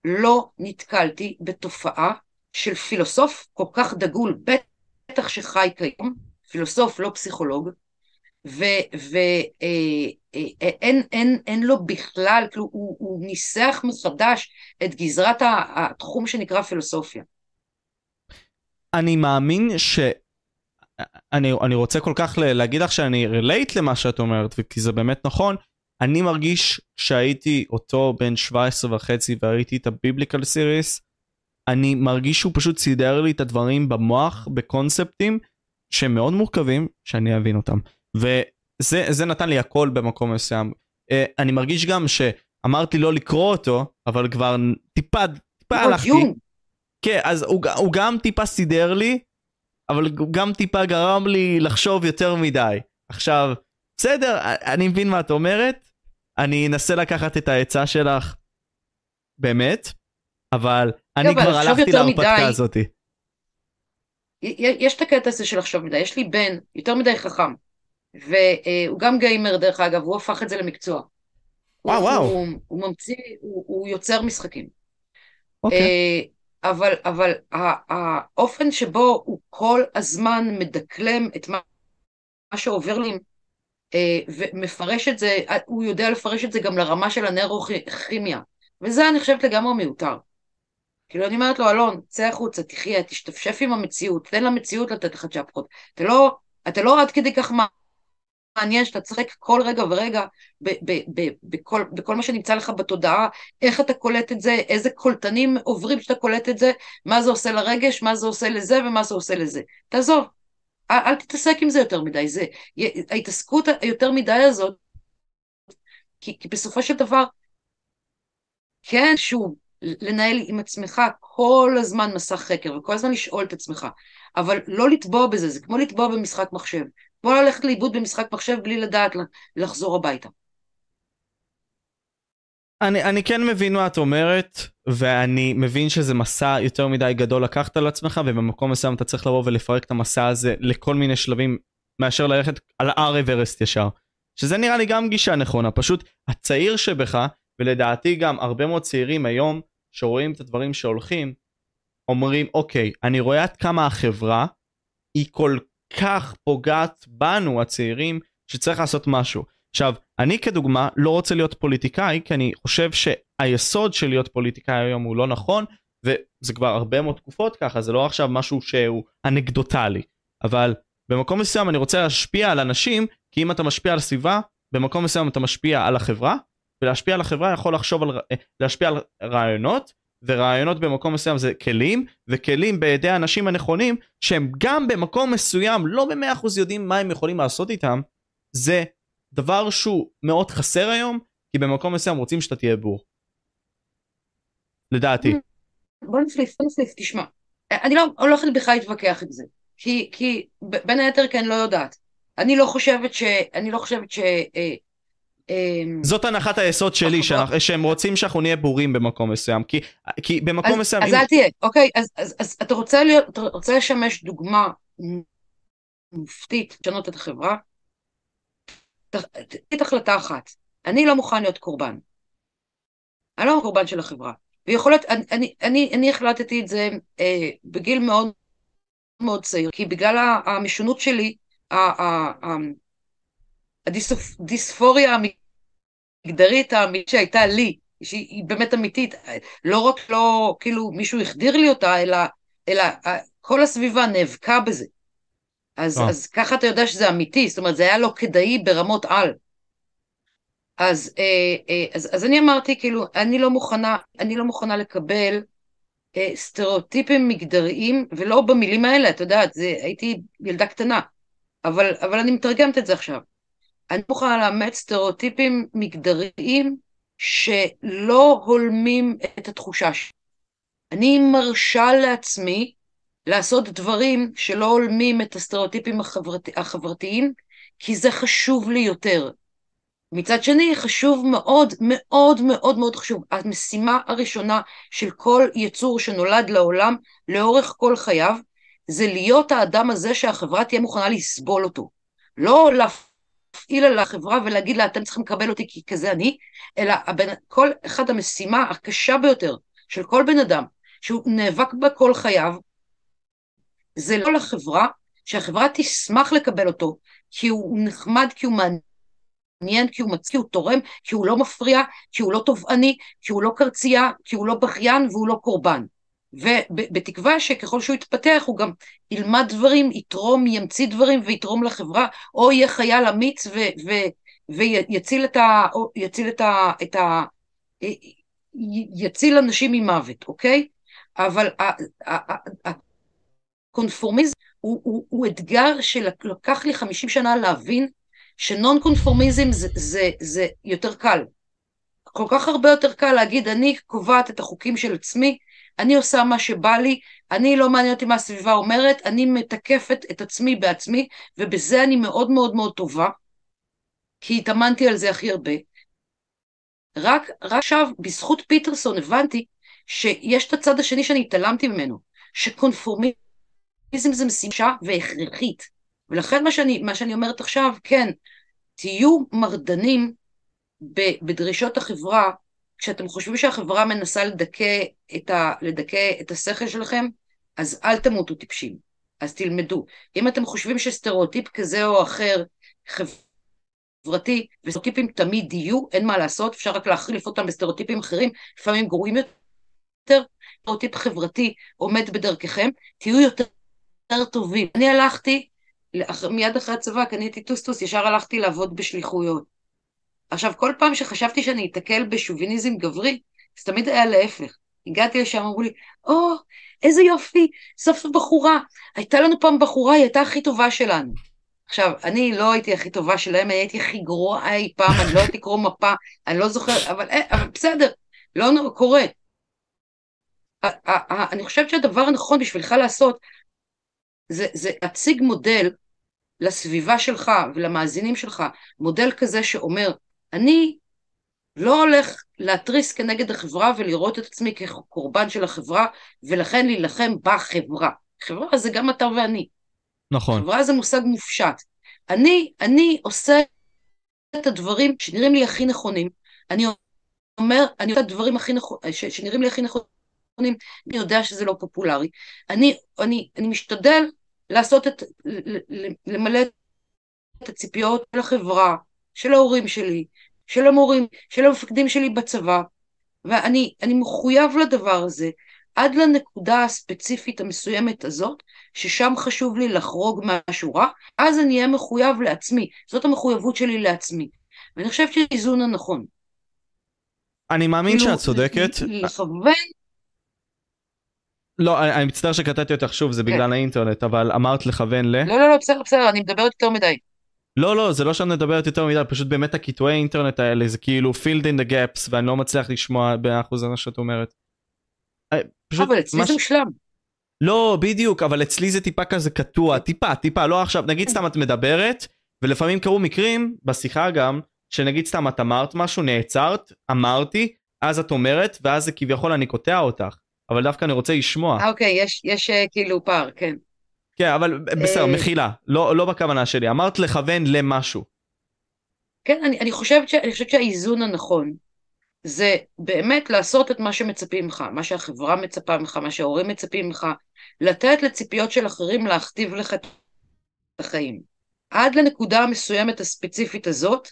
לא נתקלתי בתופעה של פילוסוף כל כך דגול, בטח שחי כיום, פילוסוף לא פסיכולוג, ואין אין, אין לו בכלל, כאילו הוא, הוא ניסח מחדש את גזרת התחום שנקרא פילוסופיה. אני מאמין ש... אני, אני רוצה כל כך להגיד לך שאני רילייט למה שאת אומרת, כי זה באמת נכון. אני מרגיש שהייתי אותו בן 17 וחצי וראיתי את הביבליקל סיריס, אני מרגיש שהוא פשוט סידר לי את הדברים במוח, בקונספטים, שהם מאוד מורכבים, שאני אבין אותם. וזה זה נתן לי הכל במקום מסוים. אה, אני מרגיש גם שאמרתי לא לקרוא אותו, אבל כבר טיפה, טיפה הלכתי. יום. כן, אז הוא, הוא גם טיפה סידר לי, אבל הוא גם טיפה גרם לי לחשוב יותר מדי. עכשיו, בסדר, אני מבין מה את אומרת, אני אנסה לקחת את העצה שלך, באמת, אבל אני אבל כבר הלכתי להרפתקה הזאתי. יש את הקטע הזה של לחשוב מדי, יש לי בן יותר מדי חכם, והוא גם גיימר דרך אגב, הוא הפך את זה למקצוע. וואו, הוא, וואו. הוא, הוא ממציא, הוא, הוא יוצר משחקים. אוקיי. אה, אבל, אבל האופן שבו הוא כל הזמן מדקלם את מה, מה שעובר לי, אה, ומפרש את זה, אה, הוא יודע לפרש את זה גם לרמה של הנאירוכימיה. וזה אני חושבת לגמרי מיותר. כאילו אני אומרת לו, אלון, צא החוצה, תחיה, תשתפשף עם המציאות, תן למציאות לתת לך צ'פחות. אתה לא, אתה לא עד כדי כך מעניין שאתה צחק כל רגע ורגע בכל, בכל מה שנמצא לך בתודעה, איך אתה קולט את זה, איזה קולטנים עוברים שאתה קולט את זה, מה זה עושה לרגש, מה זה עושה לזה ומה זה עושה לזה. תעזוב, אל, אל תתעסק עם זה יותר מדי. זה, ההתעסקות היותר מדי הזאת, כי, כי בסופו של דבר, כן, שוב, לנהל עם עצמך כל הזמן מסך חקר וכל הזמן לשאול את עצמך, אבל לא לטבוע בזה, זה כמו לטבוע במשחק מחשב. כמו ללכת לאיבוד במשחק מחשב בלי לדעת לחזור הביתה. אני, אני כן מבין מה את אומרת, ואני מבין שזה מסע יותר מדי גדול לקחת על עצמך, ובמקום מסוים אתה צריך לבוא ולפרק את המסע הזה לכל מיני שלבים, מאשר ללכת על הר אברסט ישר. שזה נראה לי גם גישה נכונה, פשוט הצעיר שבך, ולדעתי גם הרבה מאוד צעירים היום, שרואים את הדברים שהולכים, אומרים, אוקיי, אני רואה עד כמה החברה היא כל כך פוגעת בנו הצעירים, שצריך לעשות משהו. עכשיו, אני כדוגמה לא רוצה להיות פוליטיקאי, כי אני חושב שהיסוד של להיות פוליטיקאי היום הוא לא נכון, וזה כבר הרבה מאוד תקופות ככה, זה לא עכשיו משהו שהוא אנקדוטלי. אבל במקום מסוים אני רוצה להשפיע על אנשים, כי אם אתה משפיע על סביבה, במקום מסוים אתה משפיע על החברה, ולהשפיע על החברה יכול לחשוב על, להשפיע על רעיונות, ורעיונות במקום מסוים זה כלים, וכלים בידי האנשים הנכונים, שהם גם במקום מסוים לא במאה אחוז יודעים מה הם יכולים לעשות איתם, זה דבר שהוא מאוד חסר היום, כי במקום מסוים רוצים שאתה תהיה בור. לדעתי. בוא נפליף, בוא נפליף, תשמע. אני לא הולכת בכלל להתווכח עם זה, כי, כי בין היתר כי אני לא יודעת. אני לא חושבת ש... אני לא חושבת ש... אה, אה, זאת הנחת היסוד שלי, שאנחנו, שהם רוצים שאנחנו נהיה בורים במקום מסוים, כי, כי במקום אז, מסוים... אז אם... אל תהיה, אוקיי? אז, אז, אז אתה רוצה להיות, אתה רוצה לשמש דוגמה מופתית, לשנות את החברה? תגיד החלטה אחת, אני לא מוכן להיות קורבן. אני לא קורבן של החברה. ויכול להיות, אני, אני, אני, אני החלטתי את זה אה, בגיל מאוד מאוד צעיר, כי בגלל המשונות שלי, הדיספוריה המגדרית האמיתית שהייתה לי, שהיא באמת אמיתית, לא רק לא, כאילו מישהו החדיר לי אותה, אלא, אלא כל הסביבה נאבקה בזה. אז, אז ככה אתה יודע שזה אמיתי, זאת אומרת, זה היה לא כדאי ברמות על. אז, אה, אה, אז, אז אני אמרתי, כאילו, אני לא מוכנה, אני לא מוכנה לקבל אה, סטריאוטיפים מגדריים, ולא במילים האלה, את יודעת, זה, הייתי ילדה קטנה, אבל, אבל אני מתרגמת את זה עכשיו. אני מוכנה לאמץ סטריאוטיפים מגדריים שלא הולמים את התחושה שלי. אני מרשה לעצמי לעשות דברים שלא הולמים את הסטריאוטיפים החברת, החברתיים, כי זה חשוב לי יותר. מצד שני, חשוב מאוד, מאוד מאוד מאוד חשוב. המשימה הראשונה של כל יצור שנולד לעולם לאורך כל חייו, זה להיות האדם הזה שהחברה תהיה מוכנה לסבול אותו. לא להפעיל על החברה ולהגיד לה, אתם צריכים לקבל אותי כי כזה אני, אלא הבן, כל אחד המשימה הקשה ביותר של כל בן אדם, שהוא נאבק בה כל חייו, זה לא לחברה, שהחברה תשמח לקבל אותו, כי הוא נחמד, כי הוא מעניין, כי הוא מצ... כי הוא תורם, כי הוא לא מפריע, כי הוא לא תובעני, כי הוא לא קרצייה, כי הוא לא בכיין והוא לא קורבן. ובתקווה שככל שהוא יתפתח הוא גם ילמד דברים, יתרום, ימציא דברים ויתרום לחברה, או יהיה חייל אמיץ ו... ו... ויציל את ה... יציל את ה... את ה... יציל אנשים ממוות, אוקיי? אבל הקונפורמיזם הוא, הוא, הוא אתגר שלקח לי 50 שנה להבין שנון קונפורמיזם זה, זה, זה יותר קל. כל כך הרבה יותר קל להגיד, אני קובעת את החוקים של עצמי, אני עושה מה שבא לי, אני לא מעניין אותי מה הסביבה אומרת, אני מתקפת את עצמי בעצמי, ובזה אני מאוד מאוד מאוד טובה, כי התאמנתי על זה הכי הרבה. רק, רק עכשיו, בזכות פיטרסון, הבנתי שיש את הצד השני שאני התעלמתי ממנו, שקונפורמיזם זה משימה והכרחית. ולכן מה שאני, מה שאני אומרת עכשיו, כן, תהיו מרדנים בדרישות החברה, כשאתם חושבים שהחברה מנסה לדכא את, ה, לדכא את השכל שלכם, אז אל תמותו טיפשים, אז תלמדו. אם אתם חושבים שסטריאוטיפ כזה או אחר חברתי, וסטריאוטיפים תמיד יהיו, אין מה לעשות, אפשר רק להחליף אותם בסטריאוטיפים אחרים, לפעמים גרועים יותר, סטריאוטיפ חברתי עומד בדרככם, תהיו יותר, יותר טובים. אני הלכתי, מיד אחרי הצבא קניתי טוסטוס, ישר הלכתי לעבוד בשליחויות. עכשיו, כל פעם שחשבתי שאני אתקל בשוביניזם גברי, זה תמיד היה להפך. הגעתי לשם, אמרו לי, או, או, איזה יופי, סוף סוף בחורה. הייתה לנו פעם בחורה, היא הייתה הכי טובה שלנו. עכשיו, אני לא הייתי הכי טובה שלהם, הייתי הכי גרועה אי פעם, אני לא הייתי קרוא מפה, אני לא זוכרת, אבל, אה, אבל בסדר, לא קורה. אני חושבת שהדבר הנכון בשבילך לעשות, זה, זה להציג מודל לסביבה שלך ולמאזינים שלך, מודל כזה שאומר, אני לא הולך להתריס כנגד החברה ולראות את עצמי כקורבן של החברה, ולכן להילחם בחברה. חברה זה גם אתה ואני. נכון. חברה זה מושג מופשט. אני, אני עושה את הדברים שנראים לי הכי נכונים. אני אומר, אני עושה את הדברים הכי נכונים, שנראים לי הכי נכונים, אני יודע שזה לא פופולרי. אני, אני, אני משתדל לעשות את, למלא את הציפיות של החברה, של ההורים שלי, של המורים, של המפקדים שלי בצבא, ואני מחויב לדבר הזה עד לנקודה הספציפית המסוימת הזאת, ששם חשוב לי לחרוג מהשורה, אז אני אהיה מחויב לעצמי. זאת המחויבות שלי לעצמי. ואני חושבת שזה האיזון הנכון. אני מאמין כאילו, שאת צודקת. לכוון... לא, אני, אני מצטער שקטעתי אותך שוב, זה בגלל כן. האינטרנט, אבל אמרת לכוון ל... לא, לא, לא, בסדר, בסדר, אני מדברת יותר מדי. לא לא זה לא שאת מדברת יותר מדי פשוט באמת הקיטועי אינטרנט האלה זה כאילו filled in the gaps ואני לא מצליח לשמוע באחוז מה שאת אומרת. אה, פשוט אבל אצלי מש... זה מושלם. לא בדיוק אבל אצלי זה טיפה כזה קטוע טיפה טיפה לא עכשיו נגיד סתם את מדברת ולפעמים קרו מקרים בשיחה גם שנגיד סתם את אמרת משהו נעצרת אמרתי אז את אומרת ואז זה כביכול אני קוטע אותך אבל דווקא אני רוצה לשמוע. אוקיי יש יש אה, כאילו פער כן. כן, אבל בסדר, אה, מחילה, לא, לא בכוונה שלי, אמרת לכוון למשהו. כן, אני, אני, חושבת ש, אני חושבת שהאיזון הנכון זה באמת לעשות את מה שמצפים ממך, מה שהחברה מצפה ממך, מה שההורים מצפים ממך, לתת לציפיות של אחרים להכתיב לך את החיים. עד לנקודה המסוימת הספציפית הזאת,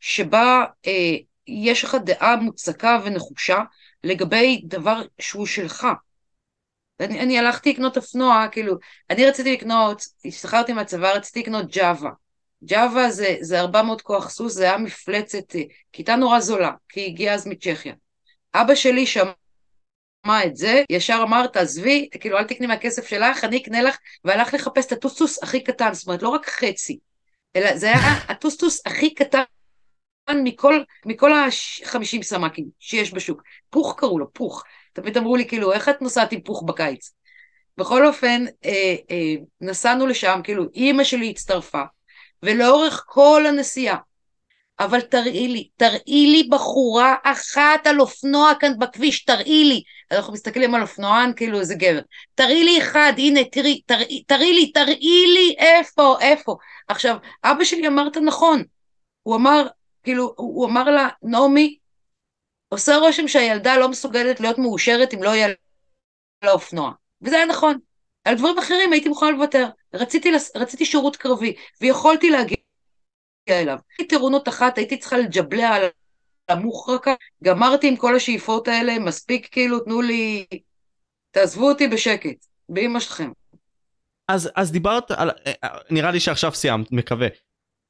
שבה אה, יש לך דעה מוצקה ונחושה לגבי דבר שהוא שלך. אני, אני הלכתי לקנות אופנוע, כאילו, אני רציתי לקנות, השתחררתי מהצבא, רציתי לקנות ג'אווה. ג'אווה זה, זה 400 כוח סוס, זה היה מפלצת, אה, כיתה נורא זולה, כי היא הגיעה אז מצ'כיה. אבא שלי שמע את זה, ישר אמר, תעזבי, כאילו, אל תקני מהכסף שלך, אני אקנה לך, והלך לחפש את הטוסטוס הכי קטן, זאת אומרת, לא רק חצי, אלא זה היה הטוסטוס הכי קטן מכל, מכל ה-50 סמ"קים שיש בשוק. פוך קראו לו, פוך. תמיד אמרו לי, כאילו, איך את נוסעת עם פוך בקיץ? בכל אופן, אה, אה, נסענו לשם, כאילו, אימא שלי הצטרפה, ולאורך כל הנסיעה, אבל תראי לי, תראי לי בחורה אחת על אופנוע כאן בכביש, תראי לי. אנחנו מסתכלים על אופנוען כאילו איזה גבר. תראי לי אחד, הנה, תראי, תראי, תראי לי, תראי לי איפה, איפה. עכשיו, אבא שלי אמר את הנכון. הוא אמר, כאילו, הוא אמר לה, נעמי, עושה רושם שהילדה לא מסוגלת להיות מאושרת אם לא יהיה לה אופנוע. וזה היה נכון. על דברים אחרים הייתי מוכנה לוותר. רציתי, רציתי שירות קרבי, ויכולתי להגיע אליו. הייתי טירונות אחת, הייתי צריכה לג'בלע על המוחרקה, גמרתי עם כל השאיפות האלה, מספיק כאילו, תנו לי... תעזבו אותי בשקט, באמא שלכם. אז, אז דיברת על... נראה לי שעכשיו סיימת, מקווה.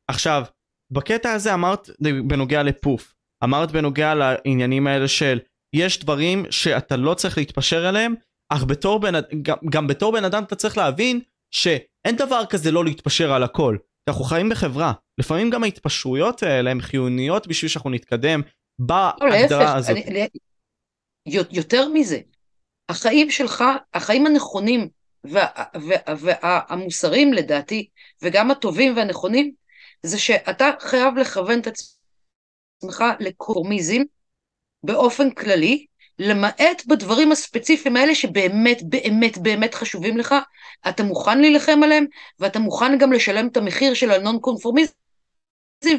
עכשיו, בקטע הזה אמרת בנוגע לפוף. אמרת בנוגע לעניינים האלה של יש דברים שאתה לא צריך להתפשר עליהם, אך בתור בן, גם, גם בתור בן אדם אתה צריך להבין שאין דבר כזה לא להתפשר על הכל. אנחנו חיים בחברה, לפעמים גם ההתפשרויות האלה הן חיוניות בשביל שאנחנו נתקדם לא, בהגדרה להפך, הזאת. אני- יותר מזה, החיים שלך, החיים הנכונים וה- וה- והמוסריים לדעתי, וגם הטובים והנכונים, זה שאתה חייב לכוון את עצמך לקורמיזם באופן כללי, למעט בדברים הספציפיים האלה שבאמת באמת באמת חשובים לך, אתה מוכן להילחם עליהם, ואתה מוכן גם לשלם את המחיר של הנון קונפורמיזם,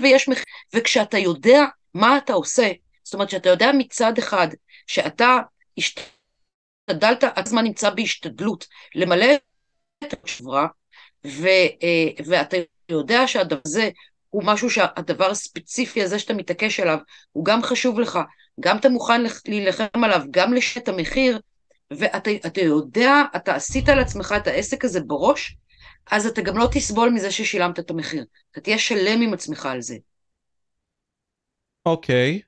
ויש מחיר, וכשאתה יודע מה אתה עושה, זאת אומרת שאתה יודע מצד אחד שאתה השתדלת, הזמן נמצא בהשתדלות למלא את השברה, ו, אה, ואתה יודע שהדבר הזה הוא משהו שהדבר הספציפי הזה שאתה מתעקש עליו, הוא גם חשוב לך, גם אתה מוכן לח- להילחם עליו, גם לשאת את המחיר, ואתה אתה יודע, אתה עשית על עצמך את העסק הזה בראש, אז אתה גם לא תסבול מזה ששילמת את המחיר. אתה תהיה שלם עם עצמך על זה. אוקיי.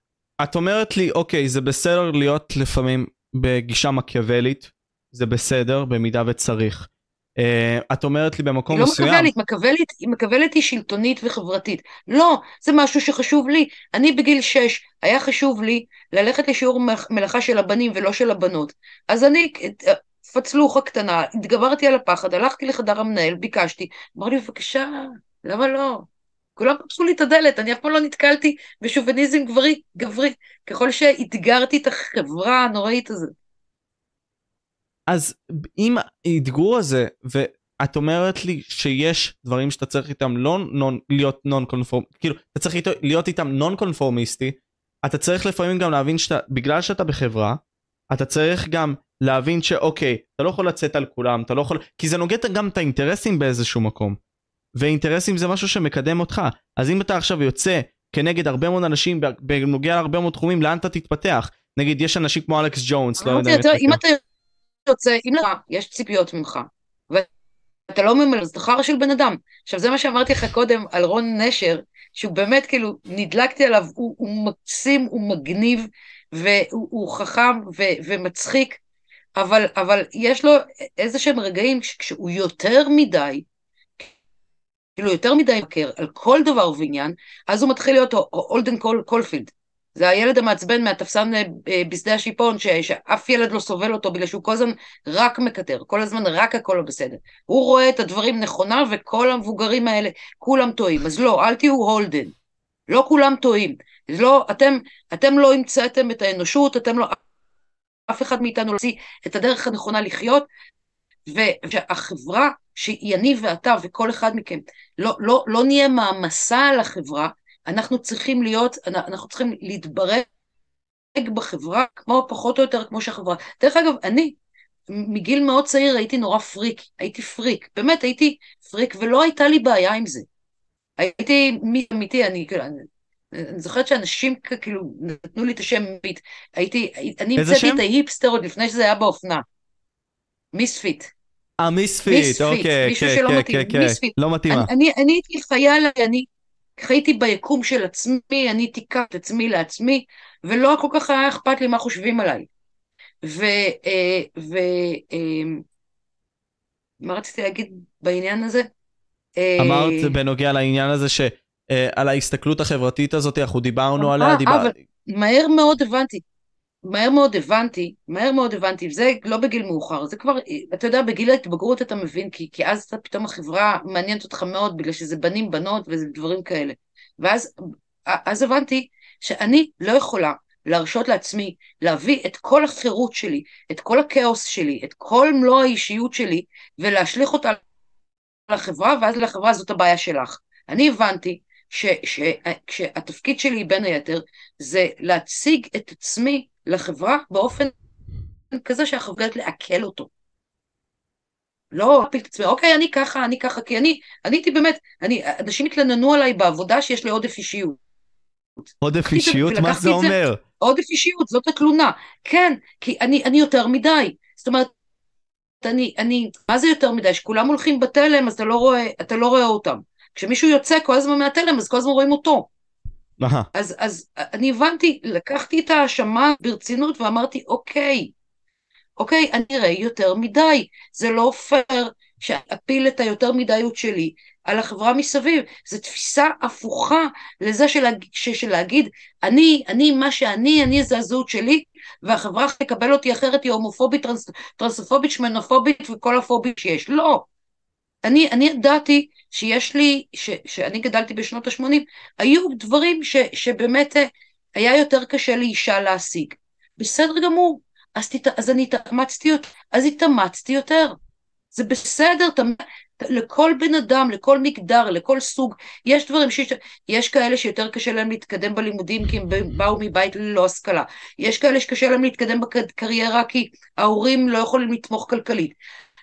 את אומרת לי, אוקיי, זה בסדר להיות לפעמים בגישה מקיאוולית, זה בסדר במידה וצריך. אה, את אומרת לי במקום היא לא מסוים, מקבלת, מקבלת, היא מקבלת היא שלטונית וחברתית. לא, זה משהו שחשוב לי. אני בגיל שש, היה חשוב לי ללכת לשיעור מלאכה של הבנים ולא של הבנות. אז אני, אה, פצלוחה קטנה, התגברתי על הפחד, הלכתי לחדר המנהל, ביקשתי, אמר לי, בבקשה, למה לא? כולם פתחו לי את הדלת, אני אף פעם לא נתקלתי בשוביניזם גברי, גברי, ככל שאתגרתי את החברה הנוראית הזאת. אז אם האתגור הזה, ואת אומרת לי שיש דברים שאתה צריך איתם לא נון, להיות נון קונפורם, כאילו, אתה צריך איתו, להיות איתם נון קונפורמיסטי, אתה צריך לפעמים גם להבין שאתה, בגלל שאתה בחברה, אתה צריך גם להבין שאוקיי, אתה לא יכול לצאת על כולם, אתה לא יכול, כי זה נוגד גם את האינטרסים באיזשהו מקום. ואינטרסים זה משהו שמקדם אותך. אז אם אתה עכשיו יוצא כנגד הרבה מאוד אנשים בנוגע להרבה מאוד תחומים, לאן אתה תתפתח? נגיד, יש אנשים כמו אלכס ג'ונס, לא יודע אם. אתה יוצא, אם לך יש ציפיות ממך, ואתה לא ממלא, חרא של בן אדם. עכשיו, זה מה שאמרתי לך קודם על רון נשר, שהוא באמת, כאילו, נדלקתי עליו, הוא, הוא מקסים, הוא מגניב, והוא הוא חכם ו, ומצחיק, אבל, אבל יש לו איזה שהם רגעים שכשהוא יותר מדי, כאילו יותר מדי מבקר על כל דבר ועניין, אז הוא מתחיל להיות הולדן קול, קולפילד. זה הילד המעצבן מהתפסן אה, בשדה השיפון, ש- שאף ילד לא סובל אותו בגלל שהוא כל הזמן רק מקטר, כל הזמן רק הכל לא בסדר. הוא רואה את הדברים נכונה וכל המבוגרים האלה, כולם טועים. אז לא, אל תהיו הולדן. לא כולם טועים. לא, אתם, אתם לא המצאתם את האנושות, אתם לא... אף אחד מאיתנו לא הוציא את הדרך הנכונה לחיות, והחברה שהיא אני ואתה וכל אחד מכם, לא, לא, לא נהיה מעמסה על החברה, אנחנו צריכים להיות, אנחנו צריכים להתברג בחברה, כמו פחות או יותר כמו שהחברה. דרך אגב, אני, מגיל מאוד צעיר הייתי נורא פריק, הייתי פריק, באמת הייתי פריק, ולא הייתה לי בעיה עם זה. הייתי מי אמיתי, אני כאילו, אני, אני זוכרת שאנשים כאילו נתנו לי את השם מיט, הייתי, אני המצאתי? את ההיפסטר עוד לפני שזה היה באופנה. מיספיט. אה, מיספיט, אוקיי, כן, כן, כן, כן. לא מתאימה. אני, אני, אני הייתי חייל, אני חייתי ביקום של עצמי, אני תיקח את עצמי לעצמי, ולא כל כך היה אכפת לי מה חושבים עליי. ו... אה, ו אה, מה רציתי להגיד בעניין הזה? אה, אמרת בנוגע לעניין הזה ש... על ההסתכלות החברתית הזאת, אנחנו דיברנו עליה, דיבר... אבל- מהר מאוד הבנתי, מהר מאוד הבנתי, מהר מאוד הבנתי, זה לא בגיל מאוחר, זה כבר, אתה יודע, בגיל ההתבגרות אתה מבין, כי, כי אז אתה פתאום החברה מעניינת אותך מאוד, בגלל שזה בנים, בנות וזה דברים כאלה. ואז אז הבנתי שאני לא יכולה להרשות לעצמי להביא את כל החירות שלי, את כל הכאוס שלי, את כל מלוא האישיות שלי, ולהשליך אותה לחברה, ואז לחברה זאת הבעיה שלך. אני הבנתי ש, שהתפקיד שלי בין היתר זה להציג את עצמי לחברה באופן כזה שהחברה יודעת לעכל אותו. לא להפיל את עצמי, אוקיי, אני ככה, אני ככה, כי אני, אני הייתי באמת, אני, אנשים התלוננו עליי בעבודה שיש לי עודף אישיות. עודף אישיות? מה זה- אומר? עודף אישיות, זאת התלונה. כן, כי אני, אני יותר מדי. זאת אומרת, אני, אני, מה זה יותר מדי? שכולם הולכים בתלם, אז אתה לא רואה, אתה לא רואה אותם. כשמישהו יוצא כל הזמן מהתלם, אז כל הזמן רואים אותו. אז, אז אני הבנתי, לקחתי את ההאשמה ברצינות ואמרתי, אוקיי, אוקיי, אני אראה יותר מדי. זה לא פייר שאפיל את היותר מדיות שלי על החברה מסביב. זו תפיסה הפוכה לזה של, של להגיד, אני, אני מה שאני, אני זה הזהות שלי, והחברה תקבל אותי אחרת, היא הומופובית, טרנס, טרנסופובית, שמנופובית וכל הפובית שיש. לא. אני, אני ידעתי שיש לי, ש, שאני גדלתי בשנות ה-80, היו דברים ש, שבאמת אה, היה יותר קשה לאישה להשיג. בסדר גמור, אז, תת, אז אני התאמצתי יותר, אז התאמצתי יותר. זה בסדר, ת, לכל בן אדם, לכל מגדר, לכל סוג, יש דברים שיש, יש כאלה שיותר קשה להם להתקדם בלימודים כי הם באו מבית ללא השכלה, יש כאלה שקשה להם להתקדם בקריירה כי ההורים לא יכולים לתמוך כלכלית,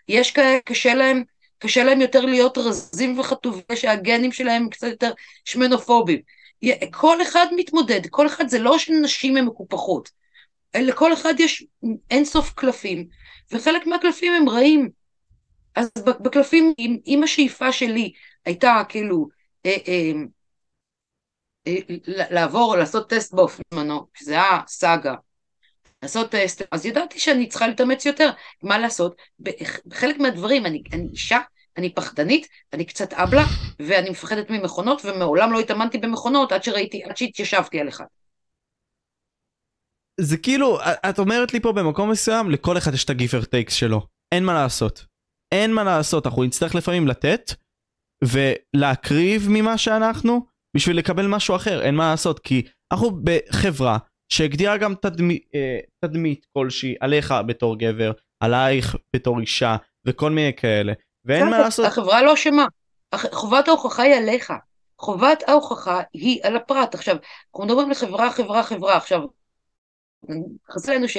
יש כאלה קשה להם, קשה להם יותר להיות רזים וחטובים, שהגנים שלהם קצת יותר שמנופובים. כל אחד מתמודד, כל אחד זה לא שנשים הן מקופחות, לכל אחד יש אינסוף קלפים, וחלק מהקלפים הם רעים. אז בקלפים, אם, אם השאיפה שלי הייתה כאילו אה, אה, אה, לעבור, לעשות טסט באופנמנו, שזה היה סאגה, לעשות טסט, אז ידעתי שאני צריכה להתאמץ יותר. מה לעשות? בחלק מהדברים, אני, אני אישה, אני פחדנית, אני קצת אבלה, ואני מפחדת ממכונות, ומעולם לא התאמנתי במכונות עד שראיתי, עד שהתיישבתי על אחד. זה כאילו, את אומרת לי פה במקום מסוים, לכל אחד יש את הגיפר טייקס שלו. אין מה לעשות. אין מה לעשות, אנחנו נצטרך לפעמים לתת ולהקריב ממה שאנחנו בשביל לקבל משהו אחר, אין מה לעשות, כי אנחנו בחברה שהגדירה גם תדמי, אה, תדמית כלשהי עליך בתור גבר, עלייך בתור אישה וכל מיני כאלה, ואין מה לעשות. החברה לא אשמה, חובת ההוכחה היא עליך, חובת ההוכחה היא על הפרט. עכשיו, אנחנו מדברים לחברה, חברה, חברה, עכשיו, חסר לנו ש...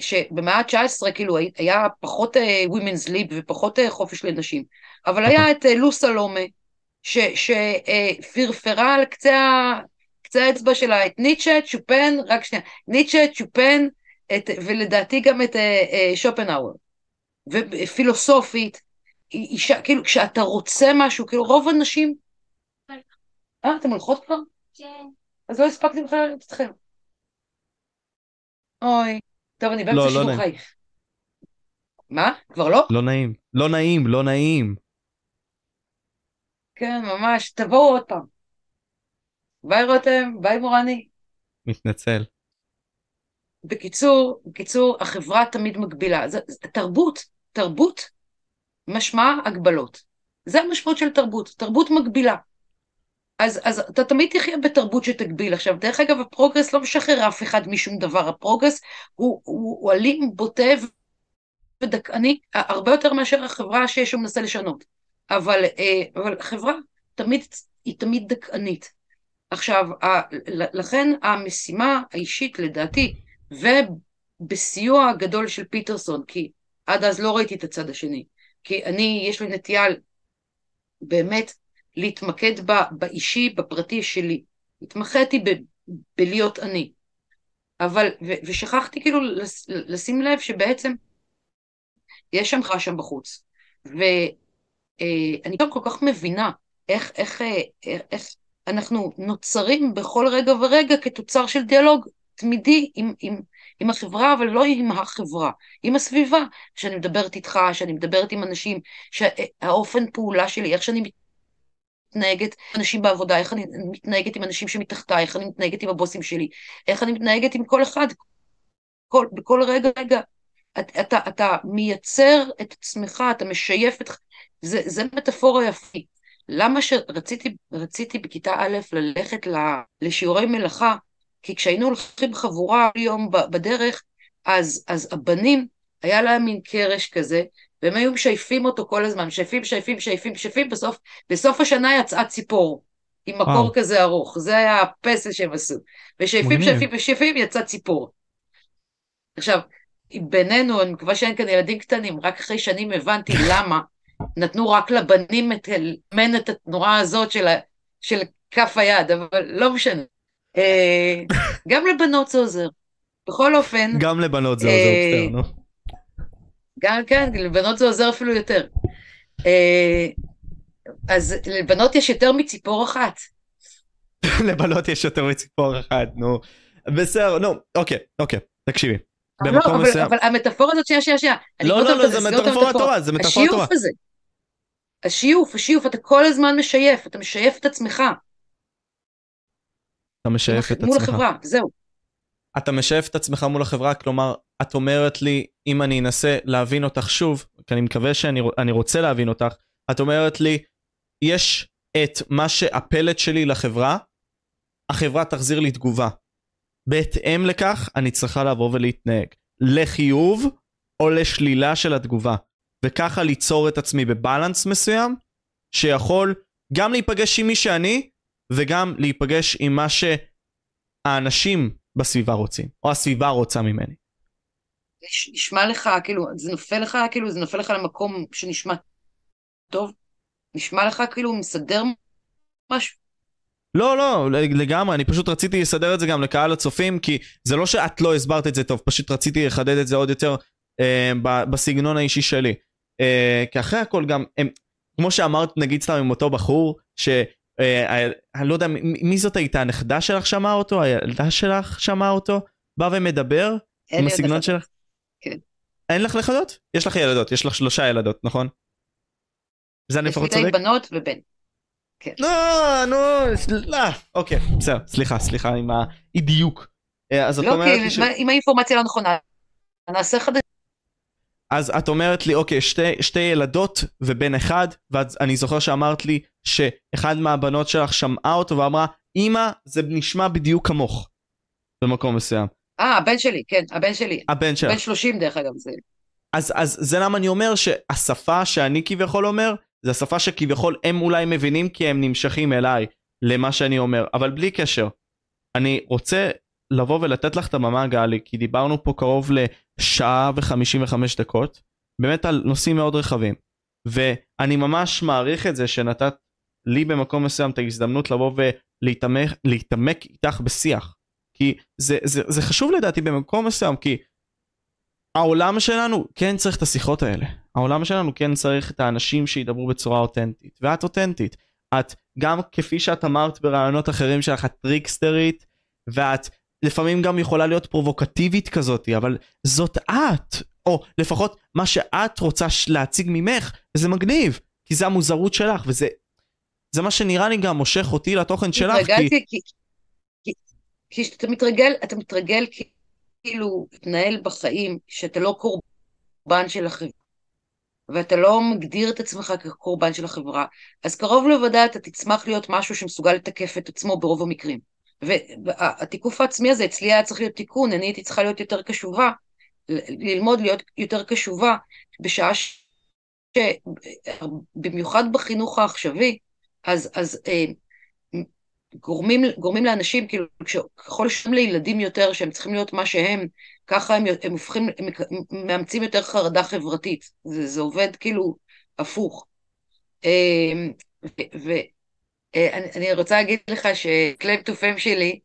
שבמאה ה-19 כאילו היה פחות uh, Women's Lib ופחות uh, חופש לנשים, אבל היה את uh, לו סלומה, שפרפרה uh, על קצה, קצה האצבע שלה את ניטשה, צ'ופן, רק שנייה, ניטשה, צ'ופן, את, ולדעתי גם את uh, uh, שופנהאואר. ופילוסופית, אישה, כאילו כשאתה רוצה משהו, כאילו רוב הנשים... אה, אתן הולכות כבר? כן. אז לא הספקתי בכלל לראות אתכם. אוי. טוב, אני באמצע לא, לא שידור לא חי. מה? כבר לא? לא נעים. לא נעים, לא נעים. כן, ממש. תבואו עוד פעם. ביי רותם, ביי מורני. מתנצל. בקיצור, בקיצור, החברה תמיד מגבילה. זה, זה, תרבות, תרבות משמע הגבלות. זה המשמעות של תרבות, תרבות מגבילה. אז, אז אתה תמיד תחיה בתרבות שתגביל. עכשיו, דרך אגב, ה progress לא משחרר אף אחד משום דבר. ה progress הוא, הוא, הוא אלים, בוטה ודכאני, הרבה יותר מאשר החברה שיש מנסה לשנות. אבל, אה, אבל החברה תמיד, היא תמיד דכאנית. עכשיו, לכן המשימה האישית, לדעתי, ובסיוע הגדול של פיטרסון, כי עד אז לא ראיתי את הצד השני, כי אני, יש לי נטייה באמת להתמקד ב, באישי, בפרטי שלי. התמחיתי ב, בלהיות אני. אבל, ו, ושכחתי כאילו לס, לשים לב שבעצם יש שם חש שם בחוץ. ואני גם כל כך מבינה איך, איך, איך, איך אנחנו נוצרים בכל רגע ורגע כתוצר של דיאלוג תמידי עם, עם, עם החברה, אבל לא עם החברה, עם הסביבה. כשאני מדברת איתך, כשאני מדברת עם אנשים, שהאופן פעולה שלי, איך שאני מתנהגת אנשים בעבודה, איך אני מתנהגת עם אנשים שמתחתיי, איך אני מתנהגת עם הבוסים שלי, איך אני מתנהגת עם כל אחד, כל, בכל רגע רגע. אתה, אתה, אתה מייצר את עצמך, אתה משייף את... זה, זה מטאפורה יפי. למה שרציתי רציתי בכיתה א' ללכת לשיעורי מלאכה, כי כשהיינו הולכים חבורה יום בדרך, אז, אז הבנים, היה להם מין קרש כזה, והם היו משייפים אותו כל הזמן, משייפים, משייפים, משייפים, משייפים, בסוף, בסוף השנה יצאה ציפור, עם מקור כזה ארוך, זה היה הפסל שהם עשו. ושייפים, משייפים, משייפים, יצא ציפור. עכשיו, בינינו, אני מקווה שאין כאן ילדים קטנים, רק אחרי שנים הבנתי למה נתנו רק לבנים את, למן את התנועה הזאת של, של כף היד, אבל לא משנה. אה, גם לבנות זה עוזר. בכל אופן... גם לבנות זה עוזר, בסדר, נו. גם כן, לבנות זה עוזר אפילו יותר. אה, אז לבנות יש יותר מציפור אחת. לבנות יש יותר מציפור אחת, נו. בסדר, נו, אוקיי, אוקיי, תקשיבי. במקום לא, מסוים... אבל המטאפורה הזאת, שנייה, שנייה, שנייה. לא, לא, לא, זה מטאפורה טובה, זה מטאפורה טובה. השיוף הזה, השיוף, השיוף, אתה כל הזמן משייף, אתה משייף את עצמך. אתה משייף את מול עצמך. החברה, זהו. אתה משייף את עצמך מול החברה, כלומר, את אומרת לי, אם אני אנסה להבין אותך שוב, כי אני מקווה שאני אני רוצה להבין אותך, את אומרת לי, יש את מה שהפלט שלי לחברה, החברה תחזיר לי תגובה. בהתאם לכך, אני צריכה לבוא ולהתנהג. לחיוב או לשלילה של התגובה. וככה ליצור את עצמי בבלנס מסוים, שיכול גם להיפגש עם מי שאני, וגם להיפגש עם מה שהאנשים בסביבה רוצים, או הסביבה רוצה ממני. נש- נשמע לך, כאילו, זה נופל לך, כאילו, זה נופל לך למקום שנשמע טוב? נשמע לך כאילו מסדר משהו? לא, לא, לגמרי, אני פשוט רציתי לסדר את זה גם לקהל הצופים, כי זה לא שאת לא הסברת את זה טוב, פשוט רציתי לחדד את זה עוד יותר אה, בסגנון האישי שלי. אה, כי אחרי הכל גם, הם, כמו שאמרת, נגיד סתם עם אותו בחור, ש... אה, אני לא יודע, מי, זאת הייתה? הנכדה שלך שמעה אותו? הילדה שלך שמעה אותו? בא ומדבר? עם הסגנון. שלך? כן. אין לך נכדות? יש לך ילדות, יש לך שלושה ילדות, נכון? זה אני יש לי לפחות צודק? בנות ובן. נו, נו, לא, אוקיי, בסדר, סליחה, סליחה עם האי דיוק. אה, אז את לא, אומרת לי כי אם האינפורמציה לא נכונה, נעשה חדש. אז את אומרת לי, אוקיי, שתי, שתי ילדות ובן אחד, ואני זוכר שאמרת לי שאחד מהבנות שלך שמעה אותו ואמרה, אמא, זה נשמע בדיוק כמוך, במקום מסוים. אה, הבן שלי, כן, הבן שלי. הבן שלך. בן 30 דרך אגב, זה... אז, אז זה למה אני אומר שהשפה שאני כביכול אומר, זה השפה שכביכול הם אולי מבינים כי הם נמשכים אליי למה שאני אומר, אבל בלי קשר. אני רוצה לבוא ולתת לך את הבמה גלי, כי דיברנו פה קרוב לשעה וחמישים וחמש דקות, באמת על נושאים מאוד רחבים. ואני ממש מעריך את זה שנתת לי במקום מסוים את ההזדמנות לבוא ולהתעמק להתעמק איתך בשיח. כי זה, זה, זה חשוב לדעתי במקום מסוים, כי העולם שלנו כן צריך את השיחות האלה. העולם שלנו כן צריך את האנשים שידברו בצורה אותנטית. ואת אותנטית. את, גם כפי שאת אמרת ברעיונות אחרים שלך, את טריקסטרית, ואת לפעמים גם יכולה להיות פרובוקטיבית כזאת, אבל זאת את. או לפחות מה שאת רוצה להציג ממך, וזה מגניב. כי זה המוזרות שלך, וזה זה מה שנראה לי גם מושך אותי לתוכן שלך. כי... כי... כי... כי מתרגל, אתה מתרגל כאילו להתנהל בחיים שאתה לא קורבן של החברה, ואתה לא מגדיר את עצמך כקורבן של החברה, אז קרוב לוודאי אתה תצמח להיות משהו שמסוגל לתקף את עצמו ברוב המקרים. והתיקוף העצמי הזה אצלי היה צריך להיות תיקון, אני הייתי צריכה להיות יותר קשובה, ללמוד להיות יותר קשובה, בשעה ש... במיוחד בחינוך העכשווי, אז, אז אה, גורמים, גורמים לאנשים, כאילו, ככל שהם לילדים יותר, שהם צריכים להיות מה שהם, ככה הם, הם הופכים, הם מאמצים יותר חרדה חברתית. זה, זה עובד כאילו הפוך. ואני רוצה להגיד לך שה claim to fame שלי,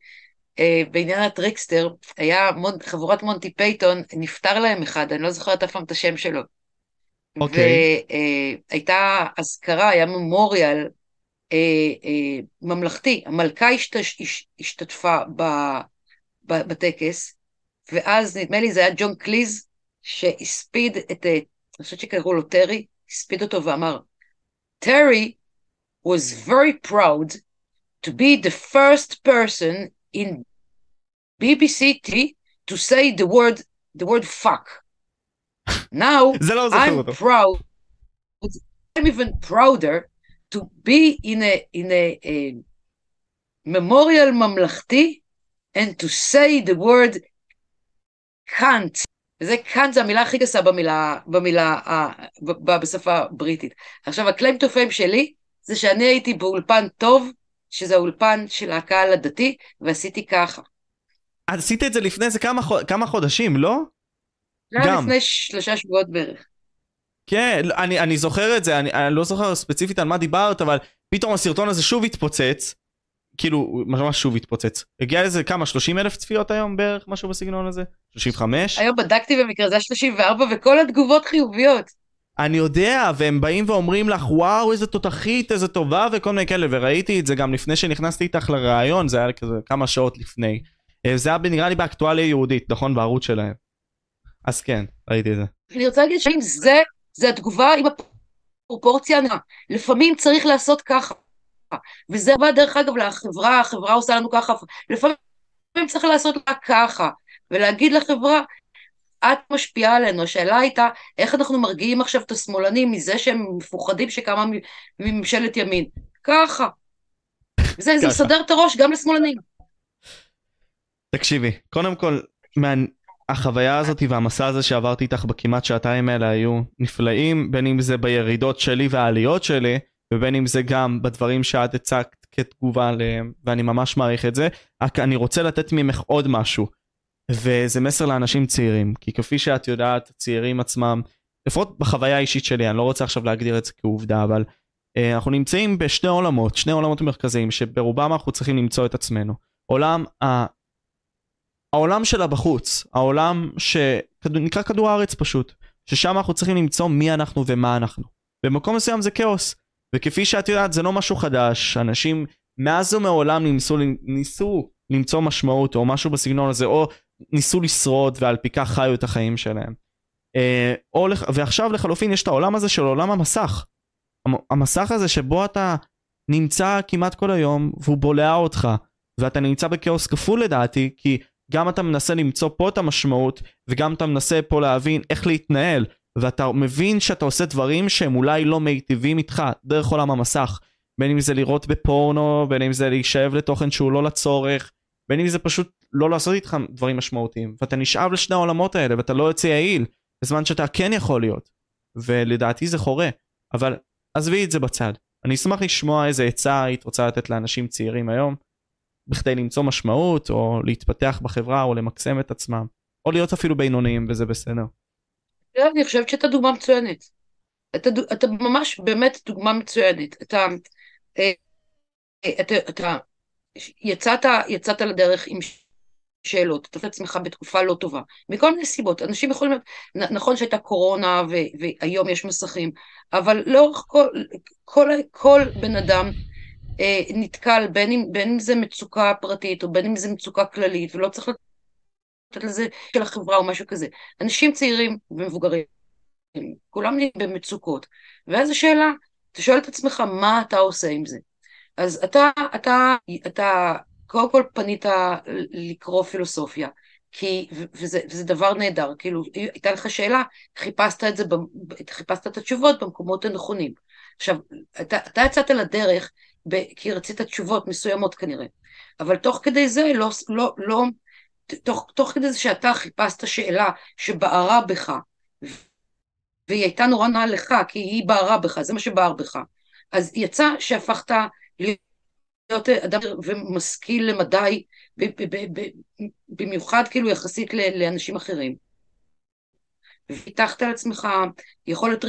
אה, בעניין ה trickster, היה מונ, חבורת מונטי פייתון, נפטר להם אחד, אני לא זוכרת אף פעם את השם שלו. אוקיי. והייתה אזכרה, היה memorial אה, אה, ממלכתי, המלכה השת, הש, השתתפה ב, ב, בטקס, ואז נדמה לי זה היה ג'ון קליז שהספיד את, אה, אני חושבת שקראו לו טרי, הספיד אותו ואמר, טרי was very proud to be the first person in BBC TV to say the word, the word fuck. Now, לא I'm proud, I'm even prouder to be in a, in a, a memorial ממלכתי and to say the word can't. וזה can't זה המילה הכי גסה במילה, במילה, ב- ב- בשפה הבריטית. עכשיו, הקליים טו פיים שלי, זה שאני הייתי באולפן טוב, שזה האולפן של הקהל הדתי, ועשיתי ככה. את עשית את זה לפני זה כמה, כמה חודשים, לא? היה גם. לפני שלושה שבועות בערך. כן, אני, אני זוכר את זה, אני, אני לא זוכר ספציפית על מה דיברת, אבל פתאום הסרטון הזה שוב התפוצץ, כאילו, ממש שוב התפוצץ. הגיע לזה כמה, 30 אלף צפיות היום בערך, משהו בסגנון הזה? 35? היום בדקתי במקרה, זה היה 34, וכל התגובות חיוביות. אני יודע, והם באים ואומרים לך, וואו, איזה תותחית, איזה טובה, וכל מיני כאלה, וראיתי את זה גם לפני שנכנסתי איתך לראיון, זה היה כזה כמה שעות לפני. אה, זה היה נראה לי באקטואליה יהודית, נכון? בערוץ שלהם. אז כן, ראיתי את זה. אני רוצה להגיד שאם זה, זה התגובה, אם פרופורציה נעה. לפעמים צריך לעשות ככה. וזה בא דרך אגב לחברה, החברה עושה לנו ככה, לפעמים צריך לעשות לה ככה, ולהגיד לחברה, את משפיעה עלינו, השאלה הייתה איך אנחנו מרגיעים עכשיו את השמאלנים מזה שהם מפוחדים שקמה מממשלת ימין. ככה. זה, זה מסדר את הראש גם לשמאלנים. תקשיבי, קודם כל, מה... החוויה הזאת והמסע הזה שעברתי איתך בכמעט שעתיים האלה היו נפלאים, בין אם זה בירידות שלי והעליות שלי, ובין אם זה גם בדברים שאת הצגת כתגובה עליהם, ואני ממש מעריך את זה. רק אני רוצה לתת ממך עוד משהו, וזה מסר לאנשים צעירים, כי כפי שאת יודעת, הצעירים עצמם, לפחות בחוויה האישית שלי, אני לא רוצה עכשיו להגדיר את זה כעובדה, אבל uh, אנחנו נמצאים בשני עולמות, שני עולמות מרכזיים, שברובם אנחנו צריכים למצוא את עצמנו. עולם ה... העולם שלה בחוץ, העולם שנקרא כדור הארץ פשוט, ששם אנחנו צריכים למצוא מי אנחנו ומה אנחנו. במקום מסוים זה כאוס, וכפי שאת יודעת זה לא משהו חדש, אנשים מאז ומעולם ניסו, ניסו למצוא משמעות או משהו בסגנון הזה, או ניסו לשרוד ועל פי כך חיו את החיים שלהם. אה, או, ועכשיו לחלופין יש את העולם הזה של עולם המסך. המסך הזה שבו אתה נמצא כמעט כל היום והוא בולע אותך ואתה נמצא בכאוס כפול לדעתי כי גם אתה מנסה למצוא פה את המשמעות וגם אתה מנסה פה להבין איך להתנהל ואתה מבין שאתה עושה דברים שהם אולי לא מיטיבים איתך דרך עולם המסך בין אם זה לראות בפורנו בין אם זה להישאב לתוכן שהוא לא לצורך בין אם זה פשוט לא לעשות איתך דברים משמעותיים ואתה נשאב לשני העולמות האלה ואתה לא יוצא יעיל בזמן שאתה כן יכול להיות ולדעתי זה חורה אבל עזבי את זה בצד אני אשמח לשמוע איזה עצה היית רוצה לתת לאנשים צעירים היום בכדי למצוא משמעות או להתפתח בחברה או למקסם את עצמם או להיות אפילו בינוניים וזה בסדר. אני חושבת שאתה דוגמה מצוינת. אתה, אתה ממש באמת דוגמה מצוינת. אתה, אה, אתה, אתה יצאת, יצאת לדרך עם שאלות, אתה את עצמך בתקופה לא טובה, מכל מיני סיבות. אנשים יכולים, נכון שהייתה קורונה ו, והיום יש מסכים, אבל לאורך כל, כל, כל בן אדם אה, נתקל, בין אם, בין אם זה מצוקה פרטית או בין אם זה מצוקה כללית, ולא צריך לתת לזה של החברה או משהו כזה. אנשים צעירים ומבוגרים, כולם נהיים במצוקות. ואז השאלה, אתה שואל את עצמך, מה אתה עושה עם זה? אז אתה, אתה, אתה קודם כל פנית לקרוא פילוסופיה, כי, וזה, וזה דבר נהדר, כאילו, הייתה לך שאלה, חיפשת את זה, חיפשת את התשובות במקומות הנכונים. עכשיו, אתה, אתה יצאת לדרך ב, כי רצית תשובות מסוימות כנראה, אבל תוך כדי זה, לא, לא, לא, תוך, תוך כדי זה שאתה חיפשת שאלה שבערה בך, והיא הייתה נורא נעה לך, כי היא בערה בך, זה מה שבער בך. אז יצא שהפכת להיות אדם ומשכיל למדי, במיוחד כאילו יחסית לאנשים אחרים. ופיתחת על עצמך יכולת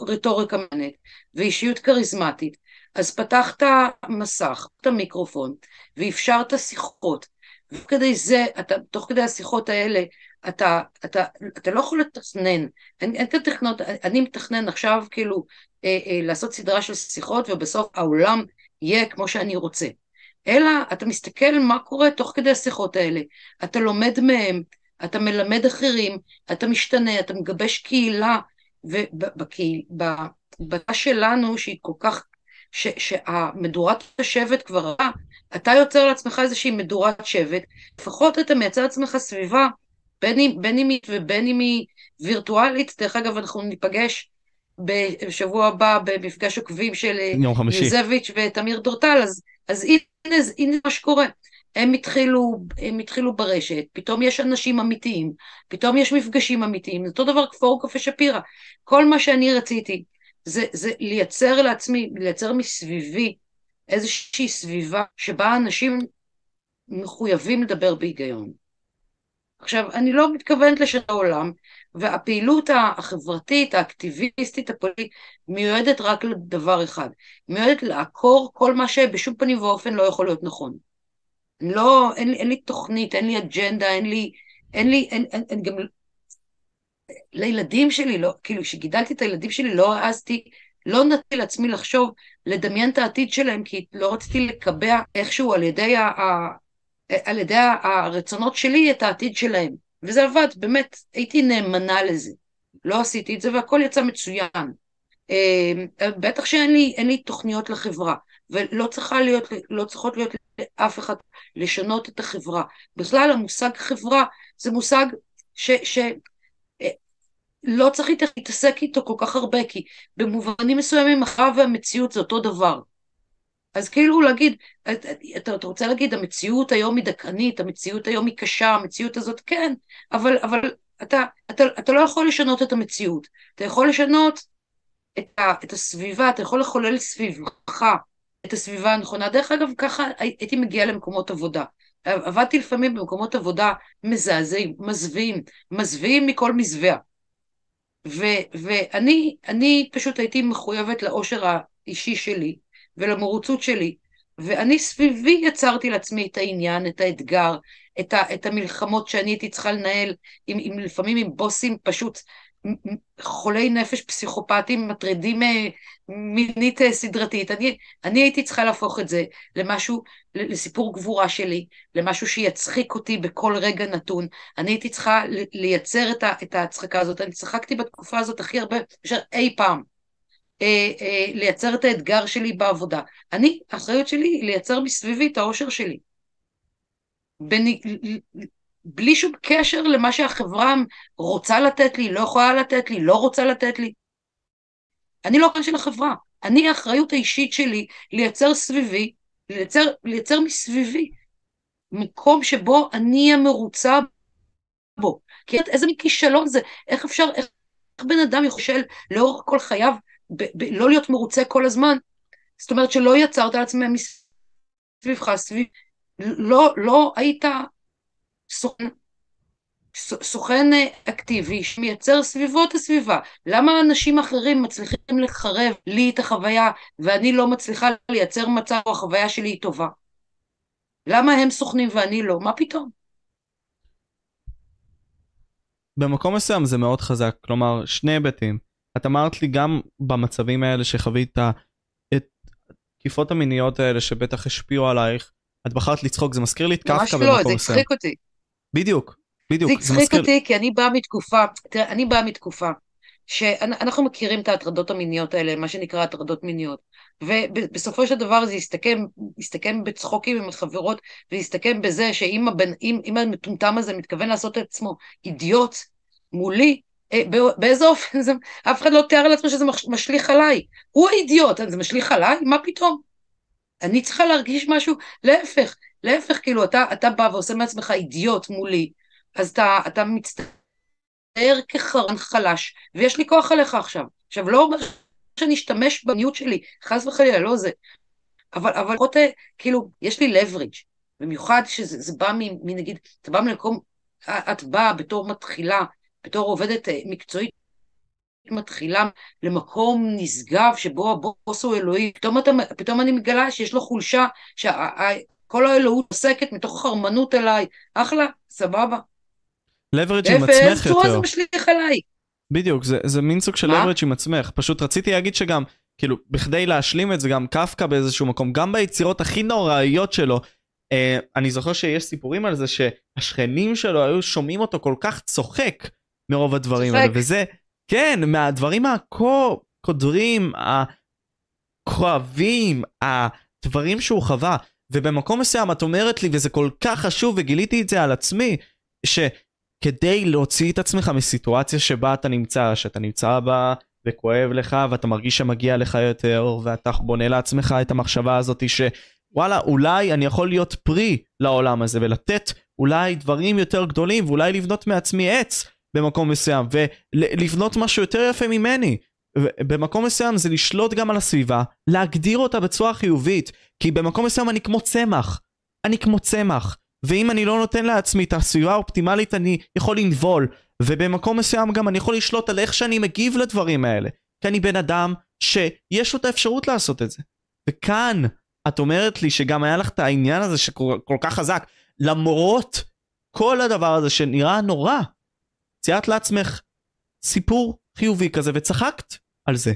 רטוריקה מעניינת ואישיות כריזמטית, אז פתחת מסך, את המיקרופון, ואפשרת שיחות. וכדי זה, אתה, תוך כדי השיחות האלה, אתה, אתה, אתה לא יכול לתכנן, אין, אין תכנות, אני מתכנן עכשיו כאילו אה, אה, לעשות סדרה של שיחות ובסוף העולם יהיה כמו שאני רוצה. אלא אתה מסתכל מה קורה תוך כדי השיחות האלה, אתה לומד מהם, אתה מלמד אחרים, אתה משתנה, אתה מגבש קהילה, ובתא שלנו שהיא כל כך, ש, שהמדורת השבט כבר רעה, אתה יוצר לעצמך איזושהי מדורת שבט, לפחות אתה מייצר לעצמך סביבה, בין אם היא ובין אם היא וירטואלית, דרך אגב אנחנו ניפגש בשבוע הבא במפגש עוקבים של יוזביץ' ותמיר דורטל, אז, אז הנה, הנה מה שקורה. הם התחילו, הם התחילו ברשת, פתאום יש אנשים אמיתיים, פתאום יש מפגשים אמיתיים, זה אותו דבר כפור קפה שפירא. כל מה שאני רציתי זה, זה לייצר לעצמי, לייצר מסביבי איזושהי סביבה שבה אנשים מחויבים לדבר בהיגיון. עכשיו, אני לא מתכוונת לשנות העולם, והפעילות החברתית, האקטיביסטית, הפוליטית, מיועדת רק לדבר אחד, מיועדת לעקור כל מה שבשום פנים ואופן לא יכול להיות נכון. לא, אין, אין לי תוכנית, אין לי אג'נדה, אין לי, אין לי, אין, אין, אין גם... לילדים שלי, לא, כאילו, כשגידלתי את הילדים שלי, לא העזתי, לא נתתי לעצמי לחשוב, לדמיין את העתיד שלהם, כי לא רציתי לקבע איכשהו על ידי, ה, ה, על ידי הרצונות שלי את העתיד שלהם. וזה עבד, באמת, הייתי נאמנה לזה. לא עשיתי את זה והכל יצא מצוין. אה, בטח שאין לי, לי תוכניות לחברה, ולא צריכה להיות, לא צריכות להיות לאף אחד לשנות את החברה. בכלל המושג חברה זה מושג ש... ש אה, לא צריך להתעסק איתו כל כך הרבה, כי במובנים מסוימים החברה והמציאות זה אותו דבר. אז כאילו להגיד, אתה, אתה רוצה להגיד, המציאות היום היא דכאנית, המציאות היום היא קשה, המציאות הזאת כן, אבל, אבל אתה, אתה, אתה לא יכול לשנות את המציאות, אתה יכול לשנות את, ה, את הסביבה, אתה יכול לחולל סביבך את הסביבה הנכונה. דרך אגב, ככה הייתי מגיעה למקומות עבודה. עבדתי לפעמים במקומות עבודה מזעזעים, מזוויעים, מזוויעים מכל מזווה. ואני פשוט הייתי מחויבת לאושר האישי שלי ולמרוצות שלי, ואני סביבי יצרתי לעצמי את העניין, את האתגר, את, ה, את המלחמות שאני הייתי צריכה לנהל, עם, עם, לפעמים עם בוסים פשוט חולי נפש פסיכופטים מטרידים אה, מינית אה, סדרתית. אני, אני הייתי צריכה להפוך את זה למשהו, לסיפור גבורה שלי, למשהו שיצחיק אותי בכל רגע נתון. אני הייתי צריכה לייצר את, ה, את ההצחקה הזאת. אני צחקתי בתקופה הזאת הכי הרבה אי פעם. אה, אה, לייצר את האתגר שלי בעבודה. אני, האחריות שלי היא לייצר מסביבי את האושר שלי. בין, בלי שום קשר למה שהחברה רוצה לתת לי, לא יכולה לתת לי, לא רוצה לתת לי. אני לא כאן של החברה. אני, האחריות האישית שלי לייצר סביבי, לייצר, לייצר מסביבי מקום שבו אני אהיה מרוצה בו. כי איזה מין כישלון זה, איך אפשר, איך, בן אדם יכול לאורך כל חייו ב, ב, לא להיות מרוצה כל הזמן? זאת אומרת שלא יצרת לעצמם מסביבך, סביב, לא, לא היית סוכן, סוכן אקטיבי שמייצר סביבו את הסביבה. למה אנשים אחרים מצליחים לחרב לי את החוויה ואני לא מצליחה לייצר מצב או החוויה שלי היא טובה? למה הם סוכנים ואני לא? מה פתאום? במקום מסוים זה מאוד חזק, כלומר שני היבטים. את אמרת לי גם במצבים האלה שחווית את התקיפות המיניות האלה שבטח השפיעו עלייך, את בחרת לצחוק, זה מזכיר לי את קפקא במקום מסוים. ממש לא, זה הצחיק אותי. בדיוק, בדיוק. זה הצחיק מזכיר... אותי כי אני באה מתקופה, תראה, אני באה מתקופה שאנחנו מכירים את ההטרדות המיניות האלה, מה שנקרא הטרדות מיניות, ובסופו של דבר זה יסתכם, יסתכם בצחוקים עם החברות, ויסתכם בזה שאם הבן, אם, אם המטומטם הזה מתכוון לעשות את עצמו אידיוט מולי, באיזה אופן זה, אף אחד לא תיאר לעצמו שזה משליך עליי. הוא האידיוט, זה משליך עליי? מה פתאום? אני צריכה להרגיש משהו, להפך, להפך, כאילו, אתה, אתה בא ועושה מעצמך אידיוט מולי, אז אתה, אתה מצטער כחרן חלש, ויש לי כוח עליך עכשיו. עכשיו, לא אומר שאני אשתמש במיניות שלי, חס וחלילה, לא זה. אבל, אבל לפחות, כאילו, יש לי leverage, במיוחד שזה בא מנגיד, אתה בא ממקום, את באה בתור מתחילה, בתור עובדת אה, מקצועית מתחילה למקום נשגב שבו הבוס הוא אלוהי, פתאום, אתה, פתאום אני מגלה שיש לו חולשה, שכל האלוהות עוסקת מתוך חרמנות אליי, אחלה, סבבה. לברג' עם עצמך יותר. איזה צורה זה משליך עליי? בדיוק, זה, זה מין סוג של לברג' עם עצמך. פשוט רציתי להגיד שגם, כאילו, בכדי להשלים את זה, גם קפקא באיזשהו מקום, גם ביצירות הכי נוראיות שלו, אה, אני זוכר שיש סיפורים על זה שהשכנים שלו היו שומעים אותו כל כך צוחק מרוב הדברים האלה, וזה, כן, מהדברים הקודרים, הכואבים, הדברים שהוא חווה. ובמקום מסוים את אומרת לי, וזה כל כך חשוב, וגיליתי את זה על עצמי, שכדי להוציא את עצמך מסיטואציה שבה אתה נמצא, שאתה נמצא בה וכואב לך, ואתה מרגיש שמגיע לך יותר, ואתה בונה לעצמך את המחשבה הזאת שוואלה, אולי אני יכול להיות פרי לעולם הזה, ולתת אולי דברים יותר גדולים, ואולי לבנות מעצמי עץ במקום מסוים, ולבנות משהו יותר יפה ממני. במקום מסוים זה לשלוט גם על הסביבה, להגדיר אותה בצורה חיובית, כי במקום מסוים אני כמו צמח. אני כמו צמח. ואם אני לא נותן לעצמי את הסביבה האופטימלית אני יכול לנבול. ובמקום מסוים גם אני יכול לשלוט על איך שאני מגיב לדברים האלה. כי אני בן אדם שיש לו את האפשרות לעשות את זה. וכאן את אומרת לי שגם היה לך את העניין הזה שכל כך חזק, למרות כל הדבר הזה שנראה נורא, ציירת לעצמך סיפור חיובי כזה וצחקת על זה.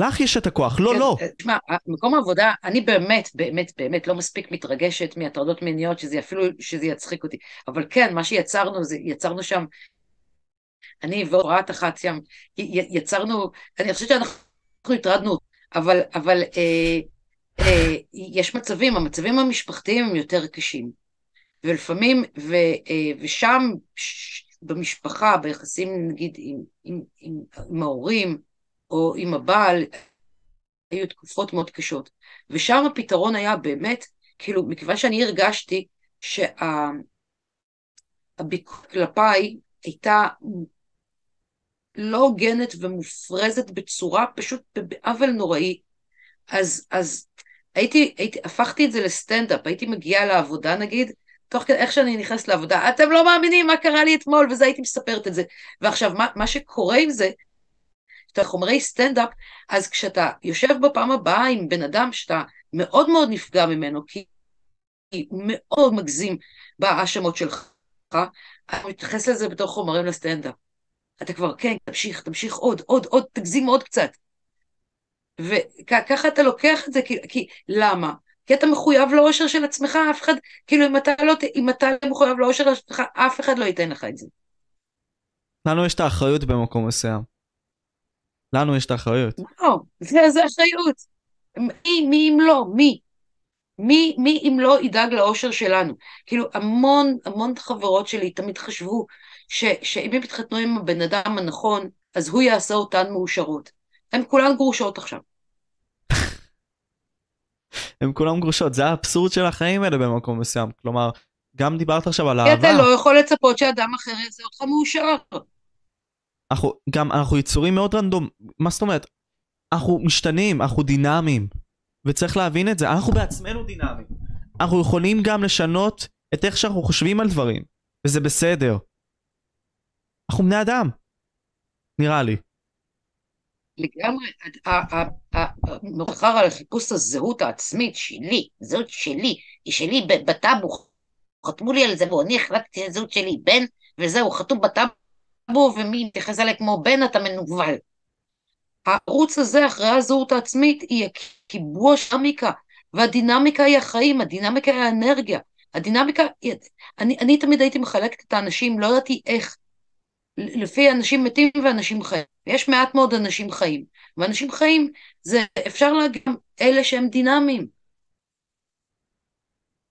לך יש את הכוח, לא, כן, לא. תשמע, מקום העבודה, אני באמת, באמת, באמת לא מספיק מתרגשת מהטרדות מיניות, שזה אפילו, שזה יצחיק אותי. אבל כן, מה שיצרנו, זה, יצרנו שם אני ואורעת אחת שם, יצרנו, אני חושבת שאנחנו הטרדנו, אבל, אבל אה, אה, יש מצבים, המצבים המשפחתיים הם יותר קשים. ולפעמים, ו, אה, ושם, ש, במשפחה, ביחסים נגיד עם, עם, עם, עם ההורים או עם הבעל, היו תקופות מאוד קשות. ושם הפתרון היה באמת, כאילו, מכיוון שאני הרגשתי שהביקורת כלפיי הייתה לא הוגנת ומופרזת בצורה פשוט בעוול נוראי, אז, אז הייתי, הייתי, הפכתי את זה לסטנדאפ, הייתי מגיעה לעבודה נגיד, תוך כדי איך שאני נכנסת לעבודה, אתם לא מאמינים מה קרה לי אתמול, וזה הייתי מספרת את זה. ועכשיו, מה, מה שקורה עם זה, שאתה חומרי סטנדאפ, אז כשאתה יושב בפעם הבאה עם בן אדם שאתה מאוד מאוד נפגע ממנו, כי הוא מאוד מגזים בהאשמות שלך, אתה מתייחס לזה בתור חומרים לסטנדאפ. אתה כבר, כן, תמשיך, תמשיך עוד, עוד, עוד, תגזים עוד קצת. וככה אתה לוקח את זה, כי, כי למה? כי אתה מחויב לאושר של עצמך, אף אחד, כאילו אם אתה לא, אם אתה לא מחויב לאושר של עצמך, אף אחד לא ייתן לך את זה. לנו יש את האחריות במקום מסוים. לנו יש את האחריות. לא, זה, זה אחריות. מי, מי אם לא? מי? מי, מי אם לא ידאג לאושר שלנו? כאילו, המון, המון חברות שלי תמיד חשבו ש, שאם הם יתחתנו עם הבן אדם הנכון, אז הוא יעשה אותן מאושרות. הן כולן גרושות עכשיו. הן כולן גרושות, זה האבסורד של החיים האלה במקום מסוים. כלומר, גם דיברת עכשיו על אהבה. אתה לא יכול לצפות שאדם אחר יעשה אותך מאושר. אנחנו, גם, אנחנו יצורים מאוד רנדום, מה זאת אומרת? אנחנו משתנים, אנחנו דינמיים. וצריך להבין את זה, אנחנו בעצמנו דינמיים. אנחנו יכולים גם לשנות את איך שאנחנו חושבים על דברים, וזה בסדר. אנחנו בני אדם, נראה לי. לגמרי, מאוחר על חיפוש הזהות העצמית שלי, זהות שלי, היא שלי בטאבו, חתמו לי על זה ואני החלטתי את הזהות שלי בן, וזהו, חתום בטאבו, ומי מתייחס אליי כמו בן, אתה מנוול. הערוץ הזה אחרי הזהות העצמית היא הקיבוע של דינמיקה, והדינמיקה היא החיים, הדינמיקה היא האנרגיה. הדינמיקה, אני, אני תמיד הייתי מחלקת את האנשים, לא ידעתי איך, לפי אנשים מתים ואנשים חיים. יש מעט מאוד אנשים חיים, ואנשים חיים זה, אפשר להגיד, אלה שהם דינמיים.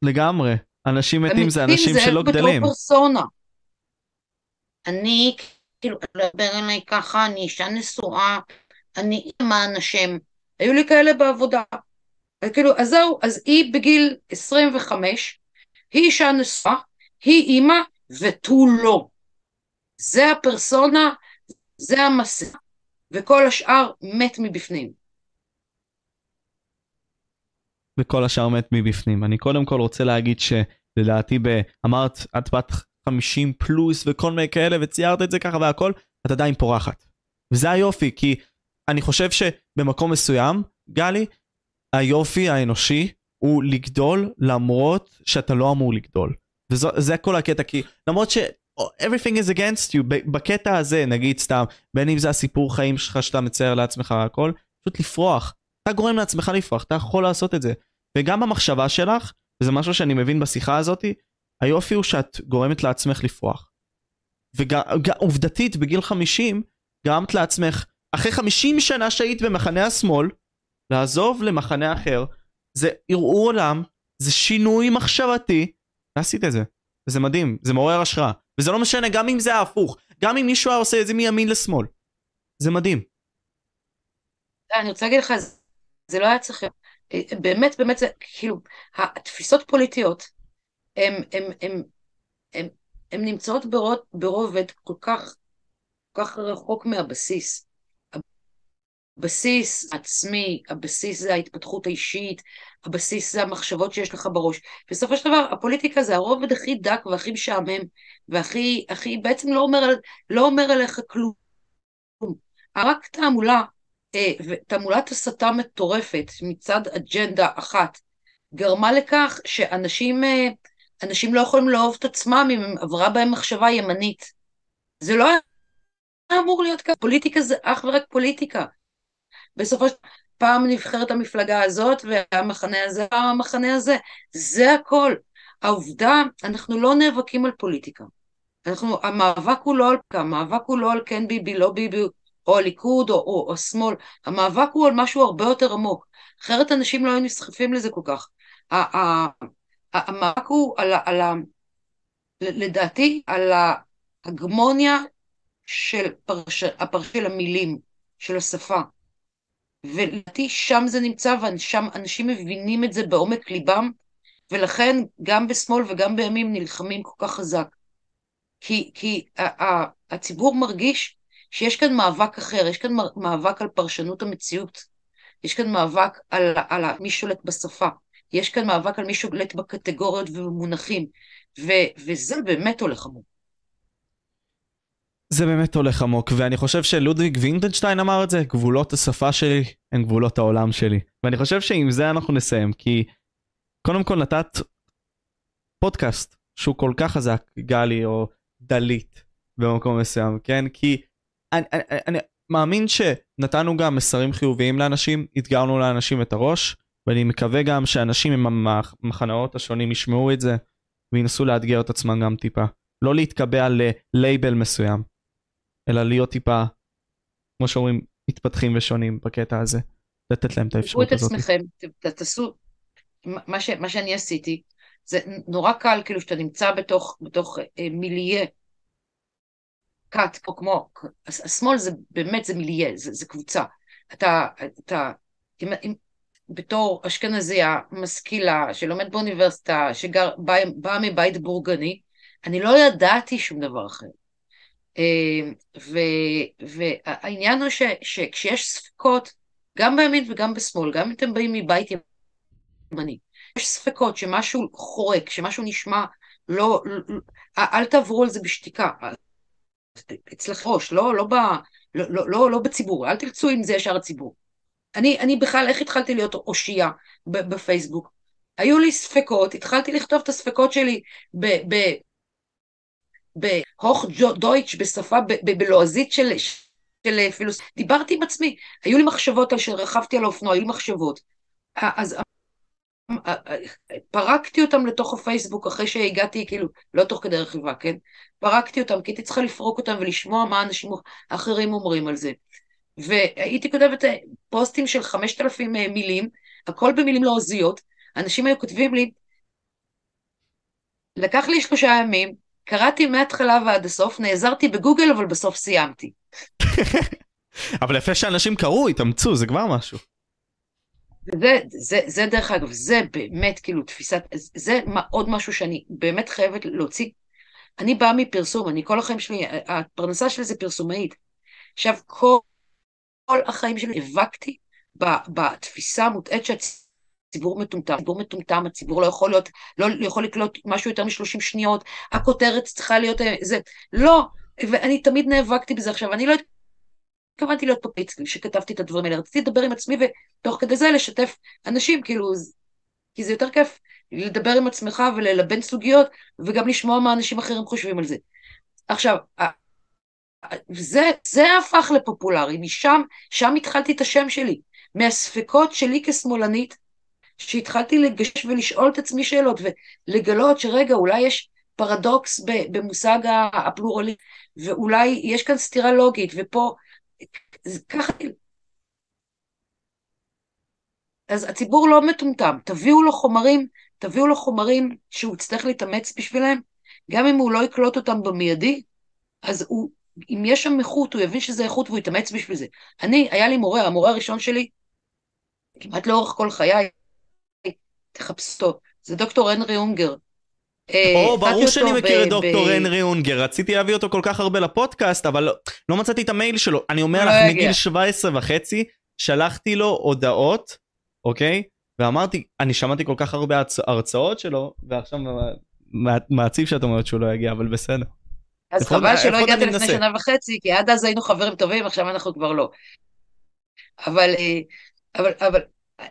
לגמרי. אנשים מתים זה אנשים זה שלא גדלים. בתור פרסונה. אני, כאילו, לדבר אליי ככה, אני אישה נשואה, אני למען השם. היו לי כאלה בעבודה. כאילו, אז זהו, אז היא בגיל 25, היא אישה נשואה, היא אימא ותו לא. זה הפרסונה, זה המסע, וכל השאר מת מבפנים. וכל השאר מת מבפנים. אני קודם כל רוצה להגיד שלדעתי, ב... אמרת, את בת 50 פלוס וכל מיני כאלה, וציירת את זה ככה והכל, את עדיין פורחת. וזה היופי, כי אני חושב שבמקום מסוים, גלי, היופי האנושי הוא לגדול למרות שאתה לא אמור לגדול. וזה כל הקטע, כי למרות ש... everything is against you, בקטע הזה, נגיד סתם, בין אם זה הסיפור חיים שלך שאתה מצייר לעצמך הכל, פשוט לפרוח. אתה גורם לעצמך לפרוח, אתה יכול לעשות את זה. וגם במחשבה שלך, וזה משהו שאני מבין בשיחה הזאתי, היופי הוא שאת גורמת לעצמך לפרוח. ועובדתית, בגיל 50, גרמת לעצמך אחרי 50 שנה שהיית במחנה השמאל, לעזוב למחנה אחר, זה ערעור עולם, זה שינוי מחשבתי, ועשית את זה. וזה מדהים, זה מעורר השראה. וזה לא משנה, גם אם זה ההפוך, גם אם מישהו היה עושה את זה מימין לשמאל. זה מדהים. אני רוצה להגיד לך, זה לא היה צריך... באמת, באמת, זה כאילו, התפיסות פוליטיות, הן נמצאות ברובד כל כך, כל כך רחוק מהבסיס. הבסיס עצמי, הבסיס זה ההתפתחות האישית, הבסיס זה המחשבות שיש לך בראש. בסופו של דבר, הפוליטיקה זה הרובד הכי דק והכי משעמם, והכי, הכי, בעצם לא אומר, לא אומר עליך כלום. רק תעמולה, אה, תעמולת הסתה מטורפת מצד אג'נדה אחת, גרמה לכך שאנשים אה, אנשים לא יכולים לאהוב את עצמם אם עברה בהם מחשבה ימנית. זה לא היה אמור להיות ככה, פוליטיקה זה אך ורק פוליטיקה. בסופו של פעם נבחרת המפלגה הזאת והמחנה הזה, פעם המחנה הזה. זה הכל. העובדה, אנחנו לא נאבקים על פוליטיקה. אנחנו, המאבק הוא לא על המאבק הוא לא על כן ביבי, לא ביבי, או הליכוד, או, או, או השמאל, המאבק הוא על משהו הרבה יותר עמוק. אחרת אנשים לא היו נסחפים לזה כל כך. המאבק הוא על, על, על, לדעתי, על ההגמוניה של פרש, הפרש של המילים, של השפה. ולדעתי שם זה נמצא, ושם אנשים מבינים את זה בעומק ליבם, ולכן גם בשמאל וגם בימים נלחמים כל כך חזק. כי, כי הציבור מרגיש שיש כאן מאבק אחר, יש כאן מאבק על פרשנות המציאות, יש כאן מאבק על, על מי שולט בשפה, יש כאן מאבק על מי שולט בקטגוריות ובמונחים, ו, וזה באמת הולך עמוק. זה באמת הולך עמוק, ואני חושב שלודוויג וינטנשטיין אמר את זה, גבולות השפה שלי הם גבולות העולם שלי. ואני חושב שעם זה אנחנו נסיים, כי קודם כל נתת פודקאסט שהוא כל כך חזק, גלי או דלית במקום מסוים, כן? כי אני, אני, אני מאמין שנתנו גם מסרים חיוביים לאנשים, אתגרנו לאנשים את הראש, ואני מקווה גם שאנשים עם המחנאות השונים ישמעו את זה, וינסו לאתגר את עצמם גם טיפה. לא להתקבע ללייבל מסוים, אלא להיות טיפה, כמו שאומרים, מתפתחים ושונים בקטע הזה. לתת להם את האפשרות הזאת. תראו את עצמכם, תעשו, מה, ש, מה שאני עשיתי, זה נורא קל כאילו שאתה נמצא בתוך, בתוך אה, מיליה, כת, או כמו, השמאל זה באמת, זה מיליה, זה, זה קבוצה. אתה, אתה, אם, אם, בתור אשכנזייה משכילה, שלומד באוניברסיטה, שבאה מבית בורגני, אני לא ידעתי שום דבר אחר. אה, והעניין הוא שכשיש ספקות, גם בימין וגם בשמאל, גם אם אתם באים מבית ימני, יש ספקות שמשהו חורק, שמשהו נשמע לא, לא אל תעברו על זה בשתיקה. אצלך ראש, לא, לא, ב, לא, לא, לא, לא בציבור, אל תרצו עם זה ישר הציבור. אני, אני בכלל, איך התחלתי להיות אושייה בפייסבוק? היו לי ספקות, התחלתי לכתוב את הספקות שלי בהוך דויטש, בשפה, בלועזית של, של פילוס... דיברתי עם עצמי, היו לי מחשבות על שרכבתי על האופנוע, היו לי מחשבות. אז פרקתי אותם לתוך הפייסבוק אחרי שהגעתי, כאילו, לא תוך כדי רכיבה, כן? פרקתי אותם, כי הייתי צריכה לפרוק אותם ולשמוע מה אנשים אחרים אומרים על זה. והייתי כותבת אה, פוסטים של 5,000 אה, מילים, הכל במילים לועזיות, אנשים היו כותבים לי, לקח לי שלושה ימים, קראתי מההתחלה ועד הסוף, נעזרתי בגוגל, אבל בסוף סיימתי. אבל יפה שאנשים קראו, התאמצו, זה כבר משהו. זה, זה, זה דרך אגב, זה באמת כאילו תפיסת, זה עוד משהו שאני באמת חייבת להוציא. אני באה מפרסום, אני כל החיים שלי, הפרנסה שלי זה פרסומאית. עכשיו, כל, כל החיים שלי נאבקתי בתפיסה המוטעית שהציבור מטומטם. הציבור מטומטם, הציבור לא יכול להיות, לא יכול לקלוט משהו יותר משלושים שניות, הכותרת צריכה להיות זה. לא, ואני תמיד נאבקתי בזה. עכשיו, אני לא התכוונתי להיות פפיץ כשכתבתי את הדברים האלה, רציתי לדבר עם עצמי ותוך כדי זה לשתף אנשים, כאילו, כי זה יותר כיף לדבר עם עצמך וללבן סוגיות וגם לשמוע מה אנשים אחרים חושבים על זה. עכשיו, זה, זה הפך לפופולרי, משם, שם התחלתי את השם שלי, מהספקות שלי כשמאלנית, שהתחלתי לגשש ולשאול את עצמי שאלות ולגלות שרגע, אולי יש פרדוקס במושג הפלורלי, ואולי יש כאן סתירה לוגית, ופה ככה... אז הציבור לא מטומטם, תביאו לו חומרים, תביאו לו חומרים שהוא יצטרך להתאמץ בשבילם, גם אם הוא לא יקלוט אותם במיידי, אז הוא, אם יש שם איכות, הוא יבין שזה איכות והוא יתאמץ בשביל זה. אני, היה לי מורה, המורה הראשון שלי, כמעט לאורך כל חיי, תחפשו זה דוקטור הנרי אונגר, אה, או, ברור שאני מכיר את דוקטור הנרי אונגר, רציתי להביא אותו כל כך הרבה לפודקאסט, אבל לא, לא מצאתי את המייל שלו. אני אומר לך, מגיל 17 וחצי, שלחתי לו הודעות, אוקיי? ואמרתי, אני שמעתי כל כך הרבה הרצאות שלו, ועכשיו מעציב שאת אומרת שהוא לא יגיע, אבל בסדר. אז חבל שלא הגעת לפני שנה וחצי, כי עד אז היינו חברים טובים, עכשיו אנחנו כבר לא. אבל, אה, אבל, אבל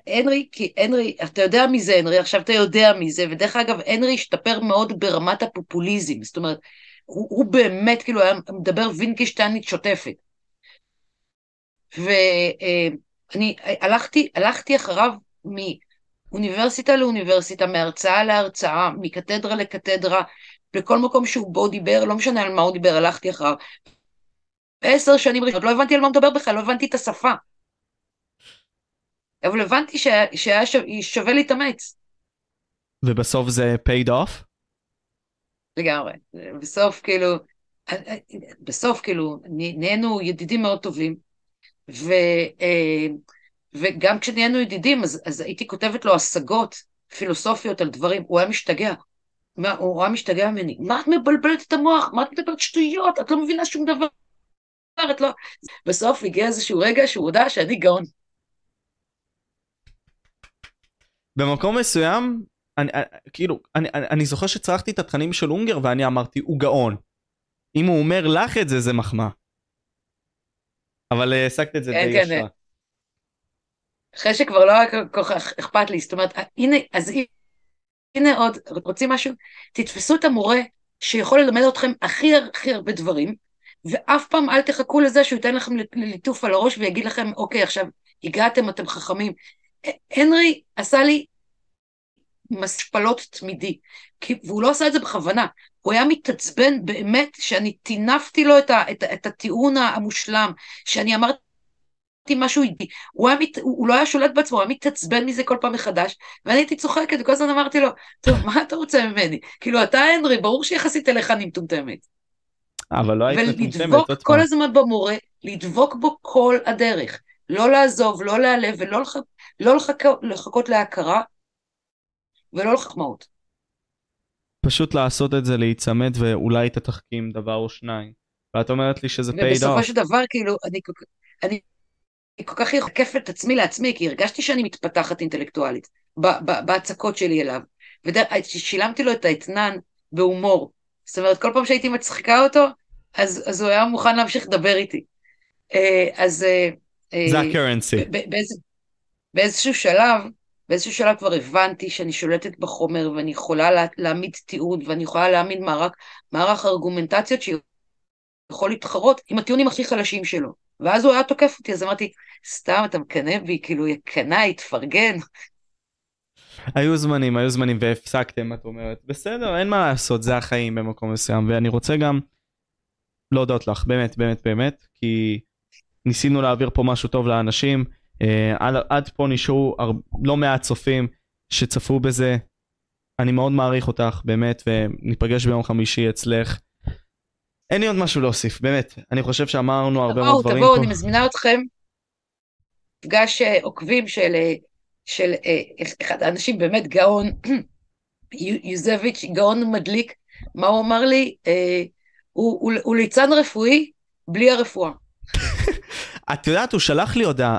הנרי, כי הנרי, אתה יודע מי זה הנרי, עכשיו אתה יודע מי זה, ודרך אגב, הנרי השתפר מאוד ברמת הפופוליזם, זאת אומרת, הוא, הוא באמת, כאילו, היה מדבר וינקשטיינית שוטפת. ואני הלכתי, הלכתי אחריו מאוניברסיטה לאוניברסיטה, מהרצאה להרצאה, מקתדרה לקתדרה, לכל מקום שהוא בו דיבר, לא משנה על מה הוא דיבר, הלכתי אחריו. עשר שנים ראשונות, לא הבנתי על מה הוא מדבר בכלל, לא הבנתי את השפה. אבל הבנתי שהיה, שהיה שווה, שווה להתאמץ, ובסוף זה paid off? לגמרי. בסוף, כאילו, בסוף, כאילו, נה- נהיינו ידידים מאוד טובים, ו, אה, וגם כשנהיינו ידידים, אז, אז הייתי כותבת לו השגות פילוסופיות על דברים, הוא היה משתגע. מה, הוא היה משתגע ממני, מה את מבלבלת את המוח? מה את מדברת שטויות? את לא מבינה שום דבר. את לא... בסוף הגיע איזשהו רגע שהוא הודה שאני גאון. במקום מסוים, אני, אני, כאילו, אני, אני, אני זוכר שצרכתי את התכנים של אונגר ואני אמרתי, הוא גאון. אם הוא אומר לך את זה, זה מחמאה. אבל אה, השגת את זה כן, די כן, ישר. אחרי שכבר לא היה כל כך אכפת לי, זאת אומרת, הנה, אז הנה עוד, רוצים משהו? תתפסו את המורה שיכול ללמד אתכם הכי הכי הרבה דברים, ואף פעם אל תחכו לזה שהוא ייתן לכם ליטוף על הראש ויגיד לכם, אוקיי, עכשיו הגעתם, אתם חכמים. הנרי עשה לי משפלות תמידי, כי, והוא לא עשה את זה בכוונה, הוא היה מתעצבן באמת שאני טינפתי לו את, ה, את, את הטיעון המושלם, שאני אמרתי משהו אידי, הוא, היה מת, הוא, הוא לא היה שולט בעצמו, הוא היה מתעצבן מזה כל פעם מחדש, ואני הייתי צוחקת, וכל הזמן אמרתי לו, טוב, מה אתה רוצה ממני? כאילו, אתה הנרי, ברור שיחסית אליך אני מטומטמת. אבל לא היית מטומטמת, ולדבוק כל. הזמן במורה, לדבוק בו כל הדרך. לא לעזוב, לא להיעלב, ולא לח... לא לחכות, לחכות להכרה, ולא לחכמאות. פשוט לעשות את זה, להיצמד ואולי תתחכים דבר או שניים. ואת אומרת לי שזה paid ובסופו off. של דבר, כאילו, אני, אני, אני כל כך חוקפת את עצמי לעצמי, כי הרגשתי שאני מתפתחת אינטלקטואלית ב- ב- בהצקות שלי אליו. ושילמתי לו את האתנן בהומור. זאת אומרת, כל פעם שהייתי מצחיקה אותו, אז, אז הוא היה מוכן להמשיך לדבר איתי. אה, אז... אה, זה באיזה, באיזשהו שלב, באיזשהו שלב כבר הבנתי שאני שולטת בחומר ואני יכולה לה, להעמיד תיעוד ואני יכולה להעמיד מערך, מערך ארגומנטציות שיכול להתחרות עם הטיעונים הכי חלשים שלו. ואז הוא היה תוקף אותי, אז אמרתי, סתם אתה מקנא בי, כאילו, יא קנאי, תפרגן. היו זמנים, היו זמנים והפסקתם, את אומרת. בסדר, אין מה לעשות, זה החיים במקום מסוים. ואני רוצה גם להודות לך, באמת, באמת, באמת, כי ניסינו להעביר פה משהו טוב לאנשים. אה, עד, עד פה נשארו. לא מעט צופים שצפו בזה. אני מאוד מעריך אותך, באמת, וניפגש ביום חמישי אצלך. אין לי עוד משהו להוסיף, באמת. אני חושב שאמרנו הרבה מאוד תבואו, דברים תבואו, פה. אני מזמינה אתכם. מפגש אה, עוקבים של, אה, של אחד האנשים באמת גאון, יו- יוזביץ', גאון מדליק. מה הוא אמר לי? הוא, הוא, הוא ליצן רפואי בלי הרפואה. את יודעת, הוא שלח לי הודעה,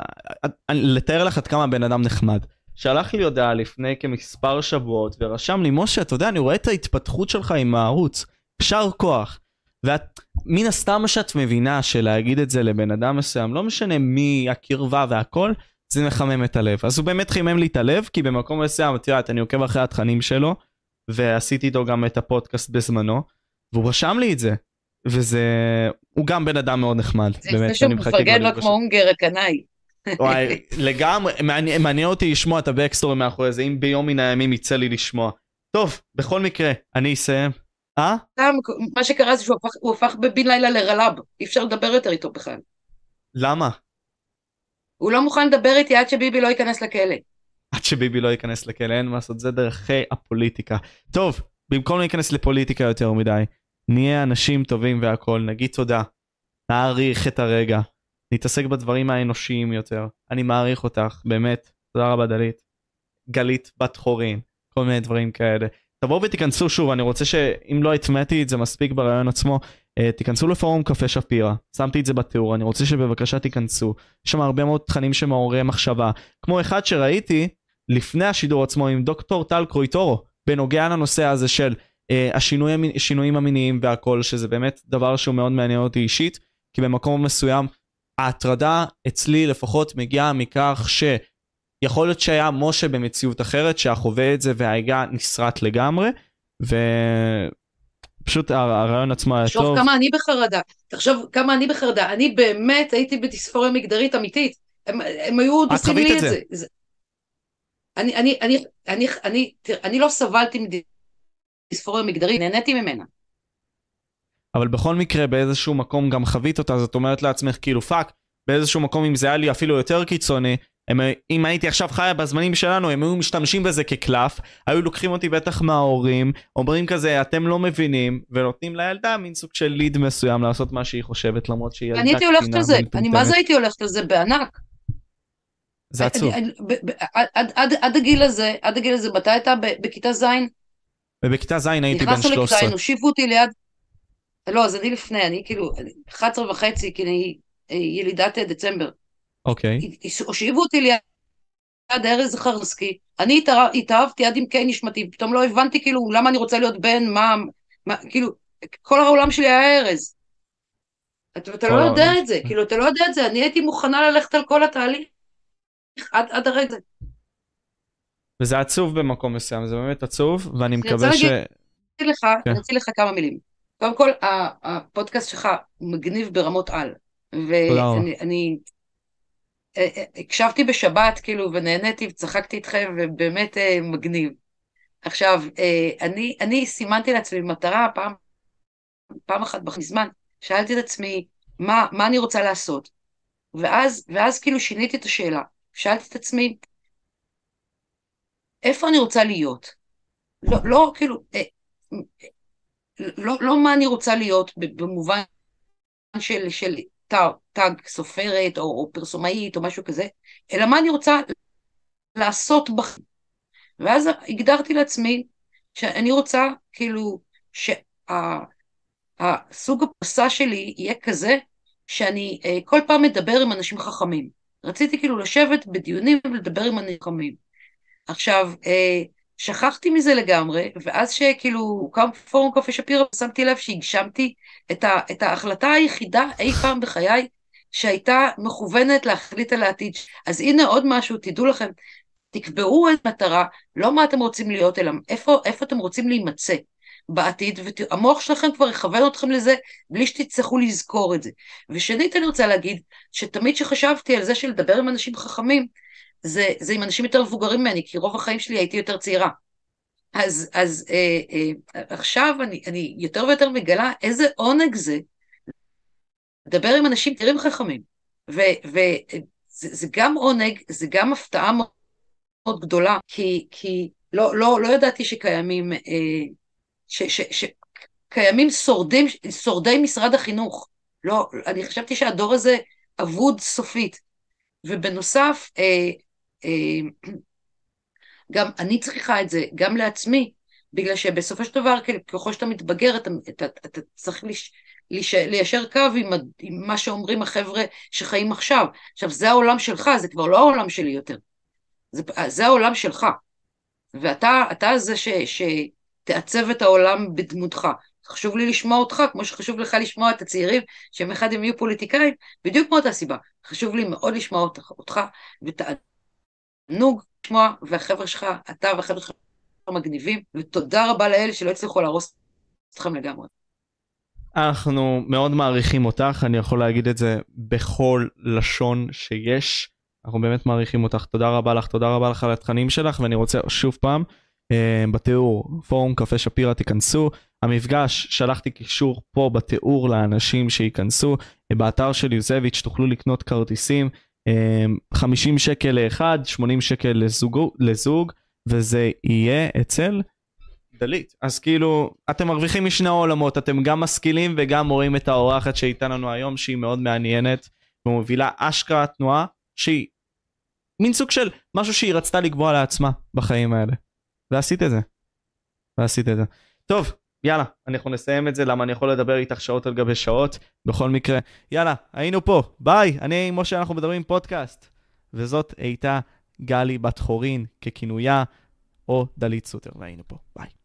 לתאר לך עד כמה הבן אדם נחמד. שלח לי הודעה לפני כמספר שבועות ורשם לי, משה, אתה יודע, אני רואה את ההתפתחות שלך עם הערוץ, יישר כוח. ואת, מן הסתם שאת מבינה שלהגיד את זה לבן אדם מסוים, לא משנה מי הקרבה והכל, זה מחמם את הלב. אז הוא באמת חימם לי את הלב, כי במקום מסוים, את יודעת, אני עוקב אחרי התכנים שלו, ועשיתי איתו גם את הפודקאסט בזמנו, והוא רשם לי את זה. וזה, הוא גם בן אדם מאוד נחמד, באמת, שהוא אני מחכה מפרגן כבר לו להיפגש. כמו אונגר הקנאי. וואי, לגמרי, מעניין, מעניין אותי לשמוע את הבקסטורי מאחורי זה, אם ביום מן הימים יצא לי לשמוע. טוב, בכל מקרה, אני אסיים. אה? סתם, מה שקרה זה שהוא הפך, הוא הפך בבין לילה לרל"ב, אי אפשר לדבר יותר איתו בכלל. למה? הוא לא מוכן לדבר איתי עד שביבי לא ייכנס לכלא. עד שביבי לא ייכנס לכלא, אין מה לעשות, זה דרכי הפוליטיקה. טוב, במקום להיכנס לפוליטיקה יותר מדי, נהיה אנשים טובים והכול, נגיד תודה, נעריך את הרגע, נתעסק בדברים האנושיים יותר. אני מעריך אותך, באמת, תודה רבה דלית. גלית בת חורין, כל מיני דברים כאלה. תבואו ותיכנסו שוב, אני רוצה שאם לא הטמעתי את זה מספיק ברעיון עצמו, אה, תיכנסו לפורום קפה שפירא, שמתי את זה בתיאור, אני רוצה שבבקשה תיכנסו. יש שם הרבה מאוד תכנים שמעוררי מחשבה. כמו אחד שראיתי לפני השידור עצמו עם דוקטור טל קרויטורו, בנוגע לנושא הזה של השינויים המיניים והכל, שזה באמת דבר שהוא מאוד מעניין אותי אישית, כי במקום מסוים ההטרדה אצלי לפחות מגיעה מכך שיכול להיות שהיה משה במציאות אחרת שהיה חווה את זה וההגה נסרט לגמרי ופשוט הר- הרעיון עצמו היה תחשוב טוב. כמה אני בחרדה, תחשוב כמה אני בחרדה, אני באמת הייתי בדיספוריה מגדרית אמיתית, הם, הם היו עוד עושים לי את את זה. זה. אני, אני, אני, אני, אני, תראה, אני לא סבלתי דיספוריה מגדרית, נהניתי ממנה. אבל בכל מקרה באיזשהו מקום גם חווית אותה, זאת אומרת לעצמך כאילו fuck, באיזשהו מקום אם זה היה לי אפילו יותר קיצוני, הם, אם הייתי עכשיו חיה בזמנים שלנו, הם היו משתמשים בזה כקלף, היו לוקחים אותי בטח מההורים, אומרים כזה, אתם לא מבינים, ונותנים לילדה מין סוג של ליד מסוים לעשות מה שהיא חושבת, למרות שהיא ילדה אני הייתי הולכת על זה, אני. מה זה הייתי הולכת על זה בענק. זה עצוב. עד- עד- עד- עד הגיל הזה, עד הגיל הזה, מתי הייתה בכיתה ז'? ובכיתה ז' הייתי בן נכנסנו לכיתה, 13. הושיבו אותי ליד... לא, אז אני לפני, אני כאילו 11 וחצי, כי אני אה, ילידת אה, דצמבר. אוקיי. הושיבו אותי ליד ארז חרסקי, אני התאהבתי עד עמקי נשמתי, פתאום לא הבנתי כאילו למה אני רוצה להיות בן, מה, מה כאילו, כל העולם שלי היה ארז. אתה, אתה לא יודע. את זה, כאילו, אתה לא יודע את זה, אני הייתי מוכנה ללכת על כל התהליך עד, עד הרגע. וזה עצוב במקום מסוים, זה באמת עצוב, ואני אני מקווה רוצה ש... להגיד- אוציא לך, כן. אני לך כמה מילים. קודם כל, הפודקאסט שלך מגניב ברמות על. ואני אני, אה, אה, הקשבתי בשבת, כאילו, ונהניתי וצחקתי איתכם, ובאמת אה, מגניב. עכשיו, אני, אני סימנתי לעצמי מטרה פעם, פעם אחת מזמן, שאלתי את עצמי, מה, מה אני רוצה לעשות? ואז, ואז כאילו שיניתי את השאלה. שאלתי את עצמי, איפה אני רוצה להיות? לא, לא כאילו, אה, לא, לא מה אני רוצה להיות במובן של, של תג סופרת או, או פרסומאית או משהו כזה, אלא מה אני רוצה לעשות בחיים. ואז הגדרתי לעצמי שאני רוצה כאילו שהסוג הפרסה שלי יהיה כזה שאני אה, כל פעם מדבר עם אנשים חכמים. רציתי כאילו לשבת בדיונים ולדבר עם אנשים חכמים. עכשיו, אה, שכחתי מזה לגמרי, ואז שכאילו הוקם פורום קפה שפירא, שמתי לב שהגשמתי את, ה, את ההחלטה היחידה אי פעם בחיי שהייתה מכוונת להחליט על העתיד. אז הנה עוד משהו, תדעו לכם, תקבעו את מטרה, לא מה אתם רוצים להיות, אלא איפה, איפה אתם רוצים להימצא בעתיד, והמוח שלכם כבר יכוון אתכם לזה בלי שתצטרכו לזכור את זה. ושנית, אני רוצה להגיד, שתמיד כשחשבתי על זה של לדבר עם אנשים חכמים, זה, זה עם אנשים יותר מבוגרים ממני, כי רוב החיים שלי הייתי יותר צעירה. אז, אז אה, אה, עכשיו אני, אני יותר ויותר מגלה איזה עונג זה לדבר עם אנשים צעירים חכמים. וזה זה גם עונג, זה גם הפתעה מאוד, מאוד גדולה, כי, כי לא, לא, לא ידעתי שקיימים, אה, ש, ש, ש, קיימים שורדים, שורדי משרד החינוך. לא, אני חשבתי שהדור הזה אבוד סופית. ובנוסף, אה, גם אני צריכה את זה, גם לעצמי, בגלל שבסופו של דבר, ככל שאתה מתבגר, אתה, אתה, אתה צריך לש, לש, ליישר קו עם, עם מה שאומרים החבר'ה שחיים עכשיו. עכשיו, זה העולם שלך, זה כבר לא העולם שלי יותר. זה, זה העולם שלך. ואתה אתה זה ש, שתעצב את העולם בדמותך. חשוב לי לשמוע אותך, כמו שחשוב לך לשמוע את הצעירים, שהם אחד הם יהיו פוליטיקאים, בדיוק מאותה סיבה. חשוב לי מאוד לשמוע אותך, אותך ותענוג לשמוע, והחבר'ה שלך, אתה והחבר'ה שלך מגניבים, ותודה רבה לאלה שלא הצליחו להרוס אתכם לגמרי. אנחנו מאוד מעריכים אותך, אני יכול להגיד את זה בכל לשון שיש. אנחנו באמת מעריכים אותך, תודה רבה לך, תודה רבה לך על התכנים שלך, ואני רוצה שוב פעם, אה, בתיאור, פורום קפה שפירא, תיכנסו. המפגש, שלחתי קישור פה בתיאור לאנשים שייכנסו. באתר של יוזביץ' תוכלו לקנות כרטיסים, 50 שקל לאחד, 80 שקל לזוג, לזוג וזה יהיה אצל דלית. אז כאילו, אתם מרוויחים משני העולמות, אתם גם משכילים וגם רואים את האורחת שאיתה לנו היום, שהיא מאוד מעניינת, ומובילה אשכרה תנועה שהיא מין סוג של משהו שהיא רצתה לקבוע לעצמה בחיים האלה. ועשית את זה. ועשית את זה. טוב, יאללה, אנחנו נסיים את זה, למה אני יכול לדבר איתך שעות על גבי שעות. בכל מקרה, יאללה, היינו פה, ביי, אני משה, אנחנו מדברים פודקאסט. וזאת הייתה גלי בת חורין ככינויה, או דלית סוטר, והיינו פה, ביי.